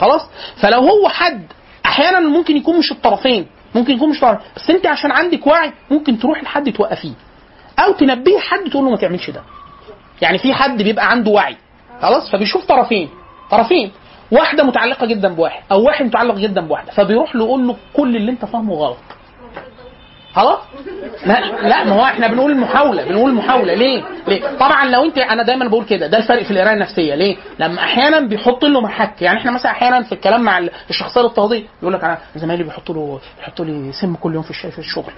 خلاص؟ فلو هو حد أحيانا ممكن يكون مش الطرفين ممكن يكون مش طرف بس أنت عشان عندك وعي ممكن تروح لحد توقفيه. أو تنبيه حد تقول له ما تعملش ده. يعني في حد بيبقى عنده وعي. خلاص؟ فبيشوف طرفين. طرفين. واحدة متعلقة جدا بواحد أو واحد متعلق جدا بواحدة فبيروح له يقول له كل اللي أنت فاهمه غلط. خلاص ما لا ما هو إحنا بنقول محاولة بنقول محاولة ليه؟ ليه؟ طبعا لو انت أنا دايما بقول كده ده الفرق في القراية النفسية ليه؟ لما أحيانا بيحط له محك يعني إحنا مثلا أحيانا في الكلام مع الشخصية الاضطهاديه يقول لك أنا زمايلي بيحطوا له بيحطوا لي سم كل يوم في الش- في الشغل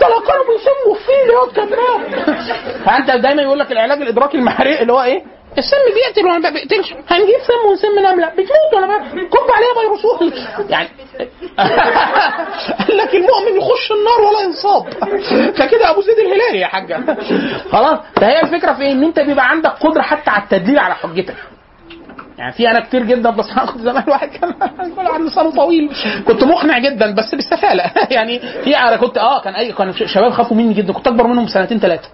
ده لو كانوا بيسموا فيه يا كمان فأنت دايما يقول لك العلاج الإدراكي المحرق اللي هو إيه؟ السم بيقتل وأنا ما بقتلش هنجيب سم ونسم نملة. بتموت بقى كب عليها فيروسات يعني قال لك المؤمن يخش النار ولا ينصاب. ده كده أبو زيد الهلالي يا حاجة. خلاص؟ فهي الفكرة في إيه؟ إن أنت بيبقى عندك قدرة حتى على التدليل على حجتك. يعني في أنا كتير جدا بس كنت زمان واحد كان يقول عن لسانه طويل. كنت مقنع جدا بس بالسفاله يعني في أنا كنت آه كان اي كان شباب خافوا مني جدا. كنت أكبر منهم بسنتين ثلاثة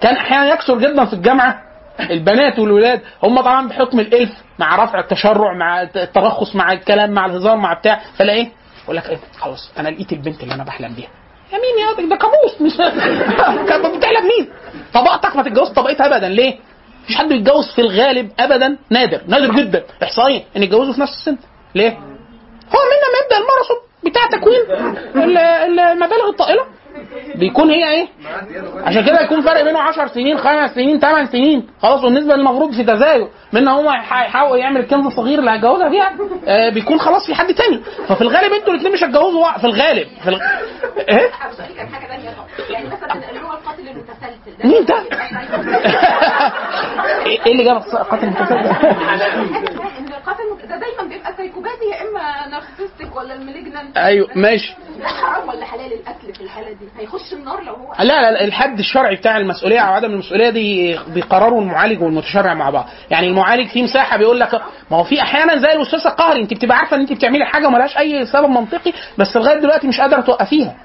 كان أحيانا يكثر جدا في الجامعة. البنات والولاد هم طبعا بحكم الإلف مع رفع التشرع مع الترخص مع الكلام مع الهزار مع بتاع فلا إيه؟ يقول لك إيه؟ خلاص أنا لقيت البنت اللي أنا بحلم بيها. يا مين يا ده كابوس مش بتحلم مين؟ طبقتك ما تتجوز؟ طبقتها ابدا. ليه؟ مفيش حد بيتجوز في الغالب ابدا. نادر نادر جدا. احصائيا. إن يتجوزوا في نفس السن. ليه؟ هو منا ما يبدا الماراثون بتاع تكوين ال- المبالغ الطائلة. بيكون هي إيه؟ عشان كده يكون فرق بينه 10 سنين 5 سنين 8 سنين. خلاص والنسبة للمفروض في تزايد. من هو هيحاول يعمل الكنز الصغير اللي هيتجوزها فيها آه بيكون خلاص في حد تاني. ففي الغالب أنتوا الاثنين مش هتجوزوا في الغالب. في الغ... إيه؟ كان حاجة ثانية يعني مثلا اللي هو القاتل المتسلسل ده. مين ده؟ إيه اللي جاب قاتل المتسلسل إن القاتل ده دايما بيبقى سايكوباتي يا إما نارسستيك ولا المليجنانت أيوه ماشي. ده حرام ولا حلال القتل في الحالة دي؟ هيخش النار لو هو لا لا الحد الشرعي بتاع المسؤولية أو عدم المسؤولية دي بيقرروا المعالج والمتشرع مع بعض. يعني المعالج في مساحة بيقول لك ما هو في أحيانا زي الوسواس القهري أنت بتبقى عارفة إن أنت بتعملي حاجة وملهاش أي سبب منطقي بس لغاية دلوقتي مش قادرة توقفيها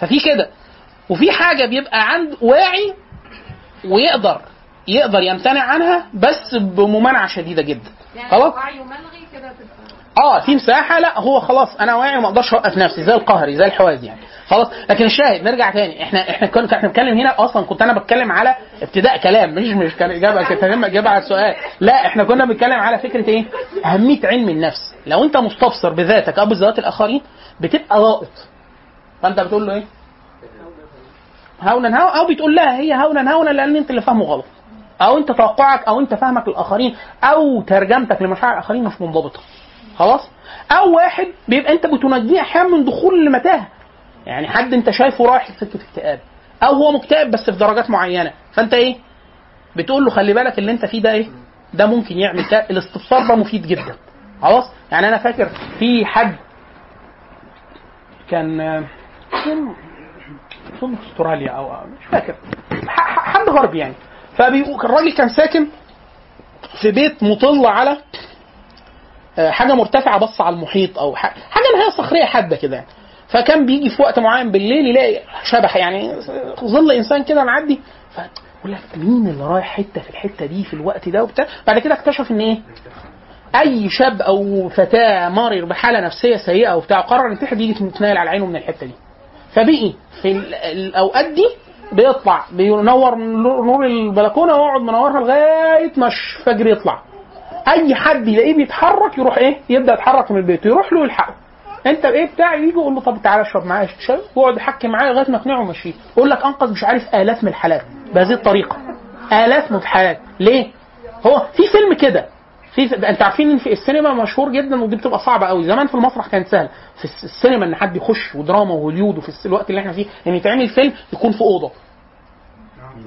ففي كده. وفي حاجة بيبقى عند واعي ويقدر يقدر يمتنع عنها بس بممانعة شديدة جدا. يعني خلاص؟ وعي وملغي كده تبقى آه في مساحه لا هو خلاص أنا واعي وما أقدرش أوقف نفسي زي القهري زي الحواز يعني. خلاص لكن الشاهد نرجع تاني. إحنا إحنا كنا إحنا بنتكلم هنا أصلا كنت أنا بتكلم على ابتداء كلام مش مش كان إجابة كانت إجابة على السؤال. لا إحنا كنا بنتكلم على فكرة إيه؟ أهمية علم النفس. لو أنت مستبصر بذاتك أو بذات الآخرين بتبقى ضائط فأنت بتقول له إيه؟ هونا هونا أو بتقول لها هي هونا هونا لأن أنت اللي فاهمه غلط. أو أنت توقعك أو أنت فهمك للآخرين أو ترجمتك لمشاعر الآخرين مش منضبطة. خلاص؟ أو واحد بيبقى أنت بتنجيه أحيانا من دخول المتاهة. يعني حد أنت شايفه رايح في سكة اكتئاب. أو هو مكتئب بس في درجات معينة. فأنت إيه؟ بتقول له خلي بالك اللي أنت فيه ده إيه؟ ده ممكن يعمل كده. الاستفسار ده مفيد جدا. خلاص؟ يعني أنا فاكر في حد كان في أستراليا أو مش فاكر. حد غربي يعني. فبيقول الراجل كان ساكن في بيت مطل على حاجة مرتفعة بص على المحيط أو حاجة اللي هي صخرية حادة كده. يعني. فكان بيجي في وقت معين بالليل يلاقي شبح يعني ظل إنسان كده معدي. فيقول لك مين اللي رايح حتة في الحتة دي في الوقت ده وبتاع؟ بعد كده اكتشف إن إيه؟ أي شاب أو فتاة مرر بحالة نفسية سيئة وبتاع قرر ينتحر بيجي يتنايل على عينه من الحتة دي. فبقي في ال- الأوقات دي بيطلع بينور نور نور البلكونة ويقعد منورها لغاية ما الفجر يطلع. أي حد يلاقيه بيتحرك يروح إيه؟ يبدأ يتحرك من البيت يروح له يلحقه. أنت إيه بتاع؟ يجي يقول له طب تعالى اشرب معايا شاي ويقعد يحكي معاه لغاية ما يقنعه ويمشيه يقول لك أنقذ مش عارف آلاف من الحالات بهذه الطريقة. آلاف من الحالات ليه؟ هو في فيلم كده. في أنت عارفين إن في السينما مشهور جدا ودي بتبقى صعبة قوي. زمان في المسرح كانت سهله في الس- السينما إن حد يخش ودراما وهوليود وفي الوقت اللي إحنا فيه إن يتعمل فيلم يكون في أوضة.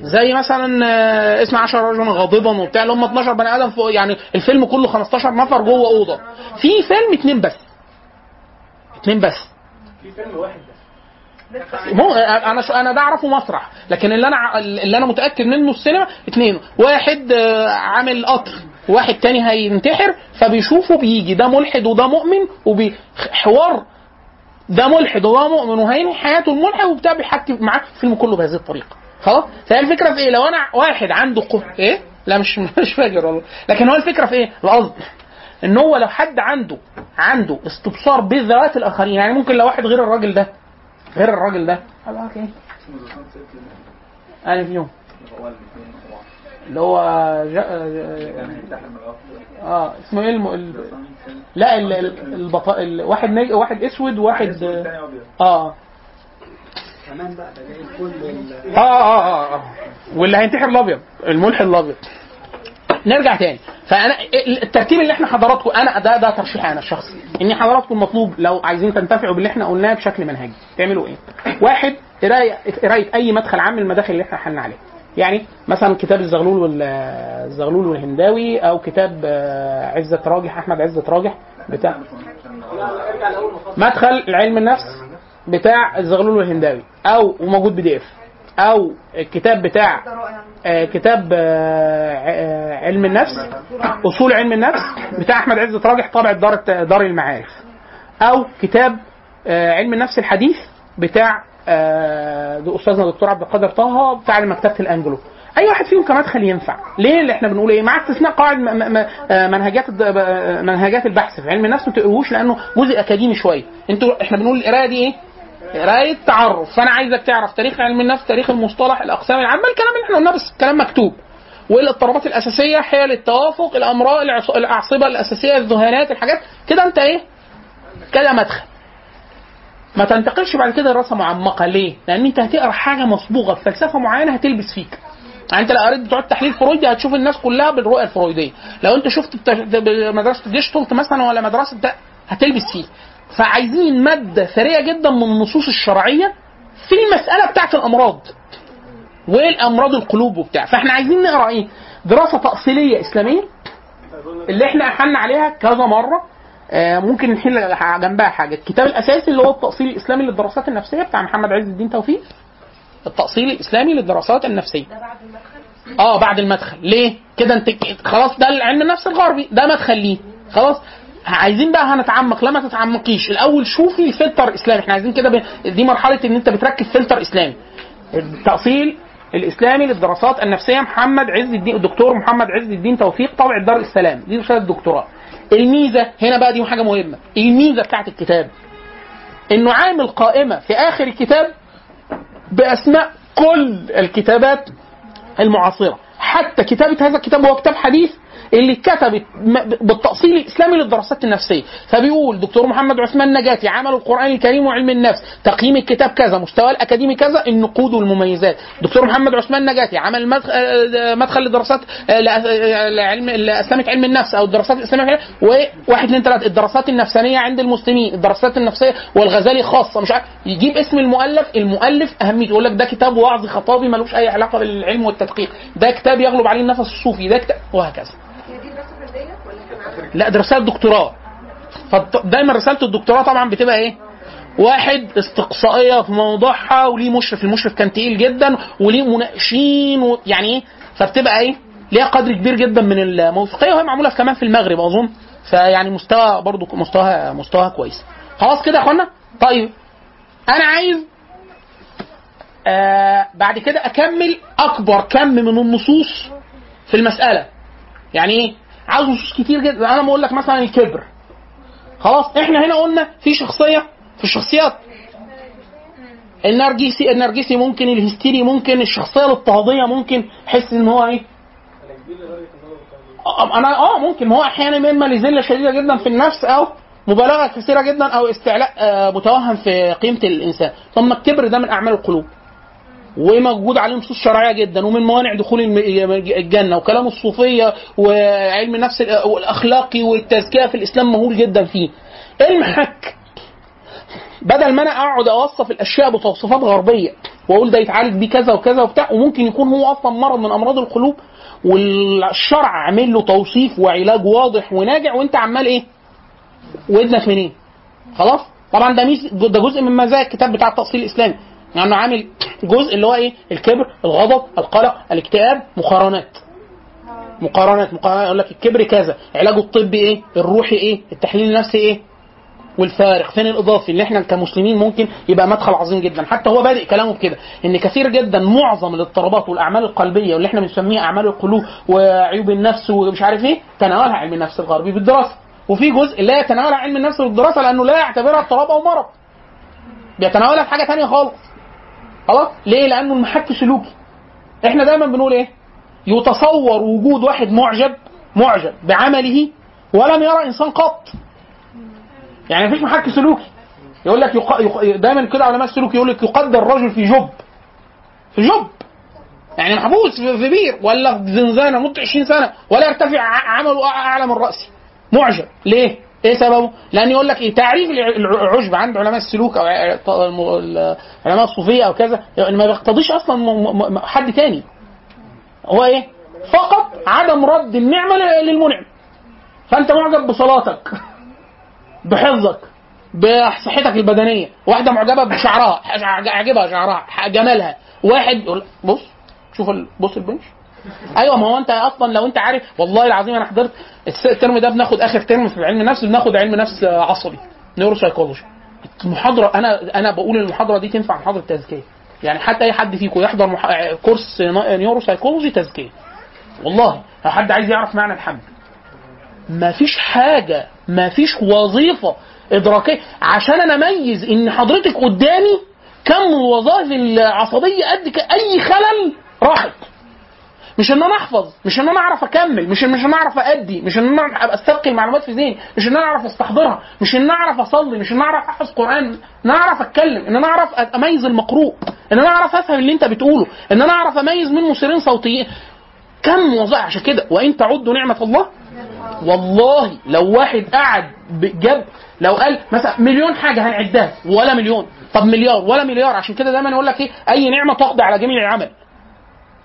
زي مثلا آه، اسم 10 رجلا غاضبا وبتاع اللي هم 12 بني آدم فوق يعني الفيلم كله 15 نفر جوه أوضة. في فيلم اتنين بس. اتنين بس. في فيلم واحد بس. مو أنا أنا ده أعرفه مسرح. لكن اللي أنا اللي أنا متأكد منه السينما اتنين. واحد آه، عامل قطر. واحد تاني هينتحر فبيشوفه بيجي. ده ملحد وده مؤمن وبحوار ده ملحد وده مؤمن وهينهي حياته الملحد وبتاع بيحكي معاه الفيلم كله بهذه الطريقة. خلاص؟ فهي الفكرة في إيه؟ لو أنا واحد عنده قه... إيه؟ لا مش مش فاكر والله. لكن هو الفكرة في إيه؟ القصد إن هو لو حد عنده عنده استبصار بذوات الآخرين يعني ممكن لو واحد غير الراجل ده غير الراجل ده. إيه أنا فيهم اللي هو جا... آه اسمه إيه؟ الم... ال... لا ال... ال... البط... ال... واحد نج... واحد أسود وواحد آه. كمان بقى ده جاي كل ال- آه آه آه, آه. واللي هينتحر الأبيض الملحد الأبيض. نرجع تاني. فأنا الترتيب اللي إحنا حضراتكم أنا ده ده ترشيحي أنا الشخصي. إن حضراتكم مطلوب لو عايزين تنتفعوا باللي إحنا قلناه بشكل منهجي. تعملوا إيه؟ واحد قراية قراية أي مدخل عام من المداخل اللي إحنا حلنا عليها يعني مثلا كتاب الزغلول وال الزغلول والهنداوي أو كتاب آه، عزة راجح أحمد عزة راجح بتاع مدخل علم النفس. بتاع الزغلول والهنداوي أو وموجود بي دي إف أو الكتاب بتاع آه، كتاب آه، آه، علم النفس أصول علم النفس بتاع أحمد عزة راجح طابع دار دار المعارف أو كتاب آه، علم النفس الحديث بتاع آه، أستاذنا دكتور عبد القادر طه بتاع مكتبة الأنجلو. أي واحد فيهم كمدخل ينفع. ليه اللي إحنا بنقول إيه؟ مع استثناء قواعد منهجات آه، منهجات البحث. في علم النفس ما تقروش لأنه جزء أكاديمي شوية. أنتوا إحنا بنقول القراية دي إيه؟ قرايه تعرف فأنا عايزك تعرف تاريخ علم النفس تاريخ المصطلح الأقسام العامة الكلام اللي إحنا قلناه بس كلام مكتوب. والاضطرابات الأساسية حيل التوافق الامراض العص- الأعصبة الأساسية الذهانات الحاجات. كده أنت إيه؟ كده مدخل. ما تنتقلش بعد كده دراسه معمقه ليه؟ لأن أنت هتقرأ حاجة مصبوغة بفلسفه معينة هتلبس فيك. يعني أنت لو قريت بتوع التحليل الفرويدي هتشوف الناس كلها بالرؤية الفرويدية، لو أنت شفت مدرسه جيشتولت مثلا ولا مدرسة ده هتلبس فيه. فعايزين مادة ثرية جدا من النصوص الشرعية في المسألة بتاعت الأمراض. والأمراض القلوب وبتاع، فإحنا عايزين نقرأ إيه؟ دراسة تأصيلية إسلامية اللي إحنا إحنا عليها كذا مرة. آه، ممكن نحل جنبها حاجة. الكتاب الأساسي اللي هو التأصيل الإسلامي للدراسات النفسية بتاع محمد عز الدين توفيق. التأصيل الإسلامي للدراسات النفسية. ده بعد المدخل؟ آه بعد المدخل. ليه؟ كده انت خلاص ده علم النفس الغربي. ده مدخل ليه. خلاص. عايزين بقى هنتعمق لا ما تتعمقيش. الأول شوفي الفلتر الاسلامي إحنا عايزين كده ب... دي مرحلة إن أنت بتركب فلتر إسلامي. التأصيل الإسلامي للدراسات النفسية محمد عز الدين الدكتور محمد عز الدين توفيق طبع دار السلام. دي رساله دكتوراه الميزة هنا بقى دي حاجة مهمة. الميزة بتاعت الكتاب. إنه عامل قائمة في آخر الكتاب بأسماء كل الكتابات المعاصرة. حتى كتابة هذا الكتاب هو كتاب حديث اللي اتكتبت م- بالتأصيل الإسلامي للدراسات النفسية. فبيقول دكتور محمد عثمان نجاتي عمل القرآن الكريم وعلم النفس تقييم الكتاب كذا مستوى الأكاديمي كذا النقود والمميزات. دكتور محمد عثمان نجاتي عمل مدخ- مدخل لدراسات آه، لأ- آه، لعلم لاسلامه علم النفس أو الدراسات الإسلامية. وواحد اثنين ثلاثة الدراسات النفسانية عند المسلمين الدراسات النفسية والغزالي خاصة. مش عارف يجيب اسم المؤلف المؤلف أهميته يقول لك ده كتاب وعظ خطابي ملوش أي علاقة بالعلم والتدقيق. ده كتاب يغلب عليه النفس الصوفي ده كتاب وهكذا. لا ده رساله دكتوراه. فدايما رسالة الدكتوراه طبعا بتبقى إيه؟ واحد استقصائية في موضوعها وليه مشرف. المشرف كان تقيل جدا وليه مناقشين و... يعني إيه؟ فبتبقى إيه؟ ليها قدر كبير جدا من الموثوقية وهي معمولة كمان في المغرب أظن. فيعني مستوى برضو مستواها مستواها كويس. خلاص كده يا إخوانا؟ طيب أنا عايز آه بعد كده أكمل أكبر كم من النصوص في المسألة. يعني إيه؟ عاوز كتير جدا. أنا بقول لك مثلا الكبر. خلاص إحنا هنا قلنا في شخصية في الشخصيات. النرجسي النرجسي ممكن الهستيري ممكن الشخصية الاضطهادية ممكن حس إن هو إيه؟ أنا آه ممكن. هو أحيانا اما لذله شديدة جدا في النفس أو مبالغة كثيرة جدا أو استعلاء آه، متوهم في قيمة الإنسان. ثم الكبر ده من أعمال القلوب. وموجود عليه نصوص شرعية جدا ومن موانع دخول الجنة وكلام الصوفية وعلم النفس والاخلاقي والتزكية في الإسلام مهول جدا فيه. المحك بدل ما أنا أقعد أوصف الأشياء بتوصيفات غربية وأقول ده يتعالج بيه كذا وكذا وبتاع وممكن يكون هو أصلا مرض من أمراض القلوب والشرع عامل له توصيف وعلاج واضح وناجع وأنت عمال إيه؟ ودنك منين؟ خلاص؟ طبعا ده ده جزء من مزايا الكتاب بتاع التأصيل الإسلامي يعني عامل جزء اللي هو إيه؟ الكبر، الغضب، القلق، الاكتئاب، مقارنات. مقارنات مقارنات يقول لك الكبر كذا، علاجه الطبي إيه؟ الروحي إيه؟ التحليل النفسي إيه؟ والفارق فين الإضافي اللي إحنا كمسلمين ممكن يبقى مدخل عظيم جدا حتى هو بادئ كلامه بكده إن كثير جدا معظم الاضطرابات والأعمال القلبية واللي إحنا بنسميها أعمال القلوب وعيوب النفس ومش عارف إيه تناولها علم النفس الغربي بالدراسة وفي جزء لا يتناولها علم النفس بالدراسة لأنه لا يعتبرها اضطراب أو مرض بيتناولها في حاجة ثانية خالص خلاص؟ ليه؟ لأنه المحك سلوكي. إحنا دايما بنقول إيه؟ يتصور وجود واحد معجب معجب بعمله ولم يرى إنسان قط. يعني مفيش محك سلوكي. يقول لك يق... يق... دايما كده علماء السلوك يقول لك يقدر الرجل في جب. في جب. يعني محبوس في بير ولا في زنزانة مدة 20 سنة ولا يرتفع عمله أعلى من رأسه. معجب. ليه؟ إيه سببه؟ لأن يقول لك إيه تعريف الع- العجب عند علماء السلوك أو علماء الصوفية أو كذا يعني ما بيقتضيش أصلا حد تاني. هو إيه؟ فقط عدم رد النعمة للمنعم فأنت معجب بصلاتك بحفظك بصحتك البدنية. واحدة معجبة بشعرها عاجبها شعرها جمالها. واحد بص شوف بص ال bench. أيوه ما هو أنت أصلا لو أنت عارف والله العظيم أنا حضرت ال term ده بناخد آخر term في علم النفس بناخد علم نفس عصبي neuropsychology المحاضرة أنا أنا بقول المحاضرة دي تنفع محاضرة تزكيه يعني حتى أي حد فيكم يحضر مح... course neuropsychology تزكية. والله لو حد عايز يعرف معنى الحمد ما فيش حاجة ما فيش وظيفة إدراكية. عشان أنا أميز إن حضرتك قدامي كم الوظائف العصبية قد أي خلل راحت. مش ان أنا احفظ مش ان أنا اعرف اكمل مش مش ان أنا اعرف ادي مش ان أنا ابقى استبقي المعلومات في ذهني مش ان أنا اعرف استحضرها مش ان أنا اعرف اصلي مش ان أنا اعرف احفظ قران ان أنا اعرف اتكلم ان أنا اعرف اميز المقروء ان أنا اعرف افهم اللي انت بتقوله ان أنا اعرف اميز من مثيرين صوتيين كم وظائف عشان كده وان تعدوا نعمه الله والله لو واحد قعد جاب لو قال مثلا مليون حاجة هنعدها ولا مليون طب مليار ولا مليار عشان كده دايما يقول لك إيه اي نعمه تقضي على جميع العمل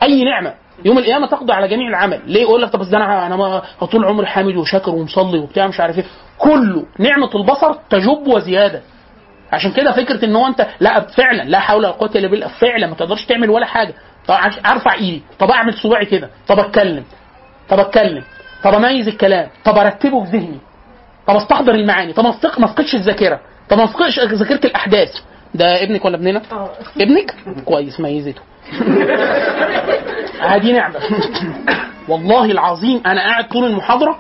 اي نعمه يوم القيامة تقضي على جميع العمل. ليه يقول لك طب بس ده أنا أنا طول عمري حامد وشاكر ومصلي وبتاع مش عارف إيه. كله نعمة البصر تجب وزيادة. عشان كده فكرة إن هو أنت لا فعلا لا حول ولا قوة إلا بالله فعلا ما تقدرش تعمل ولا حاجة. طب أرفع إيدي. طب أعمل صباعي كده. طب أتكلم. طب أتكلم. طب أميز الكلام. طب أرتبه في ذهني. طب أستحضر المعاني. طب ما افقدش الذاكرة. طب ما افقدش ذاكرة الأحداث. ده ابنك ولا ابننا؟ ابنك؟ كويس ميزته. هذه نعمة. والله العظيم أنا قاعد طول المحاضرة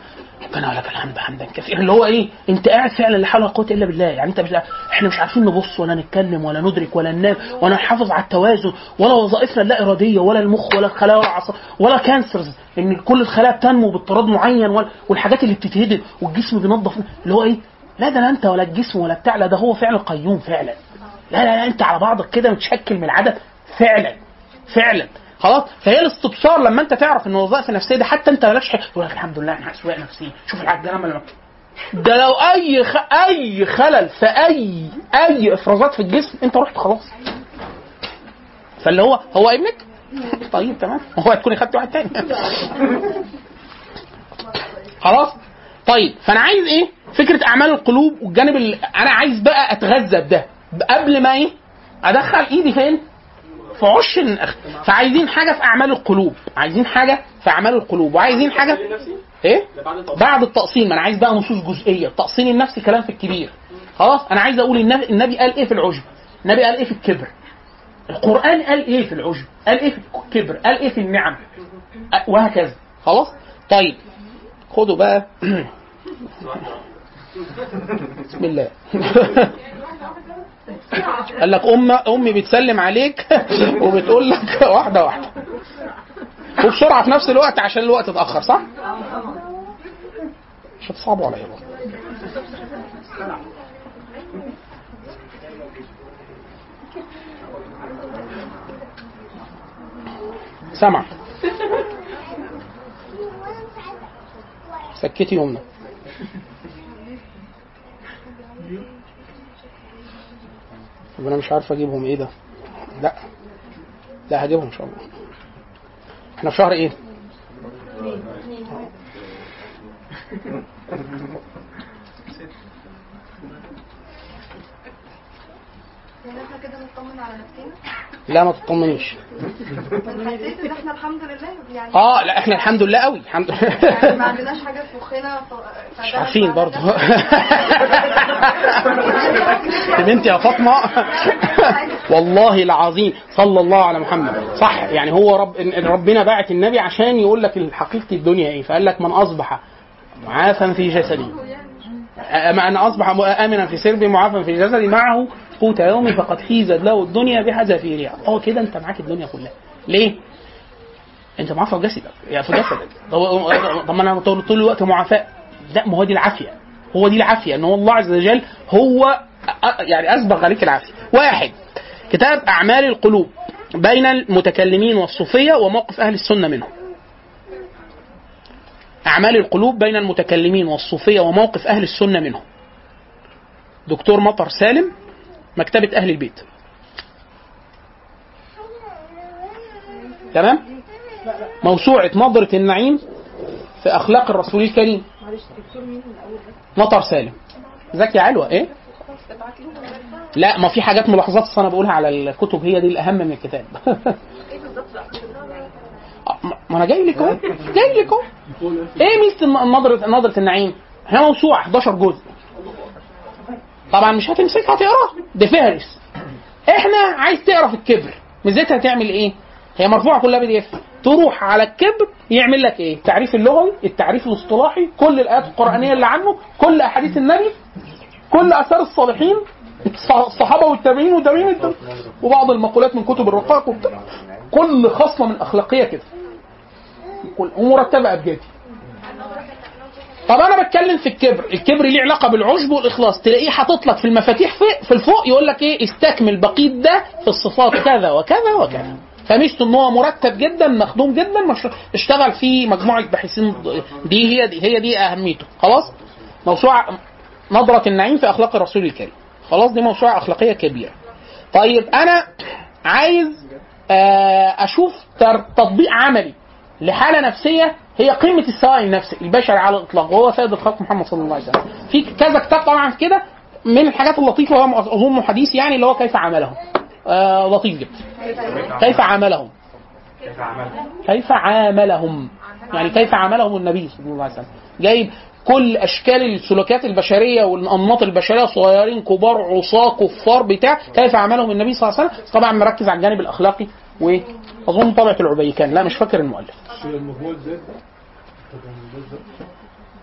ربنا ولك الحمد حمدا كثيرا. اللي هو إيه؟ أنت قاعد فعلا لا حول ولا قوة إلا بالله. يعني أنت مش إحنا مش عارفين نبص ولا نتكلم ولا ندرك ولا ننام ولا نحافظ على التوازن ولا وظائفنا اللا إرادية ولا المخ ولا الخلايا ولا العصب ولا كانسرز إن كل الخلايا بتنمو باضطراد معين والحاجات اللي بتتهدم والجسم بينظف. اللي هو إيه؟ لا ده لا أنت ولا الجسم ولا بتاع لا ده هو فعلا قيوم فعلا. لا لا لا أنت على بعضك كده متشكل من العدد فعلا. فعلا. خلاص؟ فهي الاستبصار لما أنت تعرف إن الوظائف النفسية دي حتى أنت مالكش حاجة يقول لك الحمد لله أنا اسواق نفسيه شوف العجله لما ده لو أي خ... أي خلل في أي أي إفرازات في الجسم أنت رحت خلاص. فاللي هو هو ابنك طيب تمام. هو هتكوني خدت واحد تاني. خلاص؟ طيب فأنا عايز إيه؟ فكرة أعمال القلوب والجانب اللي أنا عايز بقى أتغذى بده. قبل ما إيه؟ أدخل إيدي فين؟ في عش النخ فعايزين حاجة في أعمال القلوب. عايزين حاجة في أعمال القلوب. وعايزين حاجة إيه؟ بعد التقسيم أنا عايز بقى نصوص جزئية. التقسيم النفسي كلام في الكبير. خلاص؟ أنا عايز أقول النبي, النبي قال إيه في العجب؟ النبي قال إيه في الكبر؟ القرآن قال إيه في العجب؟ قال إيه في الكبر؟ قال إيه في النعم؟ وهكذا. خلاص؟ طيب. خدوا بقى. بسم الله. قال لك أم أمي بتسلم عليك وبتقول لك واحدة واحدة. وبسرعة في نفس الوقت عشان الوقت اتأخر صح؟ مش هتصعبوا عليا برضه. سمع سكتي يمنى. طب أنا مش عارف أجيبهم إيه ده؟ لا. لا هجيبهم إن شاء الله. إحنا في شهر إيه؟ يعني إحنا كده نطمن على نفسنا؟ لا ما تطمنيش حسيت إن إحنا الحمد لله؟ يعني آه لا إحنا الحمد لله قوي. الحمد يعني ما لله عندناش حاجة في مخنا مش عارفين برضه. يا بنتي يا فاطمة. والله العظيم صلى الله على محمد. صح يعني هو رب ربنا باعت النبي عشان يقول لك حقيقه الدنيا إيه. فقال لك من أصبح معافا في جسدي أما أن أصبح آمنا في سربي معافا في جسدي معه قوت يومي فقد حيزت له الدنيا بحذافيرها. هو كده أنت معاك الدنيا كلها. ليه؟ أنت معافى في جسدك يعني في جسدك. طب ما أنا طول الوقت معافاة لا ما هو دي العافية. هو دي العافية أن هو الله عز وجل هو يعني أسبغ عليك العافية. واحد كتاب أعمال القلوب بين المتكلمين والصوفية وموقف أهل السنة منهم. أعمال القلوب بين المتكلمين والصوفية وموقف أهل السنة منهم. دكتور مطر سالم مكتبة أهل البيت. تمام؟ موسوعة نظرة النعيم في أخلاق الرسول الكريم. مطر سالم. زكي علوة إيه؟ لا ما في حاجات ملاحظات أنا بقولها على الكتب هي دي الأهم من الكتاب. ما أنا جاي لك اهو جاي لك اهو إيه ميزة نظره نظرة النعيم؟ هي موسوعة 11 جزء. طبعا مش هتمسكها تقراها دي فهرس. إحنا عايز تقرأ في الكبر. ميزتها تعمل إيه؟ هي مرفوعة كلها بي دي إف. تروح على الكبر يعمل لك إيه؟ التعريف اللغوي التعريف الاصطلاحي كل الآيات القرآنية اللي عنه كل أحاديث النبي كل آثار الصالحين الص- الصحابة والتابعين وتابعين التابعين وبعض المقولات من كتب الرقاق كل خصله من الاخلاقيه كده. كل ومرتبه ابجدي طب أنا بتكلم في الكبر الكبر ليه علاقة بالعجب والإخلاص. تلاقيه حاطط لك في المفاتيح في, في الفوق يقول لك إيه استكمل بقيه ده في الصفات كذا وكذا وكذا. فميزته إن هو مرتب جدا مخدوم جدا اشتغل في مجموعة باحثين دي هي دي هي دي أهميته. خلاص؟ موسوعة نظرة النعيم في أخلاق الرسول الكريم. خلاص؟ دي موسوعة أخلاقية كبيرة. طيب أنا عايز آه، أشوف تطبيق عملي. لحالة نفسية هي قمه السواء النفسي البشري على الإطلاق وهو سيد الخلق محمد صلى الله عليه وسلم. في كذا كتاب طبعا كده من الحاجات اللطيفة وهو أظن حديث يعني اللي هو كيف عملهم. آه لطيف جدا. كيف عملهم. كيف عاملهم. يعني كيف عاملهم النبي صلى الله عليه وسلم. جايب كل أشكال السلوكيات البشرية والأنماط البشرية صغيرين كبار عصاة كفار بتاع كيف عاملهم النبي صلى الله عليه وسلم. طبعا مركز على الجانب الأخلاقي. واظن طبعه العبيكان. لا مش فاكر المؤلف؟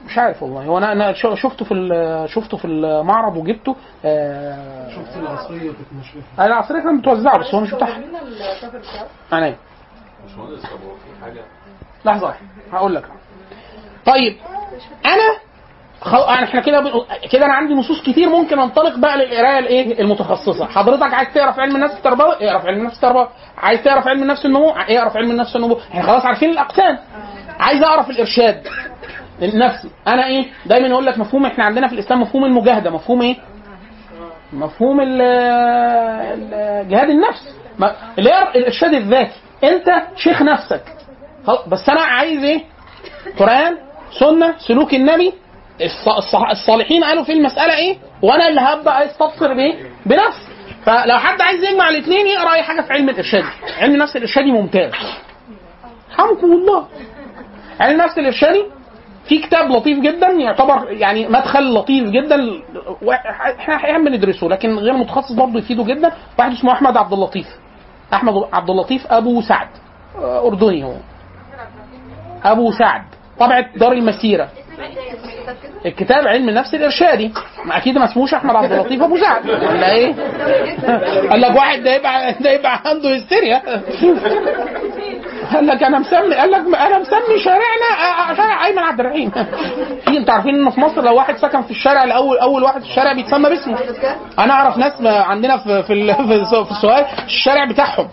مش عارف والله. هو أنا أنا شفته في ال- شفته في المعرض وجبته آه شفت العصرية كانت مشهوره العصرية كانت متوزعة بس هو مش بتاعها. أنا باشمهندس طب هو في حاجة؟ لحظة هقول لك. طيب أنا خل... إحنا كده بن... كده أنا عندي نصوص كتير ممكن انطلق بقى للقراية الايه؟ المتخصصة. حضرتك عايز تعرف علم النفس التربوي؟ اقرأ في علم النفس التربوي. عايز تعرف علم النفس النمو؟ اقرأ في علم النفس النمو. إحنا خلاص عارفين الأقسام. عايز أعرف الإرشاد. النفسي أنا إيه؟ دايما يقول لك مفهوم إحنا عندنا في الإسلام مفهوم المجاهدة. مفهوم إيه؟ مفهوم جهاد النفس. اللي الإرشاد الذاتي. أنت شيخ نفسك. بس أنا عايز إيه؟ قرآن سنة سلوك النبي الصالحين قالوا في المسألة إيه؟ وأنا اللي هبدأ استبصر بإيه؟ بنفسي. فلو حد عايز يجمع الاثنين يقرأ أي حاجة في علم الإرشاد. علم النفس الإرشادي ممتاز. حمكم الله علم النفس الإرشادي في كتاب لطيف جدا يعتبر يعني مدخل لطيف جدا إحنا أحيانا بندرسه لكن غير متخصص برضه يفيده جدا. واحد اسمه أحمد عبد اللطيف. أحمد عبد اللطيف أبو سعد. أردني هو. أبو سعد. طبعة دار المسيرة. الكتاب علم النفس الإرشادي. أكيد ما اسموش أحمد عبد اللطيف أبو سعد ولا إيه؟ قال لك واحد ده يبقى ده يبقى عنده هستيريا. قال لك أنا مسمي قال لك أنا مسمي شارعنا آه، آه، شارع أيمن عبد الرحيم. في أنتوا عارفين إن في مصر لو واحد سكن في الشارع الأول أول واحد في الشارع بيتسمى باسمه. أنا أعرف ناس عندنا في في في السؤال الشارع بتاعهم.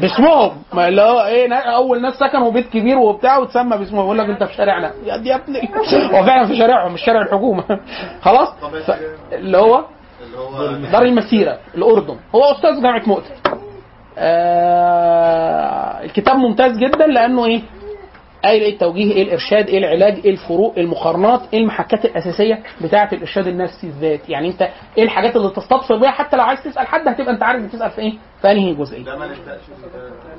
باسمهم. ما اللي هو إيه أول ناس سكنوا بيت كبير وبتاع وتسمى باسمه يقول لك أنت في شارعنا. يا ابني. هو فعلا في شارعهم مش شارع الحكومة. خلاص؟ ف... اللي هو دار المسيرة الأردن. هو أستاذ جامعة مؤتة آه الكتاب ممتاز جدا لأنه إيه؟ إيه التوجيه إيه الإرشاد إيه العلاج إيه الفروق إيه المقارنات إيه المحكات الأساسية بتاعة الإرشاد النفسي الذاتي؟ يعني أنت إيه الحاجات اللي تستبصر بيها؟ حتى لو عايز تسأل حد هتبقى أنت عارف بتسأل في إيه؟ في أنهي جزئية.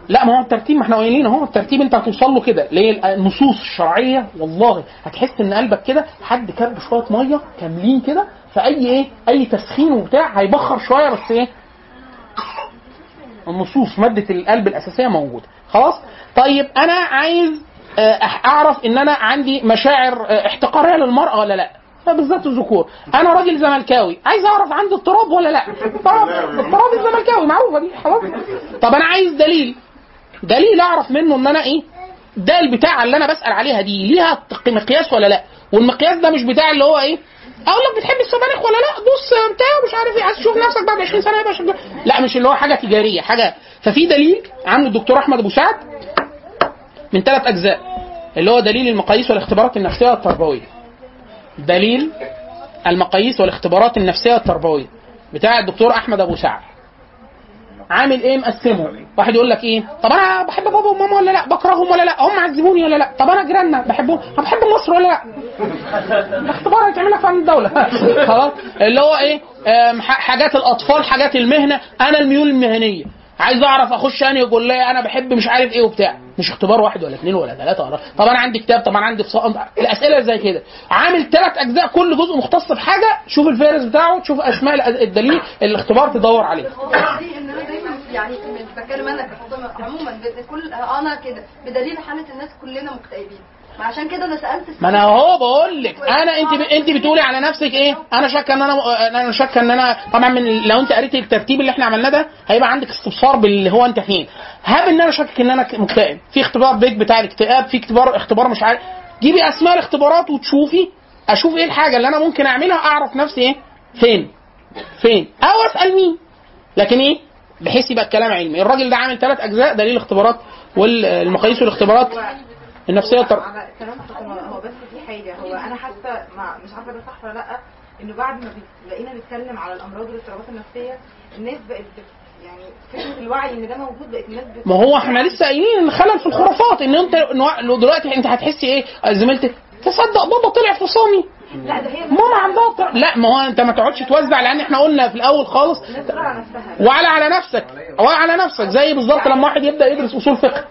لا ما هو الترتيب ما إحنا قايلين أهو الترتيب أنت هتوصل له كده. ليه؟ النصوص الشرعية والله هتحس إن قلبك كده حد كب شوية مية كاملين كده فأي إيه؟ أي تسخين وبتاع هيبخر شوية بس إيه؟ النصوص مادة القلب الأساسية موجودة. خلاص؟ طيب أنا عايز أعرف إن أنا عندي مشاعر آه، احتقارية للمرأة ولا لأ؟ بالذات الذكور. أنا راجل زملكاوي. عايز أعرف عندي اضطراب ولا لأ؟ اضطراب اضطراب الزملكاوي معروفة دي خلاص. طب أنا عايز دليل. دليل أعرف منه إن أنا إيه؟ ده البتاع اللي أنا بسأل عليها دي ليها مقياس ولا لأ؟ والمقياس ده مش بتاع اللي هو إيه؟ أقول لك بتحب السبانخ ولا لأ؟ بص بتاع مش عارف إيه. عايز تشوف نفسك بعد 20 سنة يبقى شكلك لأ مش اللي هو حاجة تجارية حاجة. ففي دليل عامله الدكتور أحمد أبو سعد من ثلاث أجزاء. اللي هو دليل المقاييس والاختبارات النفسية والتربوية. دليل المقاييس والاختبارات النفسية والتربوية. بتاع الدكتور أحمد أبو سعد عامل إيه؟ مقسمه. واحد يقول لك إيه؟ طب أنا بحب بابا وماما ولا لأ؟ بكرههم ولا لأ؟ هم عذبوني ولا لأ؟ طب أنا جيراننا بحبهم؟ أنا بحب مصر ولا لأ؟ ده اختبار هيتعمل لك في الدولة. خلاص. اللي هو إيه؟ حاجات الأطفال حاجات المهنة. أنا الميول المهنية. عايز اعرف اخش انهي كلية أنا بحب مش عارف إيه وبتاع. مش اختبار واحد ولا اثنين ولا ثلاثة ولا طب أنا عندي كتاب طب أنا عندي فصائل الاسئلة زي كده. عامل ثلاث اجزاء كل جزء مختص بحاجة شوف الفهرس بتاعه تشوف اسماء الدليل الاختبار تدور عليه. يعني بتكلم أنا عموما كل أنا كده بدليل حالة الناس كلنا مكتئبين. ما عشان كده أنا سألت ما أنا هو بقول لك. أنا أنت ب... أنت بتقولي على نفسك إيه؟ أنا شاكة إن أنا أنا شاكة إن أنا طبعا من لو أنت قريت الترتيب اللي إحنا عملناه ده هيبقى عندك استبصار باللي هو أنت فين. هاب إن أنا شاكك إن أنا مكتئب. في اختبار بيج بتاع الاكتئاب في اختبار اختبار مش عارف. جيبي أسماء الاختبارات وتشوفي أشوف إيه الحاجة اللي أنا ممكن أعملها اعرف نفسي إيه؟ فين. فين. أو أسأل مين. لكن إيه؟ بحيث يبقى الكلام علمي. الراجل ده عامل ثلاث أجزاء دليل الاختبارات والمقاييس والاختبارات. النفسية. على كلام فاطمه هو بس في حاجة هو أنا حاسة مش عارفة ده صح ولا لأ إنه بعد ما بقينا نتكلم على الأمراض والاضطرابات النفسية الناس بقت يعني فكرة الوعي إن ده موجود بقت الناس. ما هو إحنا لسه قايلين إن خلل في الخرافات إن أنت دلوقتي أنت هتحسي إيه زميلتك تصدق بابا طلع فصامي لا ده هي ماما عندها. لا ما هو أنت ما تقعدش توزع لأن إحنا قلنا في الأول خالص على وعلى على نفسك وعلى نفسك زي بالظبط لما واحد يبدأ يدرس أصول فقه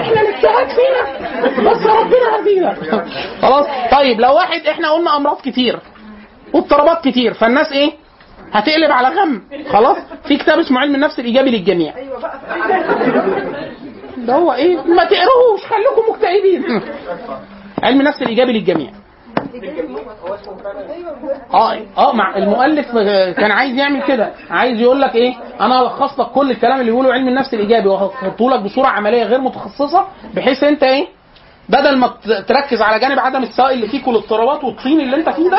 إحنا الاجتهاد فينا بس ربنا هدينا خلاص طيب لو واحد إحنا قلنا أمراض كتير واضطرابات كتير فالناس إيه؟ هتقلب على غم خلاص؟ في كتاب اسمه علم النفس الإيجابي للجميع. أيوه بقى ده هو إيه؟ ما تقروش خليكم مكتئبين. علم النفس الإيجابي للجميع. آه آه مع المؤلف كان عايز يعمل كده. عايز يقول لك إيه؟ أنا هلخص لك كل الكلام اللي بيقوله علم النفس الإيجابي وهحطه لك بصورة عملية غير متخصصة بحيث أنت إيه؟ بدل ما تركز على جانب عدم السواء اللي فيك والاضطرابات والطين اللي أنت فيه ده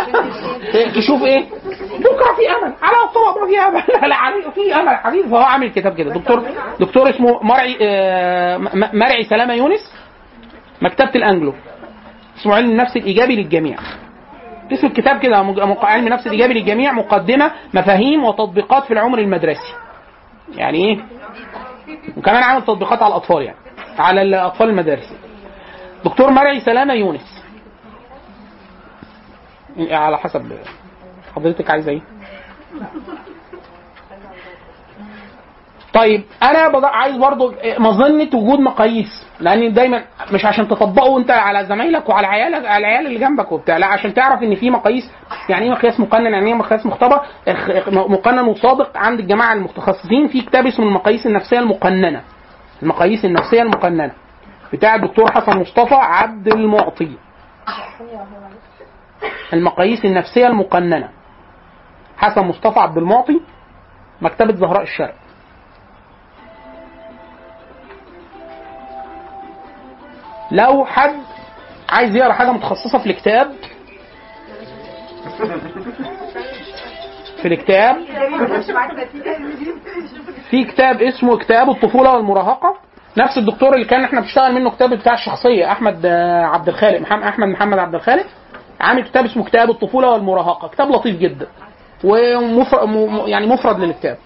تشوف إيه؟ بكره في أمل. على الطلاق في أمل. لا في أمل. حبيبي فهو عامل كتاب كده. دكتور دكتور اسمه مرعي آه، مرعي سلامة يونس مكتبة الأنجلو. اسمه علم النفس الإيجابي للجميع. اسم الكتاب كده علم النفس الإيجابي للجميع مقدمة مفاهيم وتطبيقات في العمر المدرسي. يعني إيه؟ وكمان عامل تطبيقات على الأطفال يعني على الأطفال المدارس دكتور مرعي سلامة يونس. على حسب حضرتك عايزة إيه؟ طيب أنا عايز برضو مظنة وجود مقاييس. لأن دايما مش عشان تطبقه أنت على زمايلك وعلى عيالك على العيال اللي جنبك وبتاع لا عشان تعرف إن في مقاييس يعني إيه مقياس مقنن يعني إيه مقياس مختبر مقنن وصادق عند الجماعة المتخصصين في كتاب اسمه المقاييس النفسية المقننة. المقاييس النفسية المقننة. بتاع الدكتور حسن مصطفى عبد المعطي. المقاييس النفسية المقننة. حسن مصطفى عبد المعطي مكتبة زهراء الشرق. لو حد عايز يقرأ حاجة متخصصة في الكتاب في الكتاب في كتاب اسمه كتاب الطفولة والمراهقة نفس الدكتور اللي كان إحنا بنشتغل منه كتاب بتاع الشخصية أحمد عبد الخالق محمد أحمد محمد عبد الخالق عامل كتاب اسمه كتاب الطفولة والمراهقة كتاب لطيف جدا ومفرد يعني مفرد للكتاب.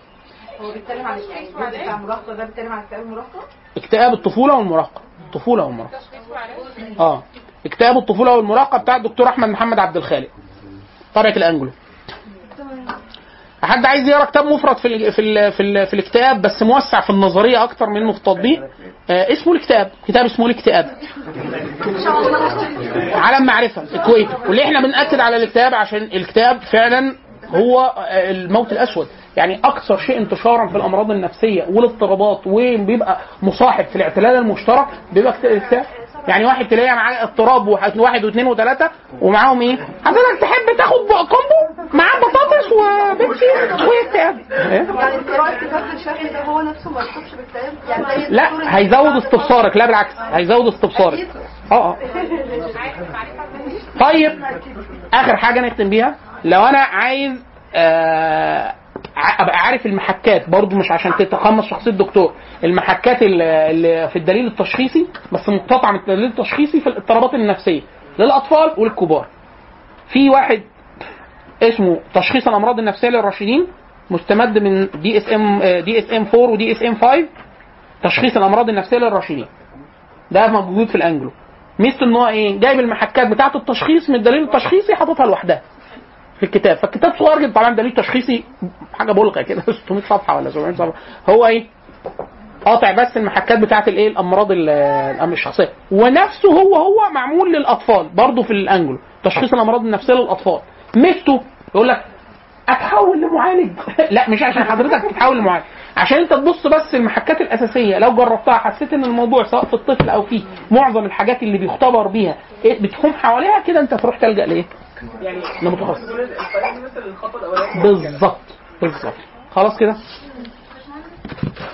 هو بيتكلم عن الجزء بتاع المراهقة ده بيتكلم عن اكتئاب المراهقة؟ اكتئاب الطفولة والمراهقة الطفولة والمراهقة. آه. اكتئاب الطفولة والمراهقة بتاع الدكتور أحمد محمد عبد الخالق. طبعه الأنجلو. حد عايز يقرأ كتاب مفرد في ال في ال في, ال في الاكتئاب بس موسع في النظرية أكتر منه في التطبيق آه اسمه الاكتئاب كتاب اسمه الاكتئاب. عالم معرفة الكويت. واللي إحنا بنأكد على الاكتئاب عشان الاكتئاب فعلا هو آه، الموت الأسود. يعني أكثر شيء انتشارا في الأمراض النفسية والاضطرابات وبيبقى مصاحب في الاعتلال المشترك بيبقى اكت- اكتئاب. يعني واحد تلاقيه معاه اضطراب واحد واثنين وثلاثة ومعاهم إيه؟ حضرتك تحب تاخد combo؟ معاه بطاطس وبيبسي واكتئاب إيه؟ يعني هو نفسه ما يصبش باكتئاب يعني لا هيزود استبصارك. لا بالعكس هيزود استبصارك. آه آه. طيب آخر حاجة نختم بيها. لو أنا عايز آه أبقى عارف المحكات برضو مش عشان تتقمص شخصية الدكتور المحكات اللي في الدليل التشخيصي بس مقتطعه من الدليل التشخيصي في الاضطرابات النفسية للأطفال وللكبار في واحد اسمه تشخيص الأمراض النفسية للراشدين مستمد من دي اس ام دي اس ام 4 ودي اس ام 5 تشخيص الأمراض النفسية للراشدين. ده موجود في الانجلو. ميزته إن هو إيه؟ جايب المحكات بتاعه التشخيص من الدليل التشخيصي حاططها لوحدها. في الكتاب. فالكتاب صغير جدا. طبعا دليل تشخيصي حاجة بالغة كده. 600 صفحة ولا 700 صفحة. هو إيه؟ قاطع بس المحكات بتاعه الإيه؟ الأمراض ال- الأمراض الشخصية. ونفسه هو هو معمول للأطفال. برضه في الانجلو تشخيص الأمراض النفسية للأطفال. ميزته يقول لك أتحول لمعالج. لا مش عشان حضرتك تتحول لمعالج. عشان أنت تبص بس المحكات الأساسية. لو جربتها حسيت إن الموضوع سواء في الطفل أو في معظم الحاجات اللي بيختبر بيها إيه؟ بتحوم حواليها كده أنت تروح تلجأ لإيه؟ يعني الأولانية. بالظبط بالظبط. خلاص كده؟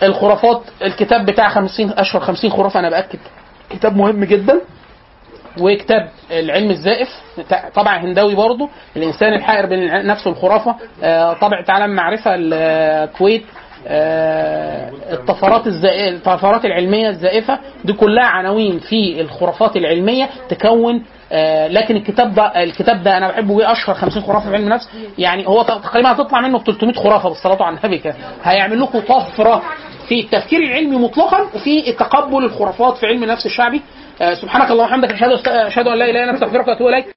الخرافات الكتاب بتاع 50 أشهر 50 خرافة أنا بأكد. كتاب مهم جدا. وكتاب العلم الزائف طبع هنداوي برضه. الإنسان الحائر بين نفسه والخرافه آه، طبع عالم معرفة الكويت آه، الطفرات الزائفه الطفرات العلمية الزائفة دي كلها عناوين في الخرافات العلمية تكون آه، لكن الكتاب ده الكتاب ده أنا بحبه إيه أشهر 50 خرافة في علم النفس. يعني هو تقريبا هتطلع منه ب 300 خرافه بالصلاه على النبي كده. هيعمل لكم طفرة في التفكير العلمي مطلقا وفي تقبل الخرافات في علم النفس الشعبي. آه، سبحانك اللهم وبحمدك أشهد أن لا إله إلا أنت أستغفرك وأتوب إليك.